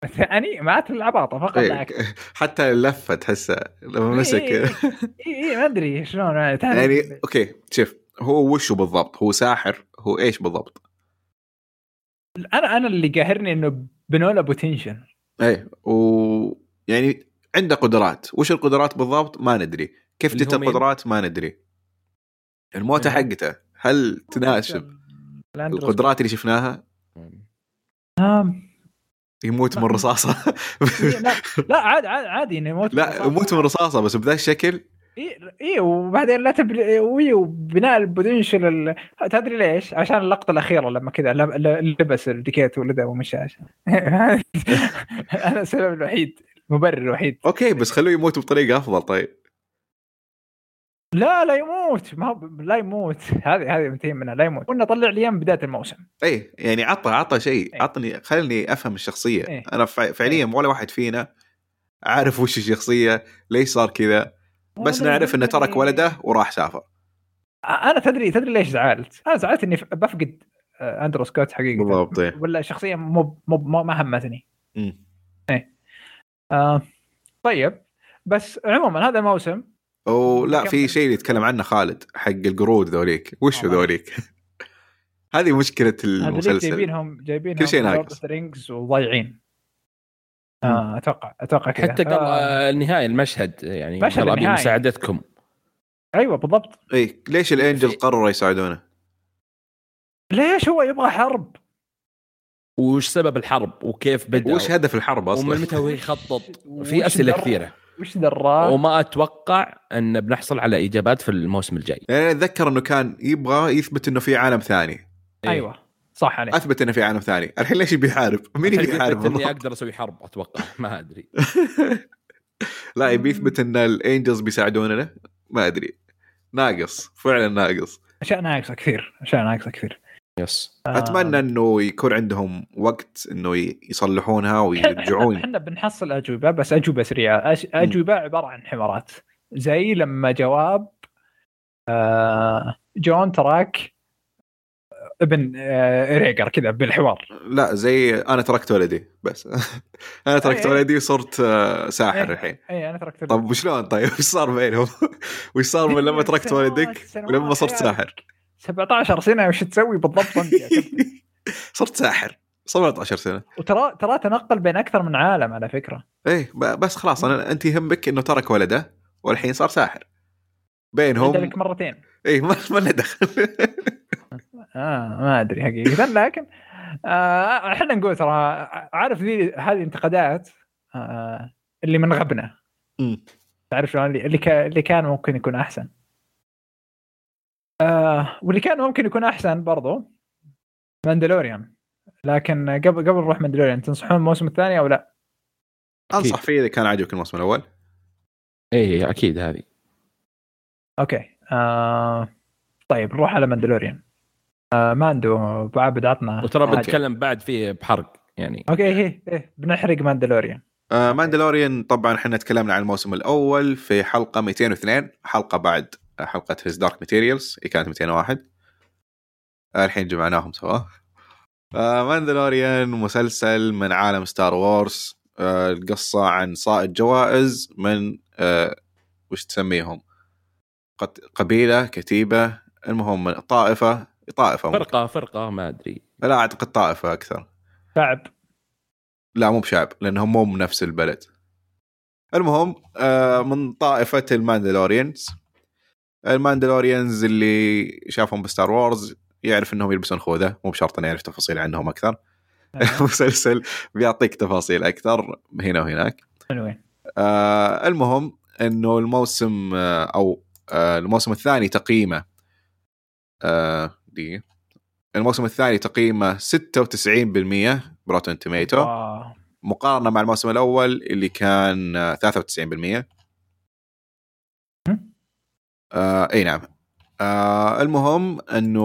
الثاني مات العباطه فقط إيه. لا أكثر. حتى اللفة تحسه لما مسك. إيه، إيه، اي اي ما أدري شلون. يعني ثاني- يعني أوكي شوف هو وشه بالضبط؟ هو ساحر هو إيش بالضبط؟ أنا أنا اللي قاهرني إنه بنوا له potential إيه و يعني عنده قدرات. وش القدرات بالضبط؟ ما ندري. كيف جت؟ القدرات ما ندري. الموتة هو- حقته هل تناسب. القدرات اللي شفناها؟ يموت من ما- رصاصة. إيه، لا لا عادي عادي عادي إنه يموت لا يموت من رصاصة بس بذا الشكل. اي إيه وبعدين لا تبني وي وبناء ال potential ال... تدري ليش؟ عشان اللقطة الأخيرة لما كذا لبس الجاكيت ولده ومشى. عشان هذا السبب الوحيد المبرر الوحيد. أوكي بس خلوه يموت بطريقة أفضل طيب. لا لا يموت. ما لا يموت. هذه هذه منتهين منها لا يموت. قلنا طلع لي من بداية الموسم. اي يعني عطى عطى شيء. إيه. عطني خلني أفهم الشخصية. إيه. أنا فع- فعليا ولا واحد فينا عارف وش الشخصية ليش صار كذا. بس نعرف إنه ترك. ولده وراح سافر. أنا تدري تدري ليش زعلت؟ أنا زعلت إني بفقد آه، أندرو سكوت حقيقة. بالضبط، إيه. ولا شخصية مو مو ما همتني. مم. آه طيب. بس عموما هذا الموسم ولا. في شيء اللي يتكلم عنه خالد حق القرود ذوليك. وش آه، ذوليك؟ هذه مشكلة هذوليك المسلسل. جايبينهم جايبينهم كل شيء ناقص. رينجز وضايعين. آه أتوقع أتوقع كذا. حتى قال آه آه، النهاية المشهد يعني مشهد ابي النهاية. مساعدتكم أيوه بالضبط. إي إيه، ليش الإنجل في- قرروا يساعدونه؟ ليش هو يبغى حرب؟ وش سبب الحرب؟ وكيف بدأ؟ وش هدف الحرب ومن أصلا؟ متى هو يخطط؟ في أسئلة كثيرة. وش دراه؟ وما أتوقع أن بنحصل على إجابات في الموسم الجاي. يعني أتذكر إنه كان يبغى يثبت إنه في عالم ثاني. إيه. أيوه صح عليك. أثبت إنه في عالم ثاني. الحين ليش يبي يحارب؟ مين يبي يحارب؟ إني؟ أقدر أسوي حرب أتوقع. ما أدري. لا يبي يثبت إن الإنجلز بيساعدوننا. ما أدري. ناقص فعلا ناقص. أشياء ناقصة كثير أشياء ناقصة كثير. يس آه، اتمنى إنه يكون عندهم وقت إنه يصلحونها ويرجعون. إحنا بنحصل أجوبة بس أجوبة سريعة. أش- أجوبة عبارة عن حوارات زي لما جواب آه جون تراك ابن آه ريجر كذا بالحوار. لا زي أنا تركت ولدي بس. أنا تركت أي-. ولدي وصرت آه، ساحر إيه. الحين. اي أنا تركت طب وشلون طيب؟ وش صار بينهم؟ وش صار من لما تركت ولدك ولما صرت ساحر؟ 17 سنة وش تسوي بالضبط انت؟ صرت ساحر. 17 سنة. وترى ترى تنقل بين أكثر من عالم على فكرة. إيه بس خلاص أنا أنت يهمك إنه ترك ولده والحين صار ساحر. بينهم عندك مرتين. إيه ما ما له دخل. آه ما أدري حقيقة. لكن آه، إحنا نقول ترى عارف ذي هذه انتقادات آه اللي من غبنا. تعرف شلون؟ اللي اللي كان ممكن يكون أحسن. آه واللي كان ممكن يكون أحسن برضو Mandalorian. لكن قبل قبل نروح Mandalorian تنصحون الموسم الثاني أو لا؟ أنصح فيه إذا كان عجبك الموسم الأول. اي أكيد هذه. أوكي. آه طيب نروح على Mandalorian. آه Mando أبو عابد عطنا. وترى. بنتكلم بعد فيه بحرق يعني. أوكي إيه إيه بنحرق Mandalorian. آه Mandalorian طبعا إحنا تكلمنا عن الموسم الأول في حلقة 202 حلقة بعد. حلقة His Dark Materials اللي كانت 201 آه الحين جمعناهم سوا. آه Mandalorian مسلسل من عالم Star Wars آه القصة عن صائد جوائز من آه وش تسميهم؟ قت- قبيلة كتيبة المهم طائفة طائفة ممكن. فرقة فرقة ما أدري. لا أعتقد طائفة أكثر. شعب. لا مو بشعب لأنهم مو من نفس البلد. المهم آه من طائفة ال Mandalorians ال Mandalorians اللي شافهم ب Star Wars يعرف إنهم يلبسون خوذة مو بشرط إنه يعرف تفاصيل عنهم أكثر. المسلسل بيعطيك تفاصيل أكثر هنا وهناك. حلوين. آه المهم إنه الموسم آه أو آه الموسم الثاني تقييمه آه دي الموسم الثاني تقييمه 96% بروتن توميتو. مقارنة مع الموسم الأول اللي كان آه، 93% هم؟ آه إي نعم. آه المهم إنه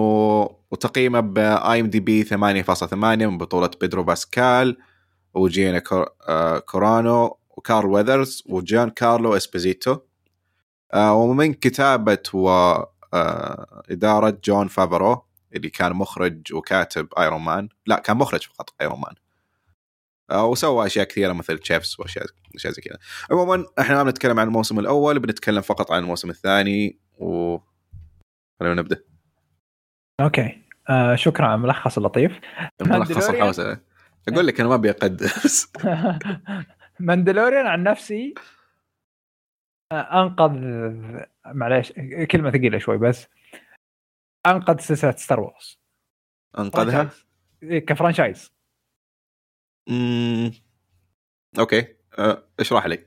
وتقييمه ب IMDb 8.8 من بطولة بيدرو باسكال وجينا كور آه كارانو وكارل ويذرز وجان كارلو إسبيزيتو. آه ومن كتابة واداره جون فافرو اللي كان مخرج وكاتب Iron Man لا كان مخرج فقط Iron Man آه وسوى أشياء كثيرة مثل تشيفس واشياء أشياء زي كذا. عموما إحنا ما بنتكلم عن الموسم الأول بنتكلم فقط عن الموسم الثاني و خلينا نبدأ. okay. آه شكرا على الملخص اللطيف. الملخص؟ الحوسه أقول لك أنا ما أبي أقدس. ماندلوريان عن نفسي آه، انقذ معليش كلمة ثقيلة شوي بس. أنقذ سلسلة ستار وورز أنقذها؟ إيه، كفرانشايز. امم أوكي. أه، اشرح لي.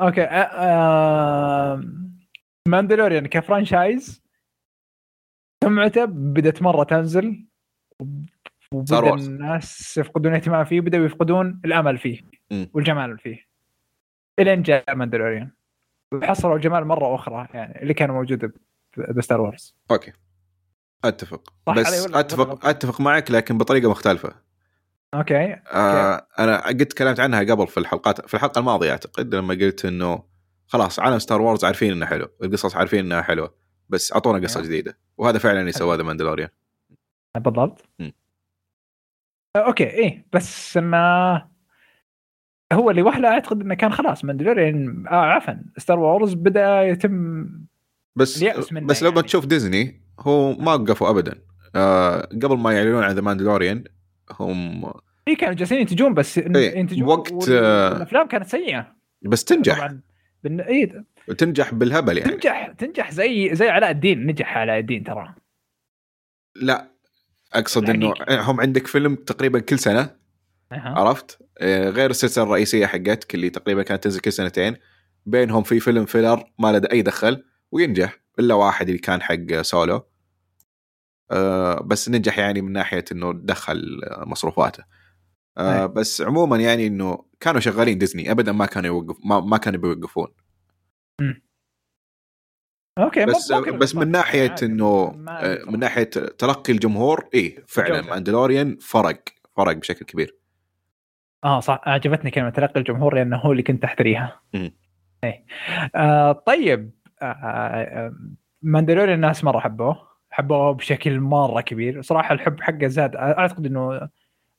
okay. آه، آه، ماندلوريان ك franchise سمعته بدت مرة تنزل. وبدأ. الناس يفقدون اهتمام فيه بدأوا يفقدون الأمل فيه. والجمال فيه. الين جاء ماندلوريان. وحصلوا الجمال مرة أخرى يعني اللي كان موجود بستار وورز. okay. أتفق. بس أتفق؟ أتفق معك لكن بطريقة مختلفة. okay آه أنا قد تكلمت عنها قبل في الحلقات في الحلقة الماضية أعتقد لما قلت إنه خلاص عالم ستار وورز عارفين إنه حلو القصص عارفين إنها حلوة بس أعطونا قصة أيوه. جديدة وهذا فعلا اللي سواه ذا ماندلوريان بالضبط مم. آه، okay إيه بس ما هو اللي وهلة أعتقد إنه كان خلاص ماندلوريان آه عفوا ستار وورز بدأ يتم بس منه بس لو يعني. بتشوف ديزني هو ما وقفوا ابدا آه قبل ما يعلنون عن ذا ماندلوريان هم اي كانوا جالسين ينتجون بس إيه، ينتجون وقت، آه، والأفلام كانت سيئة. بس تنجح. طبعا بالن... إيه تنجح بالهبل يعني. تنجح تنجح زي زي علاء الدين. نجح علاء الدين ترى. لا أقصد إنه الحقيقي. هم عندك فيلم تقريبا كل سنة أها. عرفت؟ آه، غير السلسلة الرئيسية حقتك اللي تقريبا كانت تنزل كل سنتين بينهم في فيلم filler ما له أي دخل وينجح إلا واحد اللي كان حق سولو. بس نجح يعني من ناحية إنه دخل آه، مصروفاته آه،. بس عموما يعني إنه كانوا شغالين ديزني ابدا ما كانوا يوقف ما, ما كانوا بيوقفون okay بس بس من. ناحية. إنه آه، من ناحية تلقي الجمهور إيه فعلا. ماندلوريان فرق فرق بشكل كبير آه صح عجبتني كلمة تلقي الجمهور لأنه هو اللي كنت أحتريها. إيه آه طيب آه آه ماندلوريان الناس مرة حبوه حبوه بشكل مرة كبير. صراحة الحب حقه زاد. أعتقد إنه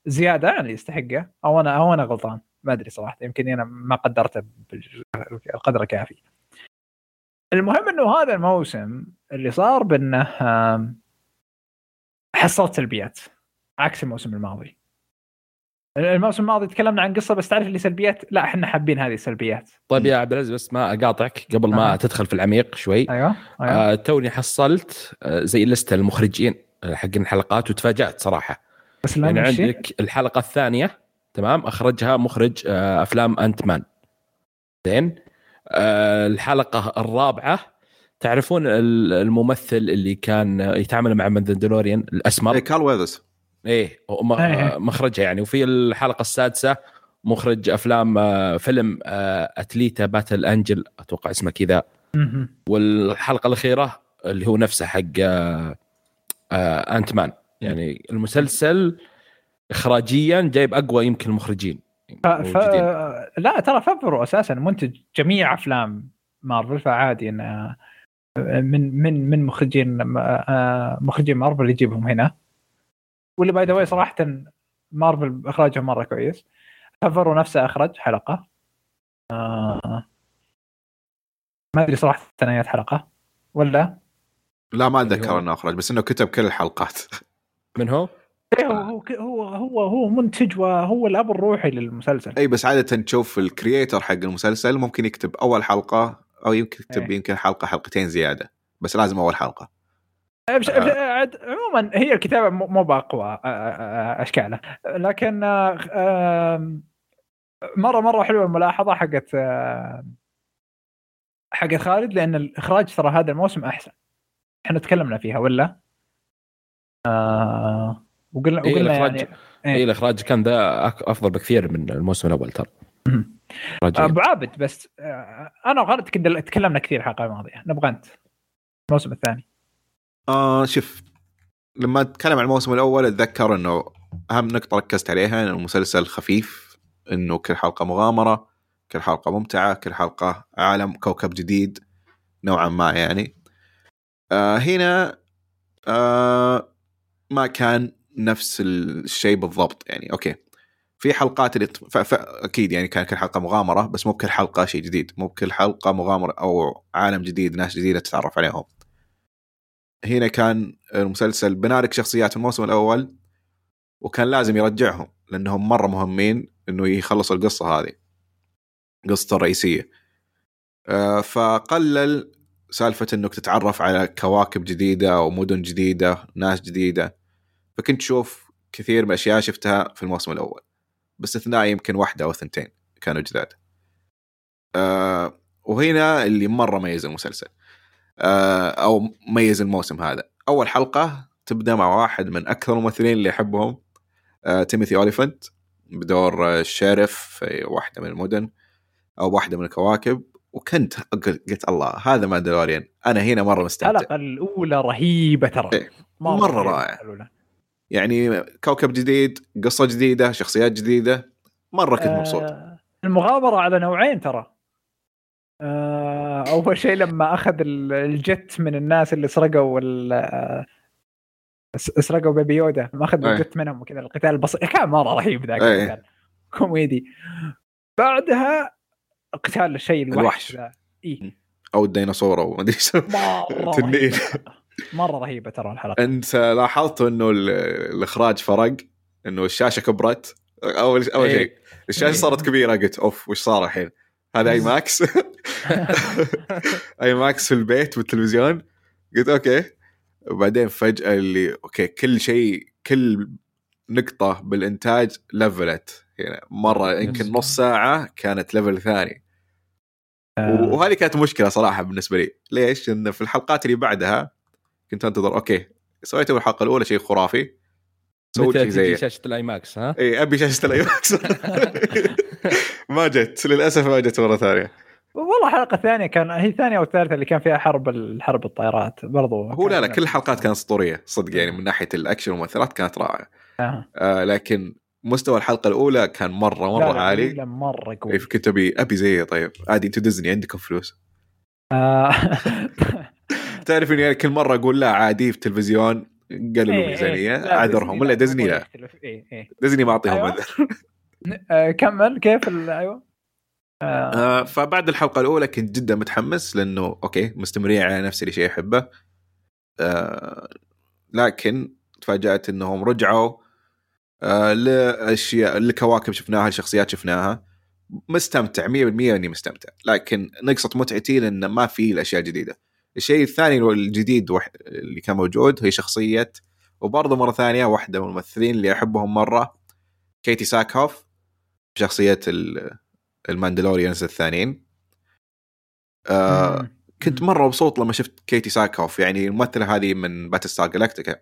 زيادة عن اللي يستحقه. أو أنا أو أنا غلطان. ما أدري صراحة. يمكن أنا ما قدرته بالقدر الكافي. المهم إنه هذا الموسم اللي صار بأنه حصلت سلبيات عكس الموسم الماضي. الموسم الماضي تكلمنا عن قصة بس تعرف اللي سلبيات؟ لا إحنا حابين هذه السلبيات. طيب يا عبد العزيز بس ما أقاطعك. قبل ما أها. تدخل في العميق شوي أيوه أيوه. آه توني حصلت آه زي لستة المخرجين آه، حق الحلقات وتفاجأت صراحة. بس يعني. عندك الحلقة الثانية تمام؟ أخرجها مخرج آه أفلام انت مان زين؟ آه الحلقة الرابعة تعرفون ال- الممثل اللي كان يتعامل مع ماندلوريان الأسمر؟ إيه، كارل ويذرز. إيه وم- إيه. مخرجها يعني. وفي الحلقة السادسة مخرج أفلام آه، فيلم آه، أليتا باتل أنجل أتوقع اسمه كذا. والحلقة الأخيرة اللي هو نفسه حق آه، آه، آنت مان يعني المسلسل اخراجيا جايب أقوى يمكن المخرجين. ف... ف... لا ترى فافرو أساسا منتج جميع أفلام مارفل فعادي انه من من من مخرجين مخرجين مارفل يجيبهم هنا. واللي by the way صراحة مارفل إخراجهم مرة كويس. فافرو نفسه أخرج حلقة. آه، ما أدري صراحة ثنايات حلقة. ولا؟ لا ما أتذكر هو- إنه أخرج بس إنه كتب كل الحلقات. من هو؟ إيه، هو هو هو هو منتج وهو الأب الروحي للمسلسل. اي بس عادة تشوف الكرييتر حق المسلسل ممكن يكتب أول حلقة أو يمكن يكتب إيه. يمكن حلقة حلقتين زيادة بس لازم أول حلقة. بش- بش- عاد- عموما هي الكتابة مو بأقوى آه، آه، أشكاله. لكن آه، مرة مرة حلوة الملاحظة حقت آه، حقت خالد لأن الإخراج ترى هذا الموسم أحسن. إحنا تكلمنا فيها ولا؟ آه وقلنا إيه، وقلنا الإخراج- يعني اي الإخراج كان ذا أفضل بكثير من الموسم الأول ترى. أبو عابد بس آه، أنا وخالد تكلمنا كثير الحلقة الماضية. نبغى أنت. الموسم الثاني. آه شوف لما أتكلم عن الموسم الأول أتذكر إنه أهم نقطة ركزت عليها انه المسلسل خفيف إنه كل حلقة مغامرة كل حلقة ممتعة كل حلقة عالم كوكب جديد نوعا ما يعني. آه هنا آه ما كان نفس الشيء بالضبط يعني أوكي. في حلقات اللي ف... ف... أكيد يعني كان كل حلقة مغامرة بس مو بكل حلقة شيء جديد مو بكل حلقة مغامرة أو عالم جديد ناس جديدة تتعرف عليهم. هنا كان المسلسل بنارك شخصيات الموسم الأول وكان لازم يرجعهم لأنهم مرة مهمين إنه يخلصوا القصة هذه قصته الرئيسيه آه، فقلل سالفة إنك تتعرف على كواكب جديدة ومدن جديدة ناس جديدة. فكنت تشوف كثير من الأشياء شفتها في الموسم الأول باستثناء يمكن واحدة أو ثنتين كانوا جداد. آه وهنا اللي مرة ميز المسلسل. أو ميز الموسم هذا. أول حلقة تبدأ مع واحد من أكثر الممثلين اللي أحبهم آه تيموثي اوليفنت بدور الشيرف في واحدة من المدن أو واحدة من الكواكب وكنت قلت الله هذا ماندلوريان. أنا هنا مرة مستمتع. الحلقة الأولى رهيبة ترى. إيه. مرة رائع. يعني كوكب جديد قصة جديدة شخصيات جديدة مرة كنت مبسوط. آه، المغامرة على نوعين ترى. آه، أول شيء لما أخذ ال- ال jet من الناس اللي سرقوا آه، سرقوا بيبي يودا ما أخذ أي. ال jet منهم وكذا القتال البسيط كان مرة رهيب ذاك. القتال كوميدي بعدها قتال الشيء الوحش الوحش. اي أو الديناصور أو ما أدري. مرة تنين. مرة رهيبة ترى الحلقة أنت لاحظت إنه ال- الإخراج فرق إنه الشاشة كبرت أول أول إيه. شيء الشاشة صارت كبيرة قلت أوف وش صار الحين؟ هذا آيماكس آيماكس في البيت بالتلفزيون قلت okay. وبعدين فجأة اللي okay كل شيء كل نقطة بالإنتاج level ت هنا مرة يمكن نص ساعة كانت level ثاني. آه، وهذه كانت مشكلة صراحة بالنسبة لي. ليش؟ لأن في الحلقات اللي بعدها كنت أنتظر okay سويتوا الحلقة الأولى شيء خرافي. سويت متى شيء تجي زيه شاشة الآيماكس ها؟ اي أبي شاشة الآيماكس ما جت للأسف ما جت مرة ثانية. والله الحلقة الثانية كان هي الثانية أو الثالثة اللي كان فيها حرب الحرب الطائرات برضو هو لا لا كل الحلقات كانت أسطورية صدق يعني من ناحية الأكشن والمؤثرات كانت رائعة. آه. آه لكن مستوى الحلقة الأولى كان مرة مرة لا، لا، عالي. لا، مرة إيه، قوي كنت أبي أبي زيه طيب. عادي أنتوا ديزني عندكم فلوس. آه. تعرف إني كل مرة أقول لا عادي في التلفزيون. قللوا إيه، الميزانيه إيه. لا، اعذرهم ولا ديزني لا. إيه، إيه. ديزني ما أعطيهم. عذر آه، كمل كيف أيوه آه. آه، فبعد الحلقة الأولى كنت جدا متحمس لأنه أوكي مستمرين على نفس الشيء أحبه آه، لكن تفاجأت إنهم رجعوا آه، لأشياء لكواكب شفناها لشخصيات شفناها مستمتع 100% إني مستمتع لكن نقصت متعتي لأن ما في الأشياء الجديدة الشيء الثاني الجديد وح- اللي كان موجود هي شخصية وبرضه مرة ثانية واحدة من الممثلين اللي أحبهم مرة كيتي ساكهوف شخصيه ال- الماندلوريانز الثانيين. آه. كنت مرة مبسوط لما شفت كيتي ساكوف يعني الممثلة هذه من باتل ستار جلاكتيكا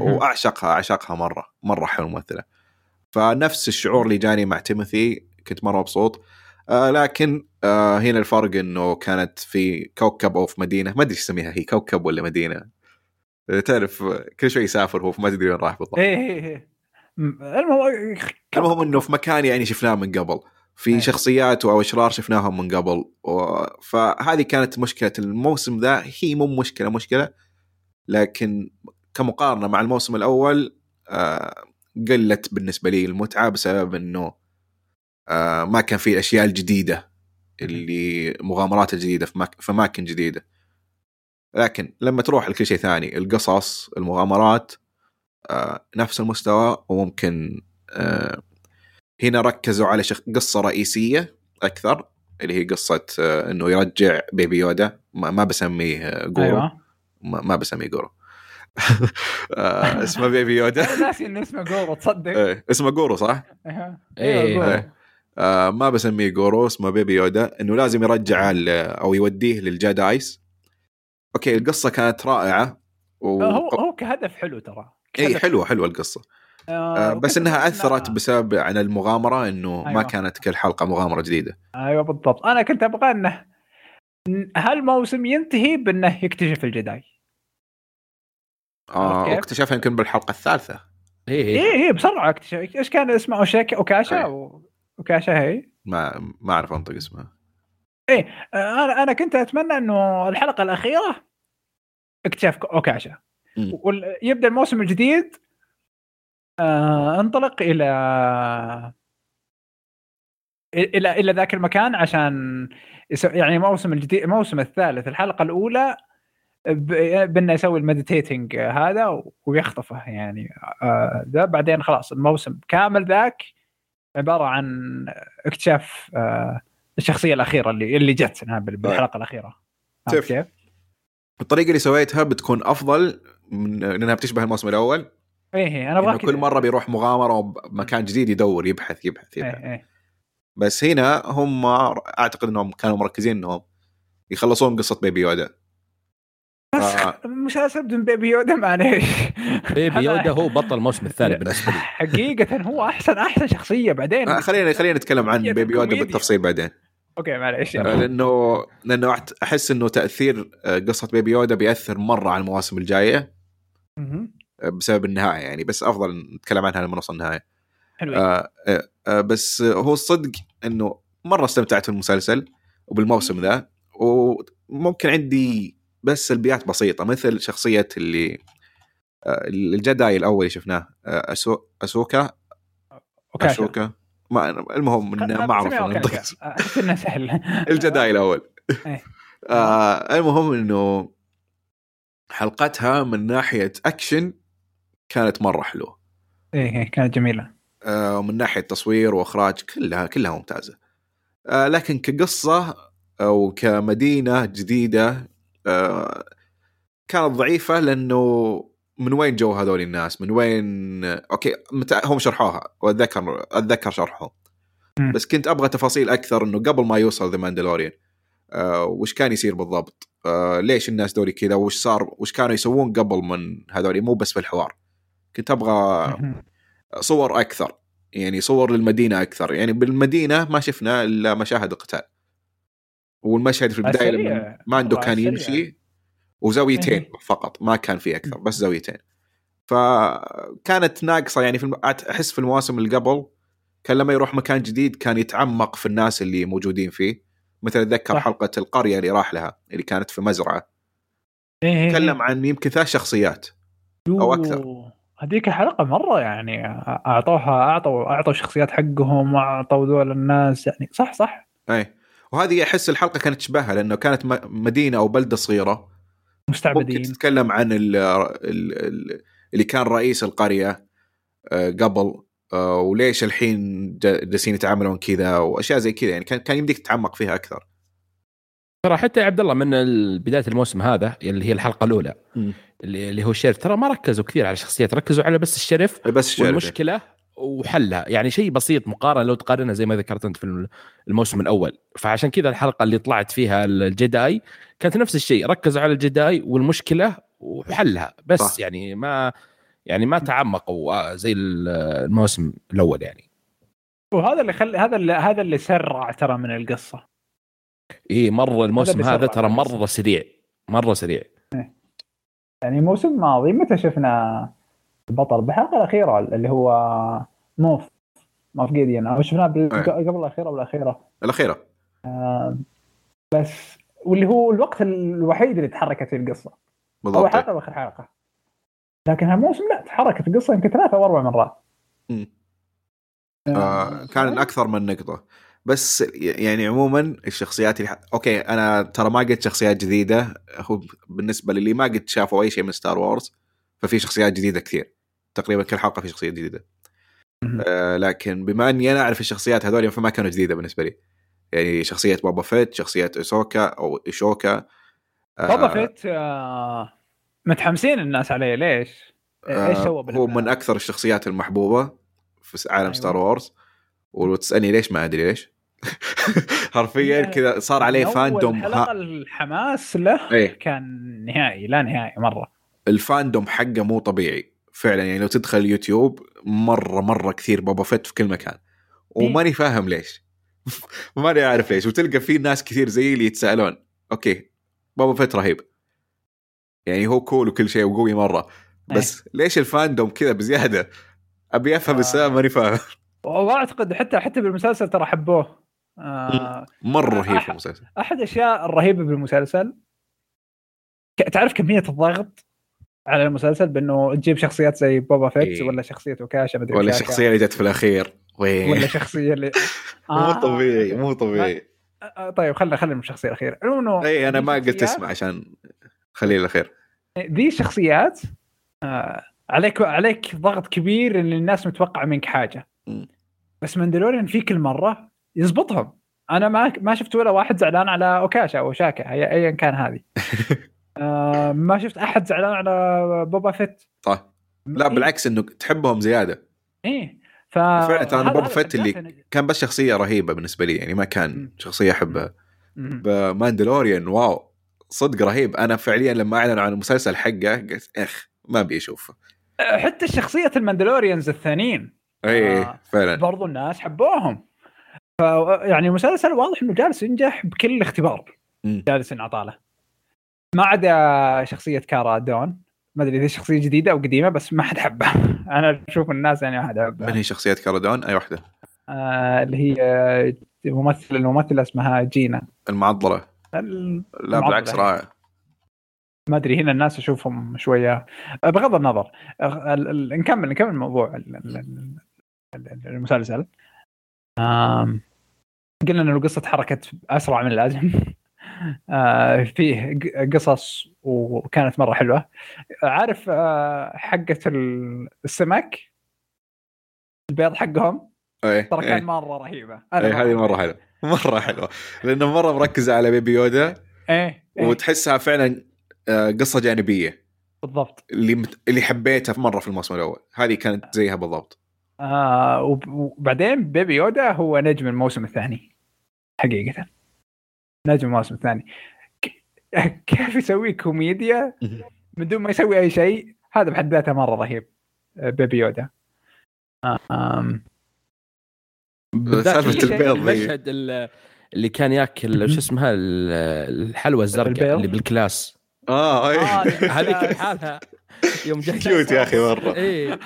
وأعشقها أعشقها مرة مرة حلوة الممثلة. فنفس الشعور اللي جاني مع تيموثي كنت مرة مبسوط. آه لكن آه هنا الفرق إنه كانت في كوكب أو في مدينة ما أدري إيش اسميها هي كوكب ولا مدينة؟ تعرف كل شوي يسافر هو فما تدري وين راح بالضبط. إيه إيه م- المهم المهم إنه في مكان يعني شفناه من قبل في أيه. شخصيات أو أشرار شفناهم من قبل و... فهذه كانت مشكلة الموسم ذا هي مو مشكلة مشكلة لكن كمقارنة مع الموسم الأول آه قلت بالنسبة لي المتعة بسبب إنه آه ما كان في الاشياء الجديدة اللي مغامرات الجديده في, أماكن جديدة لكن لما تروح لكل شيء ثاني القصص المغامرات آه نفس المستوى وممكن آه هنا ركزوا على شخ... قصة رئيسية أكثر اللي هي قصة آه إنه يرجع بيبي يودا ما, ما بسميه جروجو أيوة. ما, ما بسميه جروجو اسمه بيبي يودا ناسي إنه اسمه جروجو تصدق إيه، اسمه جروجو صح؟ أيوة. إيه. أيوة،. إيه. آه ما بسميه جروجو اسمه بيبي يودا إنه لازم يرجعه أو يوديه لل Jedis أوكي القصة كانت رائعة و... آه، هو هو كهدف حلو ترى إي حلوة حلوة القصة آه، آه بس إنها أثرت بسبب عن المغامرة إنه ما أيوة. كانت كل حلقة مغامرة جديدة أيوه بالضبط أنا كنت أبغى إنه هالموسم ينتهي بإنه يكتشف الجداي كيف؟ واكتشفها يمكن بالحلقة الثالثة إيه إيه إيه بسرعة اكتشف إيش كان اسمه أوكاشا أي. و... اوكاشا هي ما ما أعرف أنطق اسمها. آه، أنا أنا كنت أتمنى إنه الحلقة الأخيرة اكتشاف اوكاشا. ويبدا الموسم الجديد آه أنطلق إلى إلى إلى ذاك المكان عشان يعني الموسم الجديد الموسم الثالث الحلقة الأولى بدنا يسوي ال meditating هذا ويخطفه يعني آه، ذا. بعدين خلاص الموسم كامل ذاك عبارة عن اكتشاف آه، الشخصية الأخيرة اللي اللي جتنا بال- بالحلقة الأخيرة. كيف؟ الطريقة اللي سويتها بتكون أفضل من لانها بتشبه الموسم الأول. إيه إيه أنا أبغى كل مرة بيروح مغامرة ومكان جديد يدور يبحث يبحث يبحث. إيه. إيه بس هنا هم أعتقد إنهم كانوا مركزين إنهم يخلصون قصة بيبي يودا بس آه. مسلسل بدون بيبي يودا معليش بيبي أنا- يودا هو بطل الموسم الثاني بالنسبة لي. حقيقة هو احسن أحسن شخصية بعدين. آه، خلينا خلينا نتكلم عن بيبي يودا. بالتفصيل بعدين. okay معليش. آه، لأنه لأنه أحس إنه تأثير آه، قصة بيبي يودا بيأثر مرة على المواسم الجاية. آه، بسبب النهاية يعني بس أفضل نتكلم عنها لما نوصل النهاية. حلو آه آه آه بس هو الصدق إنه مرة استمتعت بالمسلسل وبالموسم ذا وممكن عندي بس سلبيات بسيطة مثل شخصية اللي آه الجداي الأول اللي شفناه آه أسو أسوكا. اوكاشا اشوكا ما المهم إنه ما أعرف. احس إنه سهل. الجداي الأول. إيه. آه المهم إنه حلقتها من ناحية أكشن كانت مرة حلوة. إيه إيه، كانت جميلة. آه، ومن ناحية تصوير وإخراج كلها كلها ممتازة. آه، لكن كقصة أو كمدينة جديدة آه، كانت ضعيفة لأنه من وين جو هذول الناس؟ من وين؟ okay متى هم شرحوها وأتذكر أتذكر شرحهم. بس كنت أبغى تفاصيل أكثر إنه قبل ما يوصل ذا ماندلوريان آه وش كان يصير بالضبط؟ آه ليش الناس دوري كذا؟ وش صار؟ وش كانوا يسوون قبل من هذول؟ مو بس في الحوار. كنت أبغى. صور أكثر يعني صور للمدينة أكثر. يعني بالمدينة ما شفنا إلا مشاهد القتال. والمشهد في البداية. لما ماندو مرة كان. يمشي وزاويتين. فقط ما كان في أكثر بس زاويتين فكانت ناقصة يعني في الم... أحس في المواسم اللي قبل كان لما يروح مكان جديد كان يتعمق في الناس اللي موجودين فيه مثل أتذكر. حلقة القرية اللي راح لها اللي كانت في مزرعة إيه إيه، تكلم إيه. عن يمكن ثلاث شخصيات أكثر. يوه. هذيك حلقة مرة يعني أعطوها أعطوا أعطوا الشخصيات حقهم واعطوا ذول الناس يعني صح صح اي وهذه أحس الحلقة كانت تشبهها لأنه كانت م- مدينة أو بلدة صغيرة. ممكن مستعبدين تتكلم عن ال ال ال اللي كان رئيس القرية آه، قبل آه، وليش الحين جا- جالسين يتعاملون كذا وأشياء زي كذا يعني كان كان يمديك تتعمق فيها أكثر. ترى حتى يا عبد الله من بداية الموسم هذا اللي هي الحلقة الأولى اللي اللي هو الشرف ترى ما ركزوا كثير على الشخصيات ركزوا على بس الشرف بس الشرف والمشكلة وحلها. يعني شيء بسيط مقارنة لو تقارنها زي ما ذكرت أنت في الموسم الأول. فعشان كذا الحلقة اللي طلعت فيها الجداي كانت نفس الشيء. ركزوا على الجداي والمشكلة وحلها. بس صح. يعني ما يعني ما تعمقوا آه، زي الموسم الأول يعني. وهذا اللي خل هذا اللي هذا اللي سرع ترى من القصة. اي مرة الموسم هذا سرع ترى. مرة سريع. مرة سريع. يعني الموسم الماضي متى شفنا البطل بالحلقة الأخيرة اللي هو موف موف جيديان أو شفناه أي. قبل الأخيرة والأخيرة الأخيرة؟ بس واللي هو الوقت الوحيد اللي تحركت فيه القصة. أول بالضبط حلقة وآخر حلقة. لكن هالموسم لا تحركت القصة يمكن ثلاث أو أربع مرات. مم. آه كان أكثر من نقطة. بس يعني عموما الشخصيات اللي ح... okay أنا ترى ما قلت شخصيات جديدة. هو بالنسبة للي ما قد شافوا أي شيء من Star Wars ففي شخصيات جديدة كثير. تقريبا كل حلقة في شخصية جديدة. آه لكن بما أني أنا أعرف الشخصيات هذول فما كانوا جديدة بالنسبة لي يعني شخصية بوبا فيت شخصية ايسوكا أو إيشوكا آه، بوبا فيت آه متحمسين الناس عليه ليش؟ إيش آه، سوى هو؟ من أكثر الشخصيات المحبوبة في عالم أيوة. Star Wars ولو تسألني ليش ما أدري ليش حرفيا كذا صار عليه fandom ها الحماس له إيه كان نهائي لا نهائي مرة ال fandom حقه مو طبيعي فعلا يعني لو تدخل اليوتيوب مرة مرة كثير بوبا فيت في كل مكان. وماني فاهم ليش. ماني عارف ليش. وتلقى في ناس كثير زي اللي يتسألون okay بوبا فيت رهيب. يعني هو cool وكل شيء وقوي مرة. بس ليش ال fandom كذا بزيادة؟ أبي أفهم آه. السبب ماني فاهم. واعتقد حتى حتى بالمسلسل ترى حبوه. آه مرة رهيب أح- المسلسل. أحد الأشياء الرهيبة بالمسلسل تعرف كمية الضغط؟ على المسلسل بأنه تجيب شخصيات زي بوبا فيت إيه. ولا شخصية وكاشا مدري ولا الشخصيه اللي جت في الأخير. وين؟ ولا شخصية اللي مو طبيعي مو طبيعي. آه، طيب خلينا خلينا من الشخصية الأخيرة. إنه اي أنا ما قلت شخصيات- اسمع عشان خليه الأخير. ذي الشخصيات آه عليك عليك ضغط كبير إن الناس متوقعة منك حاجة. مم. بس ماندلوريان في كل مرة يزبطهم. أنا ما ما شفت ولا واحد زعلان على اوكاشا أو شاكا ايا كان هذه. آه ما شفت أحد زعلان على بوبا فيت. صح لا بالعكس إنه تحبهم زيادة. إيه ف فعلا ترى بوبا فيت اللي- بالذات كان بس شخصية رهيبة بالنسبة لي يعني ما كان مم. شخصية احبها مم. بماندلوريان wow صدق رهيب. أنا فعليا لما اعلنوا عن المسلسل حقه قلت إخ ما أبي أشوفه. حتى شخصية الماندلوريانز الثانيين. اي آه. فعلا. برضو الناس حبوهم. ف يعني المسلسل واضح إنه جالس ينجح بكل اختبار. جالس ينعطى له. ما عدا شخصية كارا دون. ما أدري إذا شخصية جديدة أو قديمة بس ما حد حبها. أنا أشوف الناس يعني ما حد من حبها هي شخصية كارادون أي واحدة؟ آه اللي هي آه، ممثل الممثلة اسمها جينا. المعضلة. ال- لا بالعكس. رائع. ما أدري هنا الناس أشوفهم شوية. آه، بغض النظر آه، نكمل نكمل موضوع ال- ال- ال- ال- المسلسل. قلنا انه القصة تحركت أسرع من اللازم. فيه ق- قصص وكانت مرة حلوة. عارف آه، حقة ال- السمك؟ البيض حقهم؟ اي ترى كان اي مرة رهيبة. إيه، هذه مرة حلوة. مرة حلوة. لأنه مرة مركزة على بيبي يودا. إيه, إيه. وتحسها فعلا آه، قصة جانبية. بالضبط. اللي مت... اللي حبيتها مرة في الموسم الأول. هذه كانت زيها بالضبط. آه وب- وبعدين بيبي يودا هو نجم الموسم الثاني. حقيقة. نجم الموسم الثاني ك- كيف يسوي كوميديا من دون ما يسوي أي شيء؟ هذا بحد ذاته مرة رهيب آه، بيبي يودا. الشيء- البيض. المشهد ال- اللي كان ياكل شو اسمها؟ ال- الحلوى الزرقاء؟ اللي بال class. آه، آه اي هذيك لحالها يوم جاي cute يا أخي مرة. إيه.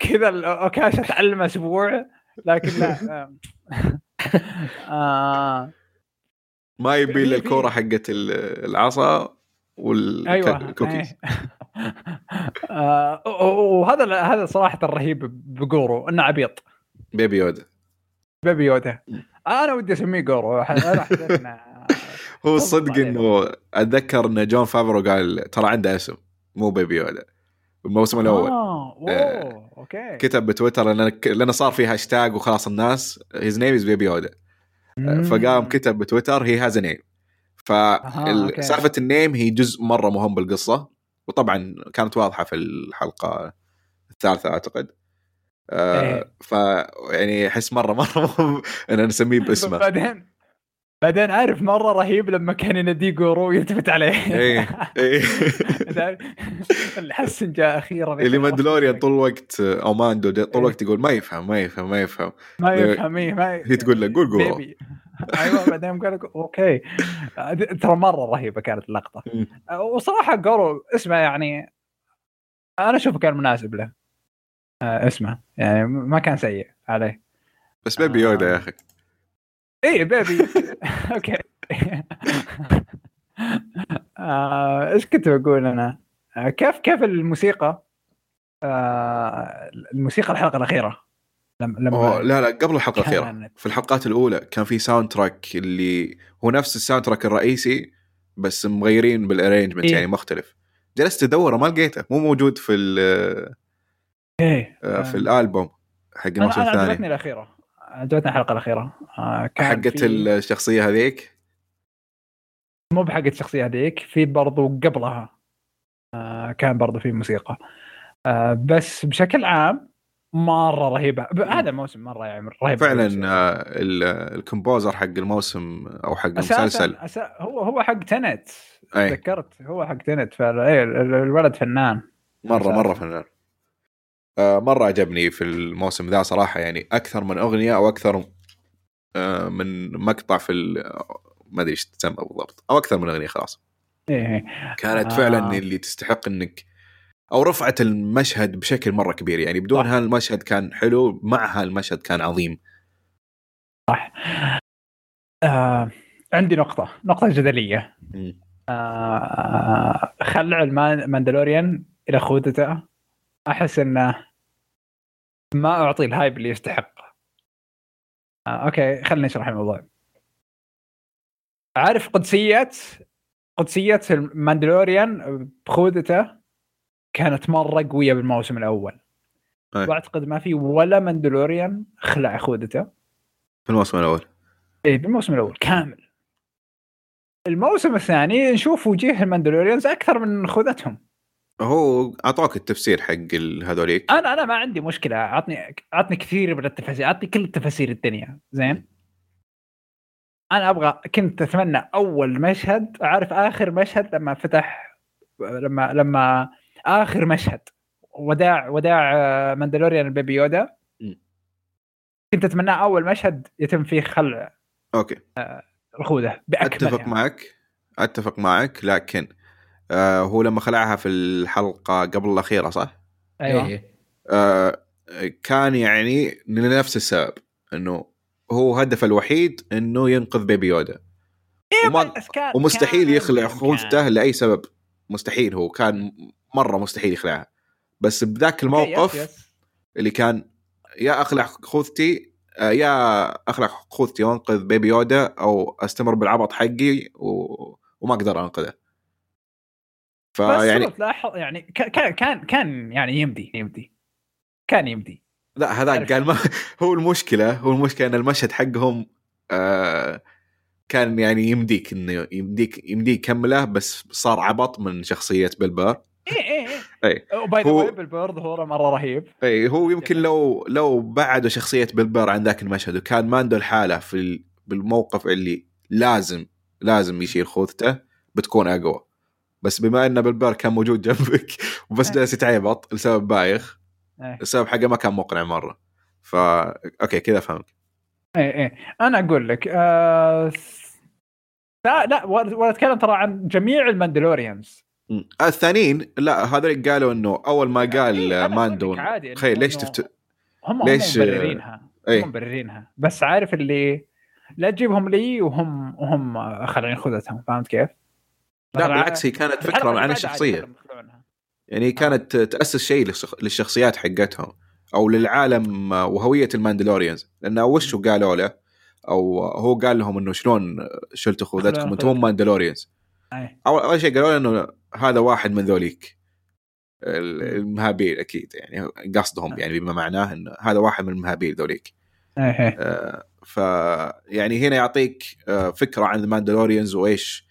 كذا الاوكاشا تعلم أسبوع لكن لا. آه. ما يبي إلا الكورة حقت ال- العصا أيوه والكوكيز. إيه. آه، وهذا هذا صراحة الرهيب بجروجو إنه عبيط. بيبي يودا. بيبي يودا. أنا ودي أسميه جروجو. إنه- هو الصدق. إنه أتذكر إن جون فافرو قال ترى عنده اسم مو بيبي يودا. الموسم الأول. آه اوه okay. كتب بتويتر لأن لأن صار في هاشتاج وخلاص الناس his name is Baby Yoda. فقام. كتب بتويتر he has name. فسالفه ال name هي جزء مرة مهم بالقصة وطبعا كانت واضحة في الحلقة الثالثة أعتقد. آه إيه. ف يعني أحس مرة مرة مهم إن نسميه باسمه. بعدين بعدين عارف مرة رهيب لما كان يناديه جروجو ويلتفت عليه. إيه إيه. الحسن جاء أخيرا اللي ماندلوريان طول الوقت أو ماندو طول الوقت يقول ما يفهم ما يفهم ما يفهم. ما يفهم إيه، ما يفهم هي تقول له قول. بيبي. أيوه بعدين قال لك okay. ترى مرة رهيبة كانت اللقطة. وصراحة جروجو اسمه يعني أنا أشوفه كان مناسب له. آه، اسمه. يعني ما كان سيء عليه. بس baby Yoda يا أخي. إيه baby. Okay. آه، إيش كنت بقول أنا؟ آه، كيف كيف الموسيقى؟ آه، الموسيقى الحلقة الأخيرة. لما لما لا لا قبل الحلقة الأخيرة. في الحلقات الأولى كان في soundtrack اللي هو نفس ال soundtrack الرئيسي بس مغيرين بال arrangement إيه. يعني مختلف. جلست ادوره ما لقيته. مو موجود في ال- إيه آه، في آه، الألبوم حق الموسم أنا عجبتني الثاني الأخيرة. عجبتني الحلقة الأخيرة. آه، كان حقت في- الشخصية هذيك؟ مو بحق الشخصية هذيك في برضو قبلها كان برضو في موسيقى. بس بشكل عام مرة رهيبة. هذا الموسم مرة يعني رهيب فعلا آه، ال- الكومبوزر حق الموسم أو حق المسلسل. أساسا أسا هو هو حق تنت. تذكرت؟ هو حق تنت الولد فنان. مرة أساساً. مرة فنان. آه، مرة عجبني في الموسم ذا صراحة. يعني أكثر من أغنية أو أكثر آه، من مقطع في ال- ما أدري إيش تسمى بالضبط. أو أكثر من أغنية خلاص. إيه كانت آه. فعلا اللي تستحق إنك أو رفعت المشهد بشكل مرة كبير يعني بدون صح. هالمشهد كان حلو مع هالمشهد كان عظيم. صح. آه عندي نقطة جدلية. مم. آه خلع الماندلوريان لخوذته أحس إنه ما أعطي ال hype اللي يستحق. آه okay خلينا نشرح الموضوع. عارف قدسية قدسية الماندلوريان بخودته كانت مرة قوية بالموسم الأول. أي. وأعتقد ما في ولا ماندلوريان خلع خودته في الموسم الأول. إيه بالموسم الأول كامل. الموسم الثاني نشوف وجيه الماندلوريانز أكثر من خوذتهم هو أعطوك التفسير حق هذوليك. أنا أنا ما عندي مشكلة. عطني عطني كثير من التفاسير. عطني كل تفاسير الدنيا. زين؟ أنا أبغى كنت أتمنى أول مشهد أعرف آخر مشهد لما فتح لما لما آخر مشهد. وداع وداع آه، ماندلوريان ال baby Yoda. كنت اتمناه أول مشهد يتم فيه خلع. أوكي. الخوذه باكملها أتفق معك. أتفق معك لكن آه هو لما خلعها في الحلقة قبل الأخيرة صح؟ أيوه. إيه. آه كان يعني لنفس السبب إنه هو هدفه الوحيد إنه ينقذ بيبي يودا. إيه وما- ومستحيل يخلع. خوذته لأي سبب. مستحيل هو كان مرة مستحيل يخلعها. بس بذاك الموقف. اللي كان يا أخلع خوذتي آه، يا أخلع خوذتي وأنقذ بيبي يودا أو أستمر بالعبط حقي و... وما أقدر أنقذه. بس فيعني يعني تلاحظ يعني كان كان كان يعني يمدي يمدي. كان يمدي. لا هذاك. قال ما هو المشكلة هو المشكلة إن المشهد حقهم آه كان يعني يمديك إنه يمديك يمديك يكمله بس صار عبط من شخصية بيلبر إيه إيه إي. إيه by the way هو مرة رهيب. إي هو يمكن لو لو بعدوا شخصية بيلبر عن ذاك المشهد وكان ماندو الحالة في ال- بالموقف اللي لازم لازم يشيل خوذته بتكون أقوى. بس بما إن بيلبر كان موجود جنبك وبس إيه. جالس يتعبط لسبب بايخ السبب حقه ما كان مقنع مرة. فا okay كذا فهمت. إيه إيه أنا أقول لك آه... لا لا ولا أتكلم ترى عن جميع الماندلوريانز. الثانيين لا هذول قالوا إنه أول ما قال إيه، ماندو تخيل ليش تفت هم ليش- هم مبررينها إيه. هم مبررينها. بس عارف اللي لا تجيبهم لي وهم وهم خالعين خوذتهم فهمت كيف؟ لا بالعكس هي كانت فكرة عن الشخصيه. يعني كانت تأسس شيء للشخ- للشخصيات حقتهم أو للعالم وهوية الماندلوريانز. لأنه وش قالوا له؟ أو هو قال لهم إنه شلون شلتوا خوذتكم أنتم. ماندلوريانز. إيه. اول شيء قالوا إنه هذا واحد من ذوليك ال- المهابيل أكيد يعني قصدهم يعني بما معناه إنه هذا واحد من المهابيل ذوليك إيه إيه. آه، ف يعني هنا يعطيك آه، فكرة عن الماندلوريانز وإيش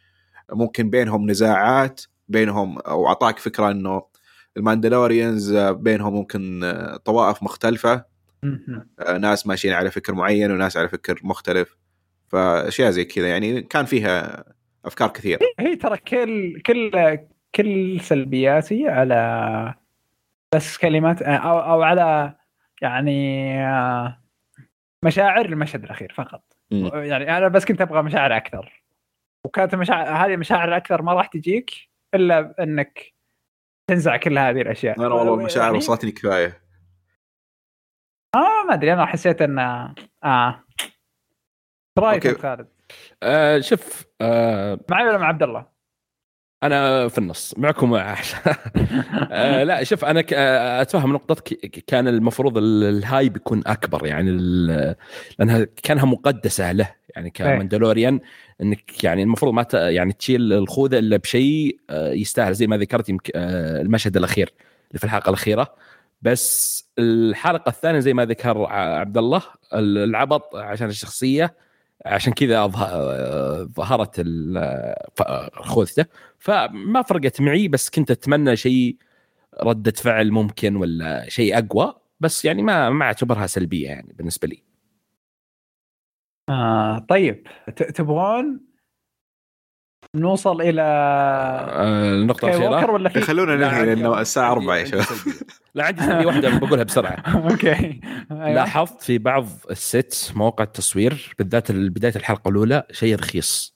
ممكن بينهم نزاعات بينهم أو أعطاك فكرة إنه الماندلوريانز آه، بينهم ممكن آه، طوائف مختلفة. آه، ناس ماشيين على فكر معين وناس على فكر مختلف فأشياء زي كذا يعني كان فيها أفكار كثيرة. هي ترى كل كل كل سلبياتي على بس كلمات أو أو على يعني آه، مشاعر المشهد الأخير فقط. مم. يعني أنا بس كنت أبغى مشاعر أكثر. وكانت المشاعر هذه المشاعر الاكثر ما راح تجيك إلا إنك تنزع كل هذه الأشياء. أنا والله المشاعر يعني- وصلتني كفاية. آه ما أدري أنا حسيت إن آه رايك. خالد آه شوف آه معي ولا مع عبد الله؟ أنا في النص معكم مع آه لا شوف أنا آه، أتفهم نقطتك كان المفروض ال- الهايب يكون أكبر يعني لأنها كانها مقدسة له يعني كماندلوريان إنك يعني المفروض ما يعني تشيل الخوذة إلا بشيء آه، يستاهل زي ما ذكرت آه، المشهد الأخير اللي في الحلقة الأخيرة. بس الحلقة الثانية زي ما ذكر عبد الله ال- العبط عشان الشخصية عشان كذا ظهرت خوذته. فما فرقت معي بس كنت أتمنى شيء ردة فعل ممكن ولا شيء أقوى بس يعني ما ما أعتبرها سلبية يعني بالنسبة لي. آه طيب. تبغون نوصل إلى آه، النقطة الأخيرة؟ ولا خلونا ننهي لأنه الساعة عندي- 4 يا شباب. لا عندي سلبيه واحدة بقولها بسرعة أوكي أيوة. لاحظت في بعض الست مواقع التصوير بالذات بداية الحلقة الأولى شيء رخيص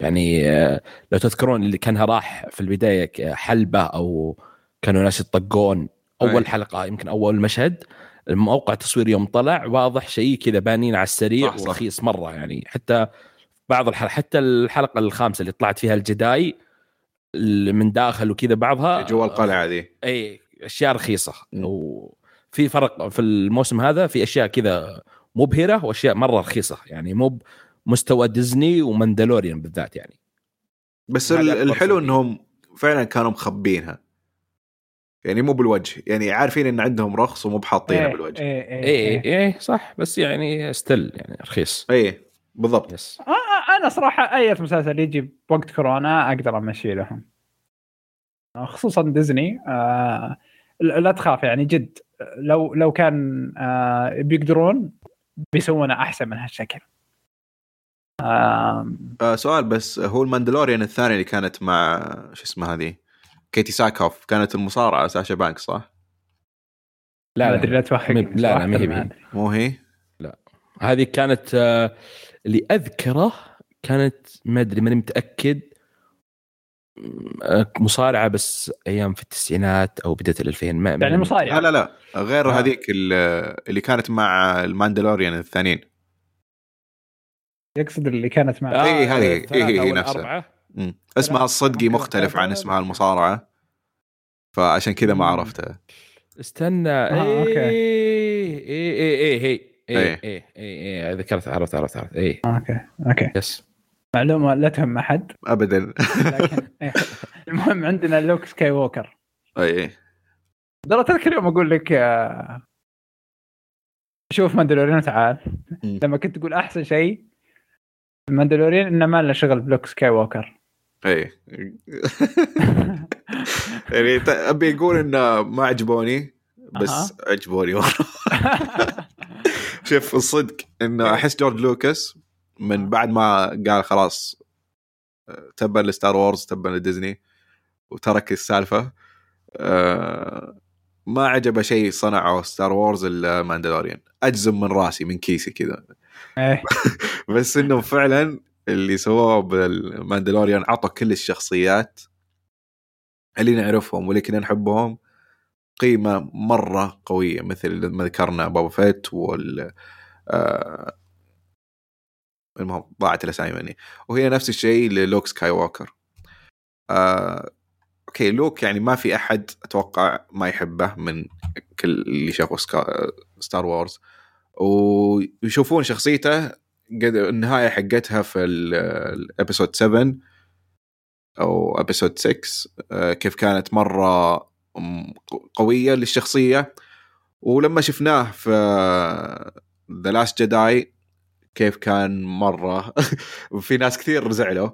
يعني آه، لو تذكرون اللي كانها راح في البداية حلبة أو كانوا ناس يطقون أول أي. حلقة يمكن أول مشهد الموقع التصوير يوم طلع واضح شيء كذا بانين على السريع صح، صح. ورخيص مرة يعني حتى بعض الحلقة حتى الحلقة الخامسة اللي طلعت فيها الجداي من داخل وكذا بعضها جوا القلعه ذي اي أشياء رخيصة. وفي فرق في الموسم هذا في أشياء كذا مبهرة وأشياء مرة رخيصة. يعني مو مستوى ديزني ومندلوريان بالذات يعني. بس الحلو. إنهم فعلا كانوا مخبينها. يعني مو بالوجه. يعني عارفين إن عندهم رخص ومو بحاطينها إيه، بالوجه. إيه، اي إيه، اي إيه. اي صح. بس يعني still يعني رخيص. اي بالضبط. yes أنا صراحة أي مسلسل يجي بوقت كورونا أقدر أمشي لهم. خصوصا ديزني آه لا لا تخاف يعني جد لو لو كان آه بيقدرون بيسوونها أحسن من هالشكل آه آه سؤال بس هو الماندلوريان الثاني اللي كانت مع شو اسمها هذه كيتي ساكهوف كانت المصارعة ساشا بانكس صح؟ لا لا أدري لا توهقني مي- لا، لا، ما هي صراحة بهي. ما أدري. مو هي؟ هذه كانت آه، اللي أذكره كانت ما أدري ماني متأكد مصارعة بس أيام في التسعينات أو بداية ال 2000 ما يعني لا مصارعة. لا لا غير آه. هذيك ال- اللي كانت مع الماندلوريان الثانيين. يقصد اللي كانت مع آه، إيه، هذه- إيه، هي نفسها. اسمها الصدقي مختلف عن. اسمها المصارعة. فعشان كذا ما. عرفتها. استنى. آه، أوكي. إيه إيه إيه إيه هي إيه. إيه. إيه إيه إيه. ذكرت عرفت عرفت عرفت. إيه. أوكي أوكي. يس. معلومة لا تهم أحد. ابدا. لكن إيه. المهم عندنا لوك سكاي ووكر أي. ترى تذكر يوم أقول لك آه، شوف ماندلوريان تعال. لما كنت تقول أحسن شيء في ماندلوريان إنه ما له شغل بلوك سكاي ووكر أي. يعني أبي أقول إنه ما عجبوني بس. عجبوني مره شوف الصدق إنه أحس جورج لوكاس من بعد ما قال خلاص آه، تبا لستار وورز تبا لديزني وترك السالفة آه، ما عجبه شيء صنعه ستار وورز إلا ماندلوريان. أجزم من راسي من كيسي كذا. إيه. بس إنه فعلا اللي سووه بالماندلوريان عطوا كل الشخصيات اللي نعرفهم واللي كنا نحبهم قيمة مرة قوية مثل ما ذكرنا بوبا فيت وال آه المهم ضاعت الاسامي مني. وهي نفس الشيء للوك سكاي ووكر آه okay لوك يعني ما في أحد أتوقع ما يحبه من كل اللي شافوا سكا... Star Wars. ويشوفون شخصيته قد النهاية حقتها في ال- ال episode 7 أو episode 6 آه، كيف كانت مرة قوية للشخصية. ولما شفناه في The Last Jedi كيف كان مرة. وفي ناس كثير زعلوا.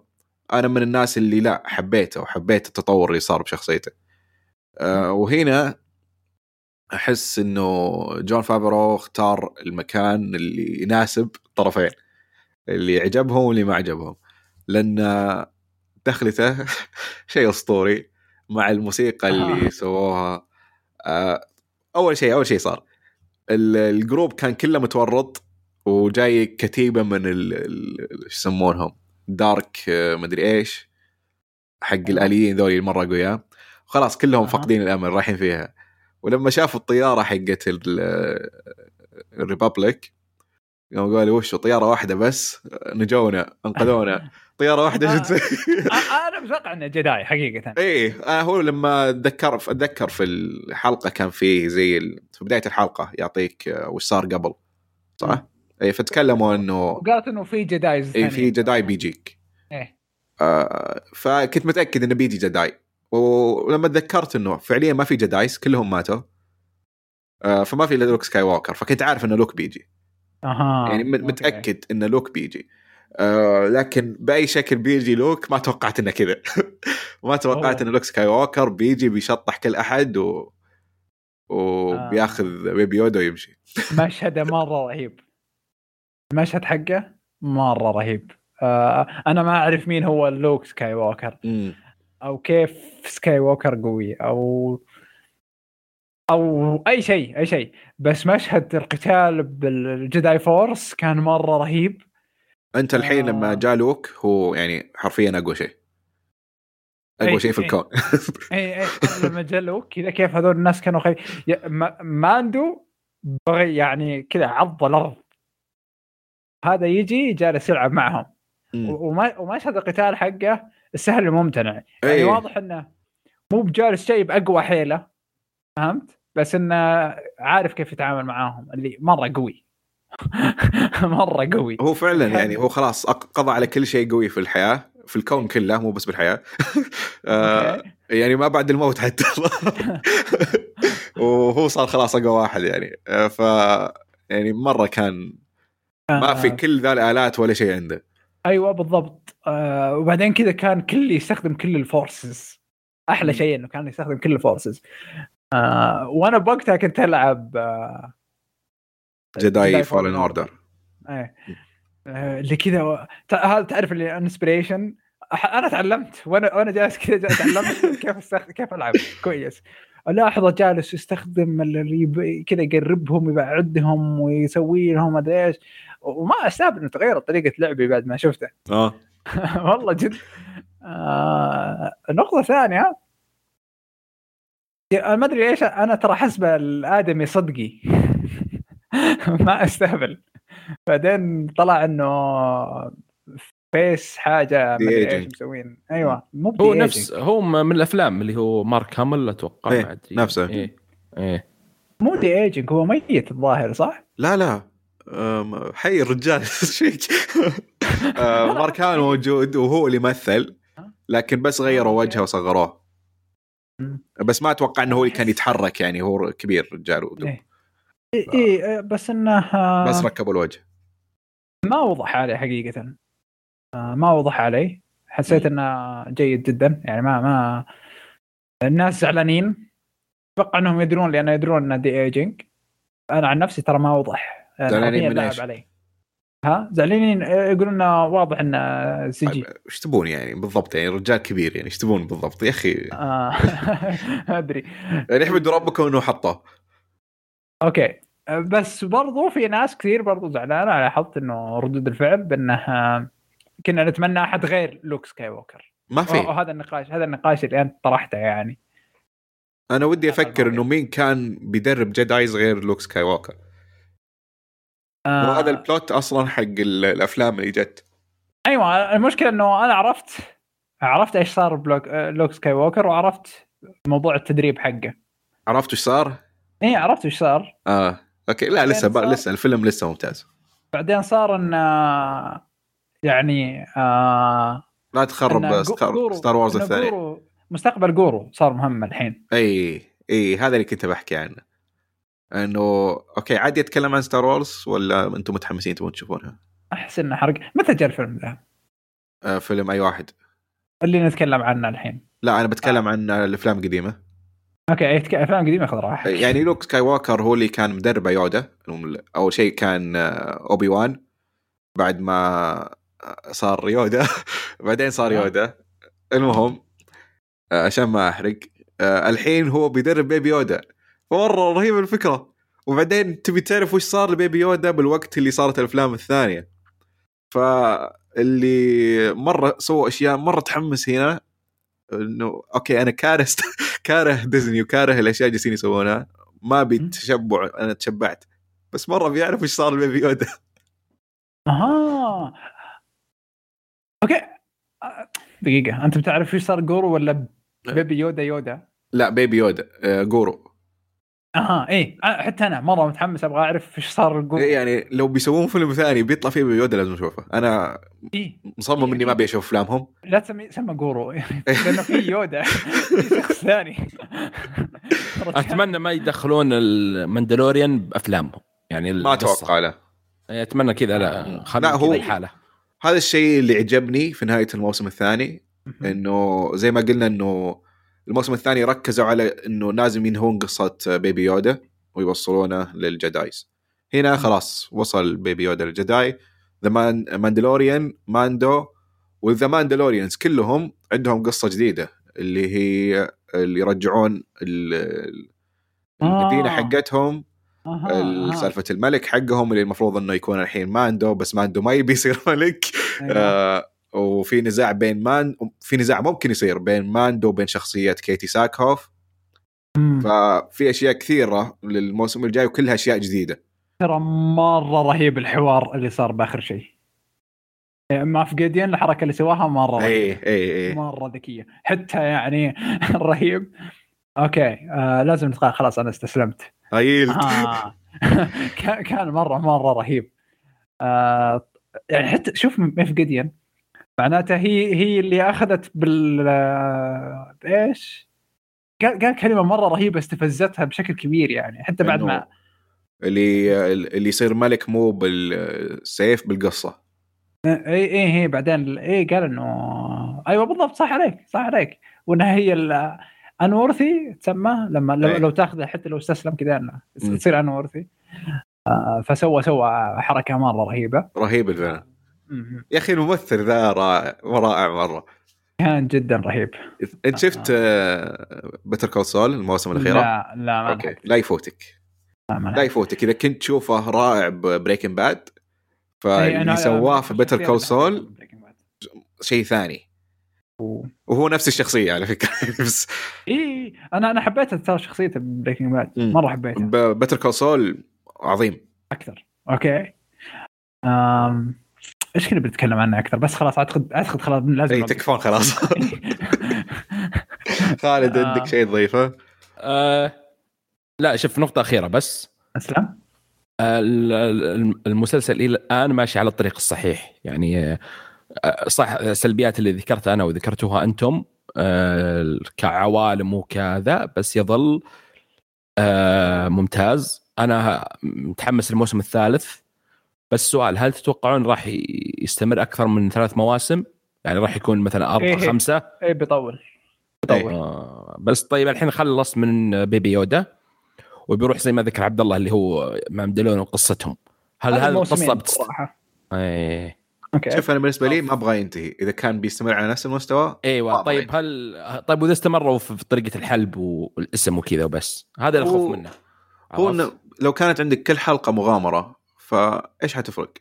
أنا من الناس اللي لا حبيته وحبيت التطور اللي صار بشخصيته. آه، وهنا أحس إنه جون فافرو اختار المكان اللي يناسب الطرفين اللي عجبهم واللي ما عجبهم لأن دخلته شيء أسطوري مع الموسيقى اللي آه. سووها. آه، أول شيء أول شيء صار. ال- ال group كان كله متورط. وجاي كتيبة من إيش يسمونهم dark آه، مدري إيش حق الآليين ذولي اللي مرة قوياء خلاص كلهم أها. فاقدين الأمل رايحين فيها ولما شافوا الطيارة حقت ال- الريبابليك يوم قالوا وش طيارة واحدة بس نجونا انقذونا طيارة واحدة آه. جت آه، أنا متوقع إنه جداي حقيقة إيه أنا هو لما اتذكر اتذكر في الحلقة كان فيه زي. في بداية الحلقة يعطيك آه، وش صار قبل صح؟ اي فتكلموا إنه وقالت إنه في Jedis اي في Jedi بيجيك. إيه. آه فكنت متأكد إنه بيجي Jedi. ولما تذكرت إنه فعليا ما في Jedis كلهم ماتوا. آه فما في إلا لوك سكاي ووكر فكنت عارف إنه لوك بيجي. أها يعني أوكي. متأكد إنه لوك بيجي. آه لكن بأي شكل بيجي لوك ما توقعت إنه كذا. ما توقعت. إنه لوك سكاي ووكر بيجي بيشطح كل أحد و وبياخذ بيبي يودا ويمشي. مشهده مرة رهيب. المشهد حقه مرة رهيب. آه أنا ما أعرف مين هو لوك سكاي ووكر. أو كيف سكاي ووكر قوي أو أو أي شيء أي شيء. بس مشهد القتال بال Jedi Force كان مرة رهيب. أنت الحين آه. لما جاء لوك هو يعني حرفيا أقوى شيء. أقوى إي، شيء في إي. الكون. اي اي لما جلوا كذا كيف هذول الناس كانوا خي... ماندو بغي يعني كذا عض الأرض هذا يجي جالس يلعب معهم وما ومشهد القتال حقه السهل الممتنع يعني إي. واضح إنه مو بجالس شيء بأقوى حيله فهمت؟ بس إنه عارف كيف يتعامل معاهم اللي مرة قوي مرة قوي هو فعلا. يعني هو خلاص قضى على كل شيء قوي في الحياة في الكون كله مو بس بالحياة آه. يعني ما بعد الموت حتى وهو صار خلاص أقوى واحد يعني ف يعني مرة كان ما في آه، كل ذا الآلات ولا شيء عنده. أيوه بالضبط. آه وبعدين كذا كان كل يستخدم كل ال forces. أحلى. شيء إنه كان يستخدم كل ال forces. آه وأنا بوقتها كنت ألعب آه Jedi Fallen Order إيه. آه، اللي كذا تع- هذا تعرف اللي انسبريشن أنا تعلمت. وأنا وأنا جالس كذا تعلمت كيف استخدم كيف ألعب. كويس. الاحظه جالس يستخدم كذا يقربهم يبعدهم ويسوي لهم أدري إيش. وما استغرب إنه تغيرت طريقة لعبي بعد ما شفته آه والله جد آه يا- أنا ما أدري إيش أنا ترى حسبه الآدمي صدقي ما أستهبل بعدين طلع إنه face حاجة ما أدري إيش. مسوين أيوه مو هو. نفس هو من الأفلام اللي هو مارك هامل أتوقع أدري. نفسه. إيه إيه مو de-aging هو ميت الظاهر صح؟ لا لا حي الرجال. check آه، مارك هامل موجود وهو اللي مثل لكن بس غيروا وجهه وصغروه. بس ما أتوقع إنه هو اللي كان يتحرك يعني هو كبير رجال ودب. اي إيه بس إنه آه، بس ركبوا الوجه. ما وضح عليه حقيقة. آه، ما وضح علي حسيت إنه جيد جدا. يعني ما ما الناس زعلانين. أتوقع إنهم يدرون لأن يدرون إنه de-aging أنا عن نفسي ترى ما وضح. زعلانين حرفياً من؟ علي. ها؟ زعلانين؟ آه، يقولون واضح إنه CG. طيب، إيش تبون يعني؟ بالضبط يعني رجال كبير يعني إيش تبون بالضبط؟ يا أخي. آه، ما أدري. يعني احمد ربكم إنه حطه. أوكي. آه، بس برضو في ناس كثير برضو زعلانة لاحظت إنه ردود الفعل بأنه آه، كنا نتمنى أحد غير لوك سكاي ووكر ما في. وهذا النقاش هذا النقاش اللي أنت طرحته يعني. أنا ودي أفكر. إنه مين كان بيدرب Jedis غير لوك سكاي ووكر آه. وهذا ال plot أصلا حق ال- الأفلام اللي جت. أيوه المشكلة إنه أنا عرفت عرفت إيش صار بلوك آه، لوك سكاي ووكر وعرفت موضوع التدريب حقه. عرفت إيش صار؟ اي عرفت إيش صار. آه. أوكي لا لسه صار- لسه الفيلم لسه ممتاز. بعدين صار إن آه، يعني آه لا تخرب Star, Star Wars الثاني. مستقبل جروجو صار مهم الحين. اي اي هذا اللي كنت بحكي عنه. إنه أوكي عادي أتكلم عن Star Wars ولا أنتم متحمسين تبون تشوفونها؟ احس إنه حرق. متى جاء الفيلم ذا؟ آه فيلم أي واحد. اللي نتكلم عنه الحين. لا أنا بتكلم عن الأفلام القديمة. أوكي يتك- أفلام قديمة خذ راحه يعني لوك سكاي ووكر هو اللي كان مدرب يودا أول شيء كان آه، اوبي وان بعد ما آه، صار يودا بعدين صار آه. يودا المهم آه، عشان ما أحرق آه، الحين هو بيدرب بيبي يودا مره رهيبة الفكرة. وبعدين تبي تعرف وش صار لبيبي يودا بالوقت اللي صارت الأفلام الثانية. فاللي مرة سووا أشياء مرة تحمس هنا إنه أوكي أنا كاره. كاره ديزني وكاره الأشياء اللي جالسين يسوونها. ما ابي. تشبع أنا تشبعت. بس مرة بيعرف إيش صار لبيبي يودا. أها. أوكي. دقيقة أنت بتعرف إيش صار جروجو ولا بيبي يودا يودا؟ لا بيبي يودا آه، جورو. أها إيه. حتى أنا مرة متحمس أبغى أعرف إيش صار جورو إيه يعني لو بيسوون فيلم ثاني بيطلع فيه يودا لازم أشوفه. أنا إيه. مصمم إني ما ابي أشوف أفلامهم. لا تسمي سمى جورو. لأنه في يودا في شخص ثاني. أتمنى ما يدخلون المندلوريان بأفلامهم. يعني ما. أتوقع له إيه، أتمنى كذا لا. لا، هو- حاله هذا الشيء اللي عجبني في نهاية الموسم الثاني إنه زي ما قلنا إنه الموسم الثاني ركزوا على إنه لازم ينهون قصة بيبي يودا ويوصلونه لل Jedis هنا خلاص وصل بيبي يودا لل Jedi The Mandalorian ماندو وال The Mandalorians كلهم عندهم قصة جديدة اللي هي اللي يرجعون ال- المدينة آه. حقتهم أها. سالفة الملك حقهم اللي المفروض إنه يكون الحين ماندو بس ماندو ما يبي يصير ملك أيوة. آه وفي نزاع بين مان في نزاع ممكن يصير بين ماندو وبين شخصية كيتي ساكهوف. مم. ففي أشياء كثيرة للموسم الجاي وكلها اشياء جديدة. ترى مرة رهيب الحوار اللي صار بآخر شيء. إيه، مع Gideon الحركة اللي سواها مرة. اي اي اي مرة ذكية. حتى يعني رهيب. okay آه لازم نتقال خلاص أنا استسلمت. هايل آه. كان مرة مرة رهيب. آه يعني حتى شوف ميف جيديان معناته هي هي اللي أخذت بال بايش؟ قال قال كلمة مرة رهيبة استفزتها بشكل كبير يعني حتى بعد ما اللي اللي يصير ملك مو بالسيف بالقصة اي اي هي بعدين اي قال إنه أيوه بالضبط صح عليك صح عليك وإنها هي انورثي تسمى لما لو, إيه. لو تاخذه حتى لو استسلم كذا. تصير انورثي آه فسوى سوى حركة مرة رهيبة رهيب الفيلم مم. يا أخي الممثل ذا رائع رائع مرة. كان جدا رهيب. انت شفت Better Call Saul المواسم الأخيرة؟ لا لا ما okay. لا يفوتك. لا يفوتك. إذا كنت تشوفه رائع ب Breaking Bad فاللي سواه في Better شخصياً Call بحب Saul Breaking Bad. شيء ثاني. وهو نفس الشخصية على فكرة. بس اي أنا أنا حبيت ترى شخصيته Breaking Bad. مرة حبيتها. Better Call Saul عظيم. أكثر. أوكي. أم... إيش كنا بنتكلم عنه أكثر؟ بس خلاص اعتقد أعتقد خلاص لازم اي. تكفون خلاص. خالد آه. عندك شيء تضيفه؟ آه لا شوف نقطة أخيرة بس. أسلم. آه، ال- ال- المسلسل إلى الآن ماشي على الطريق الصحيح. يعني آه، صح السلبيات اللي ذكرتها أنا وذكرتوها أنتم آه، كعوالم وكذا بس يظل ممتاز. أنا متحمس للموسم الثالث. بس سؤال هل تتوقعون راح يستمر أكثر من ثلاث مواسم؟ يعني راح يكون مثلا أربعة إيه إيه. خمسة؟ اي بيطول. بيطول. آه بس طيب الحين خلص من Baby Yoda وبيروح زي ما ذكر عبد الله اللي هو Mandalorian وقصتهم. هل هذه موسمين القصة بتست... إيه. okay. شوف أنا بالنسبة لي ما أبغى ينتهي. إذا كان بيستمر على نفس المستوى أيوه واضح. طيب هل طيب وإذا استمروا في في طريقة الحلب والاسم وكذا وبس هذا اللي الخوف منه. هو لو كانت عندك كل حلقة مغامرة فايش حتفرق؟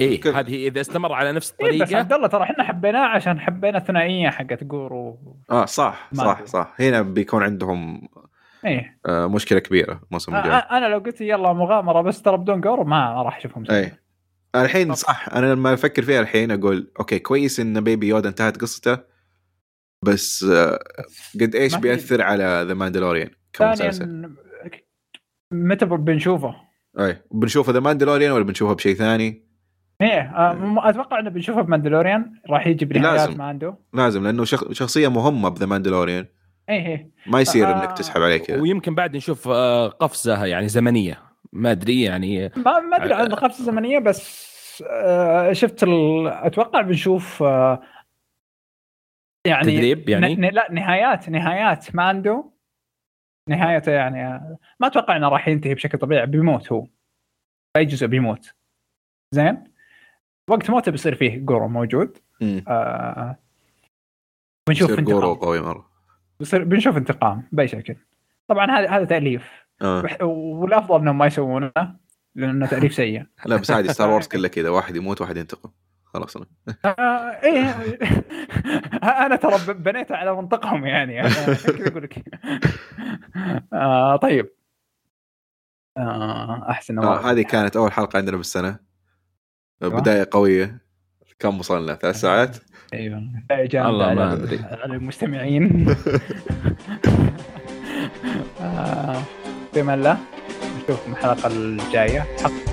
إيه كل- هذه إذا استمر على نفس إيه بس الطريقة عبد الله ترى إحنا حبيناه عشان حبينا الثنائية حقت جورو آه صح صح. صح هنا بيكون عندهم إيه آه مشكلة كبيرة الموسم آه، الجاي أنا لو قلت يلا مغامرة بس ترى بدون جورو ما ما راح أشوفهم زي اي الحين. صح أنا لما أفكر فيها الحين أقول okay كويس إن Baby Yoda انتهت قصته بس آه قد إيش بيأثر على The Mandalorian كمسلسل متى بنشوفه؟ اي بنشوفه The Mandalorian ولا بنشوفه بشيء ثاني؟ إيه آه، أتوقع إنه بنشوفه ب Mandalorian راح يجي بنهايات لازم. ما عنده لازم لأنه شخ... شخصية مهمة ب The Mandalorian إيه إيه ما يصير آه. إنك تسحب عليه كذا ويمكن بعد نشوف آه، قفزة يعني زمنية ما أدري يعني ما ما أدري عن القفزه الزمنيه بس شفت ال... أتوقع بنشوف يعني تدريب يعني؟ ن... ن... لا نهايات نهايات ما عنده نهايته يعني ما أتوقع إنه راح ينتهي بشكل طبيعي بيموت هو. أي جزء بيموت. زين؟ وقت موته بيصير فيه جورو موجود. مم. آه بنشوف يصير جورو انتقام. قوي مرة. بيصير بنشوف انتقام بأي شكل. طبعا هذا هذا تأليف. آه. والأفضل إنهم ما يسوونه لأنه تأليف سيء. لا بس عادي ستار وورز كله كذا واحد يموت واحد ينتقم. خلاص أنا. آه إيه. أنا ترى بنيت على منطقهم يعني. أقول لك. آه طيب. آه أحسن آه هذه كانت أول حلقة عندنا بالسنة. أيوة. بداية قوية. كم وصلنا؟ ثلاث ساعات؟ أيوه. والله ما على- أدري. على المستمعين. بما الله نشوفكم الحلقة الجاية. حق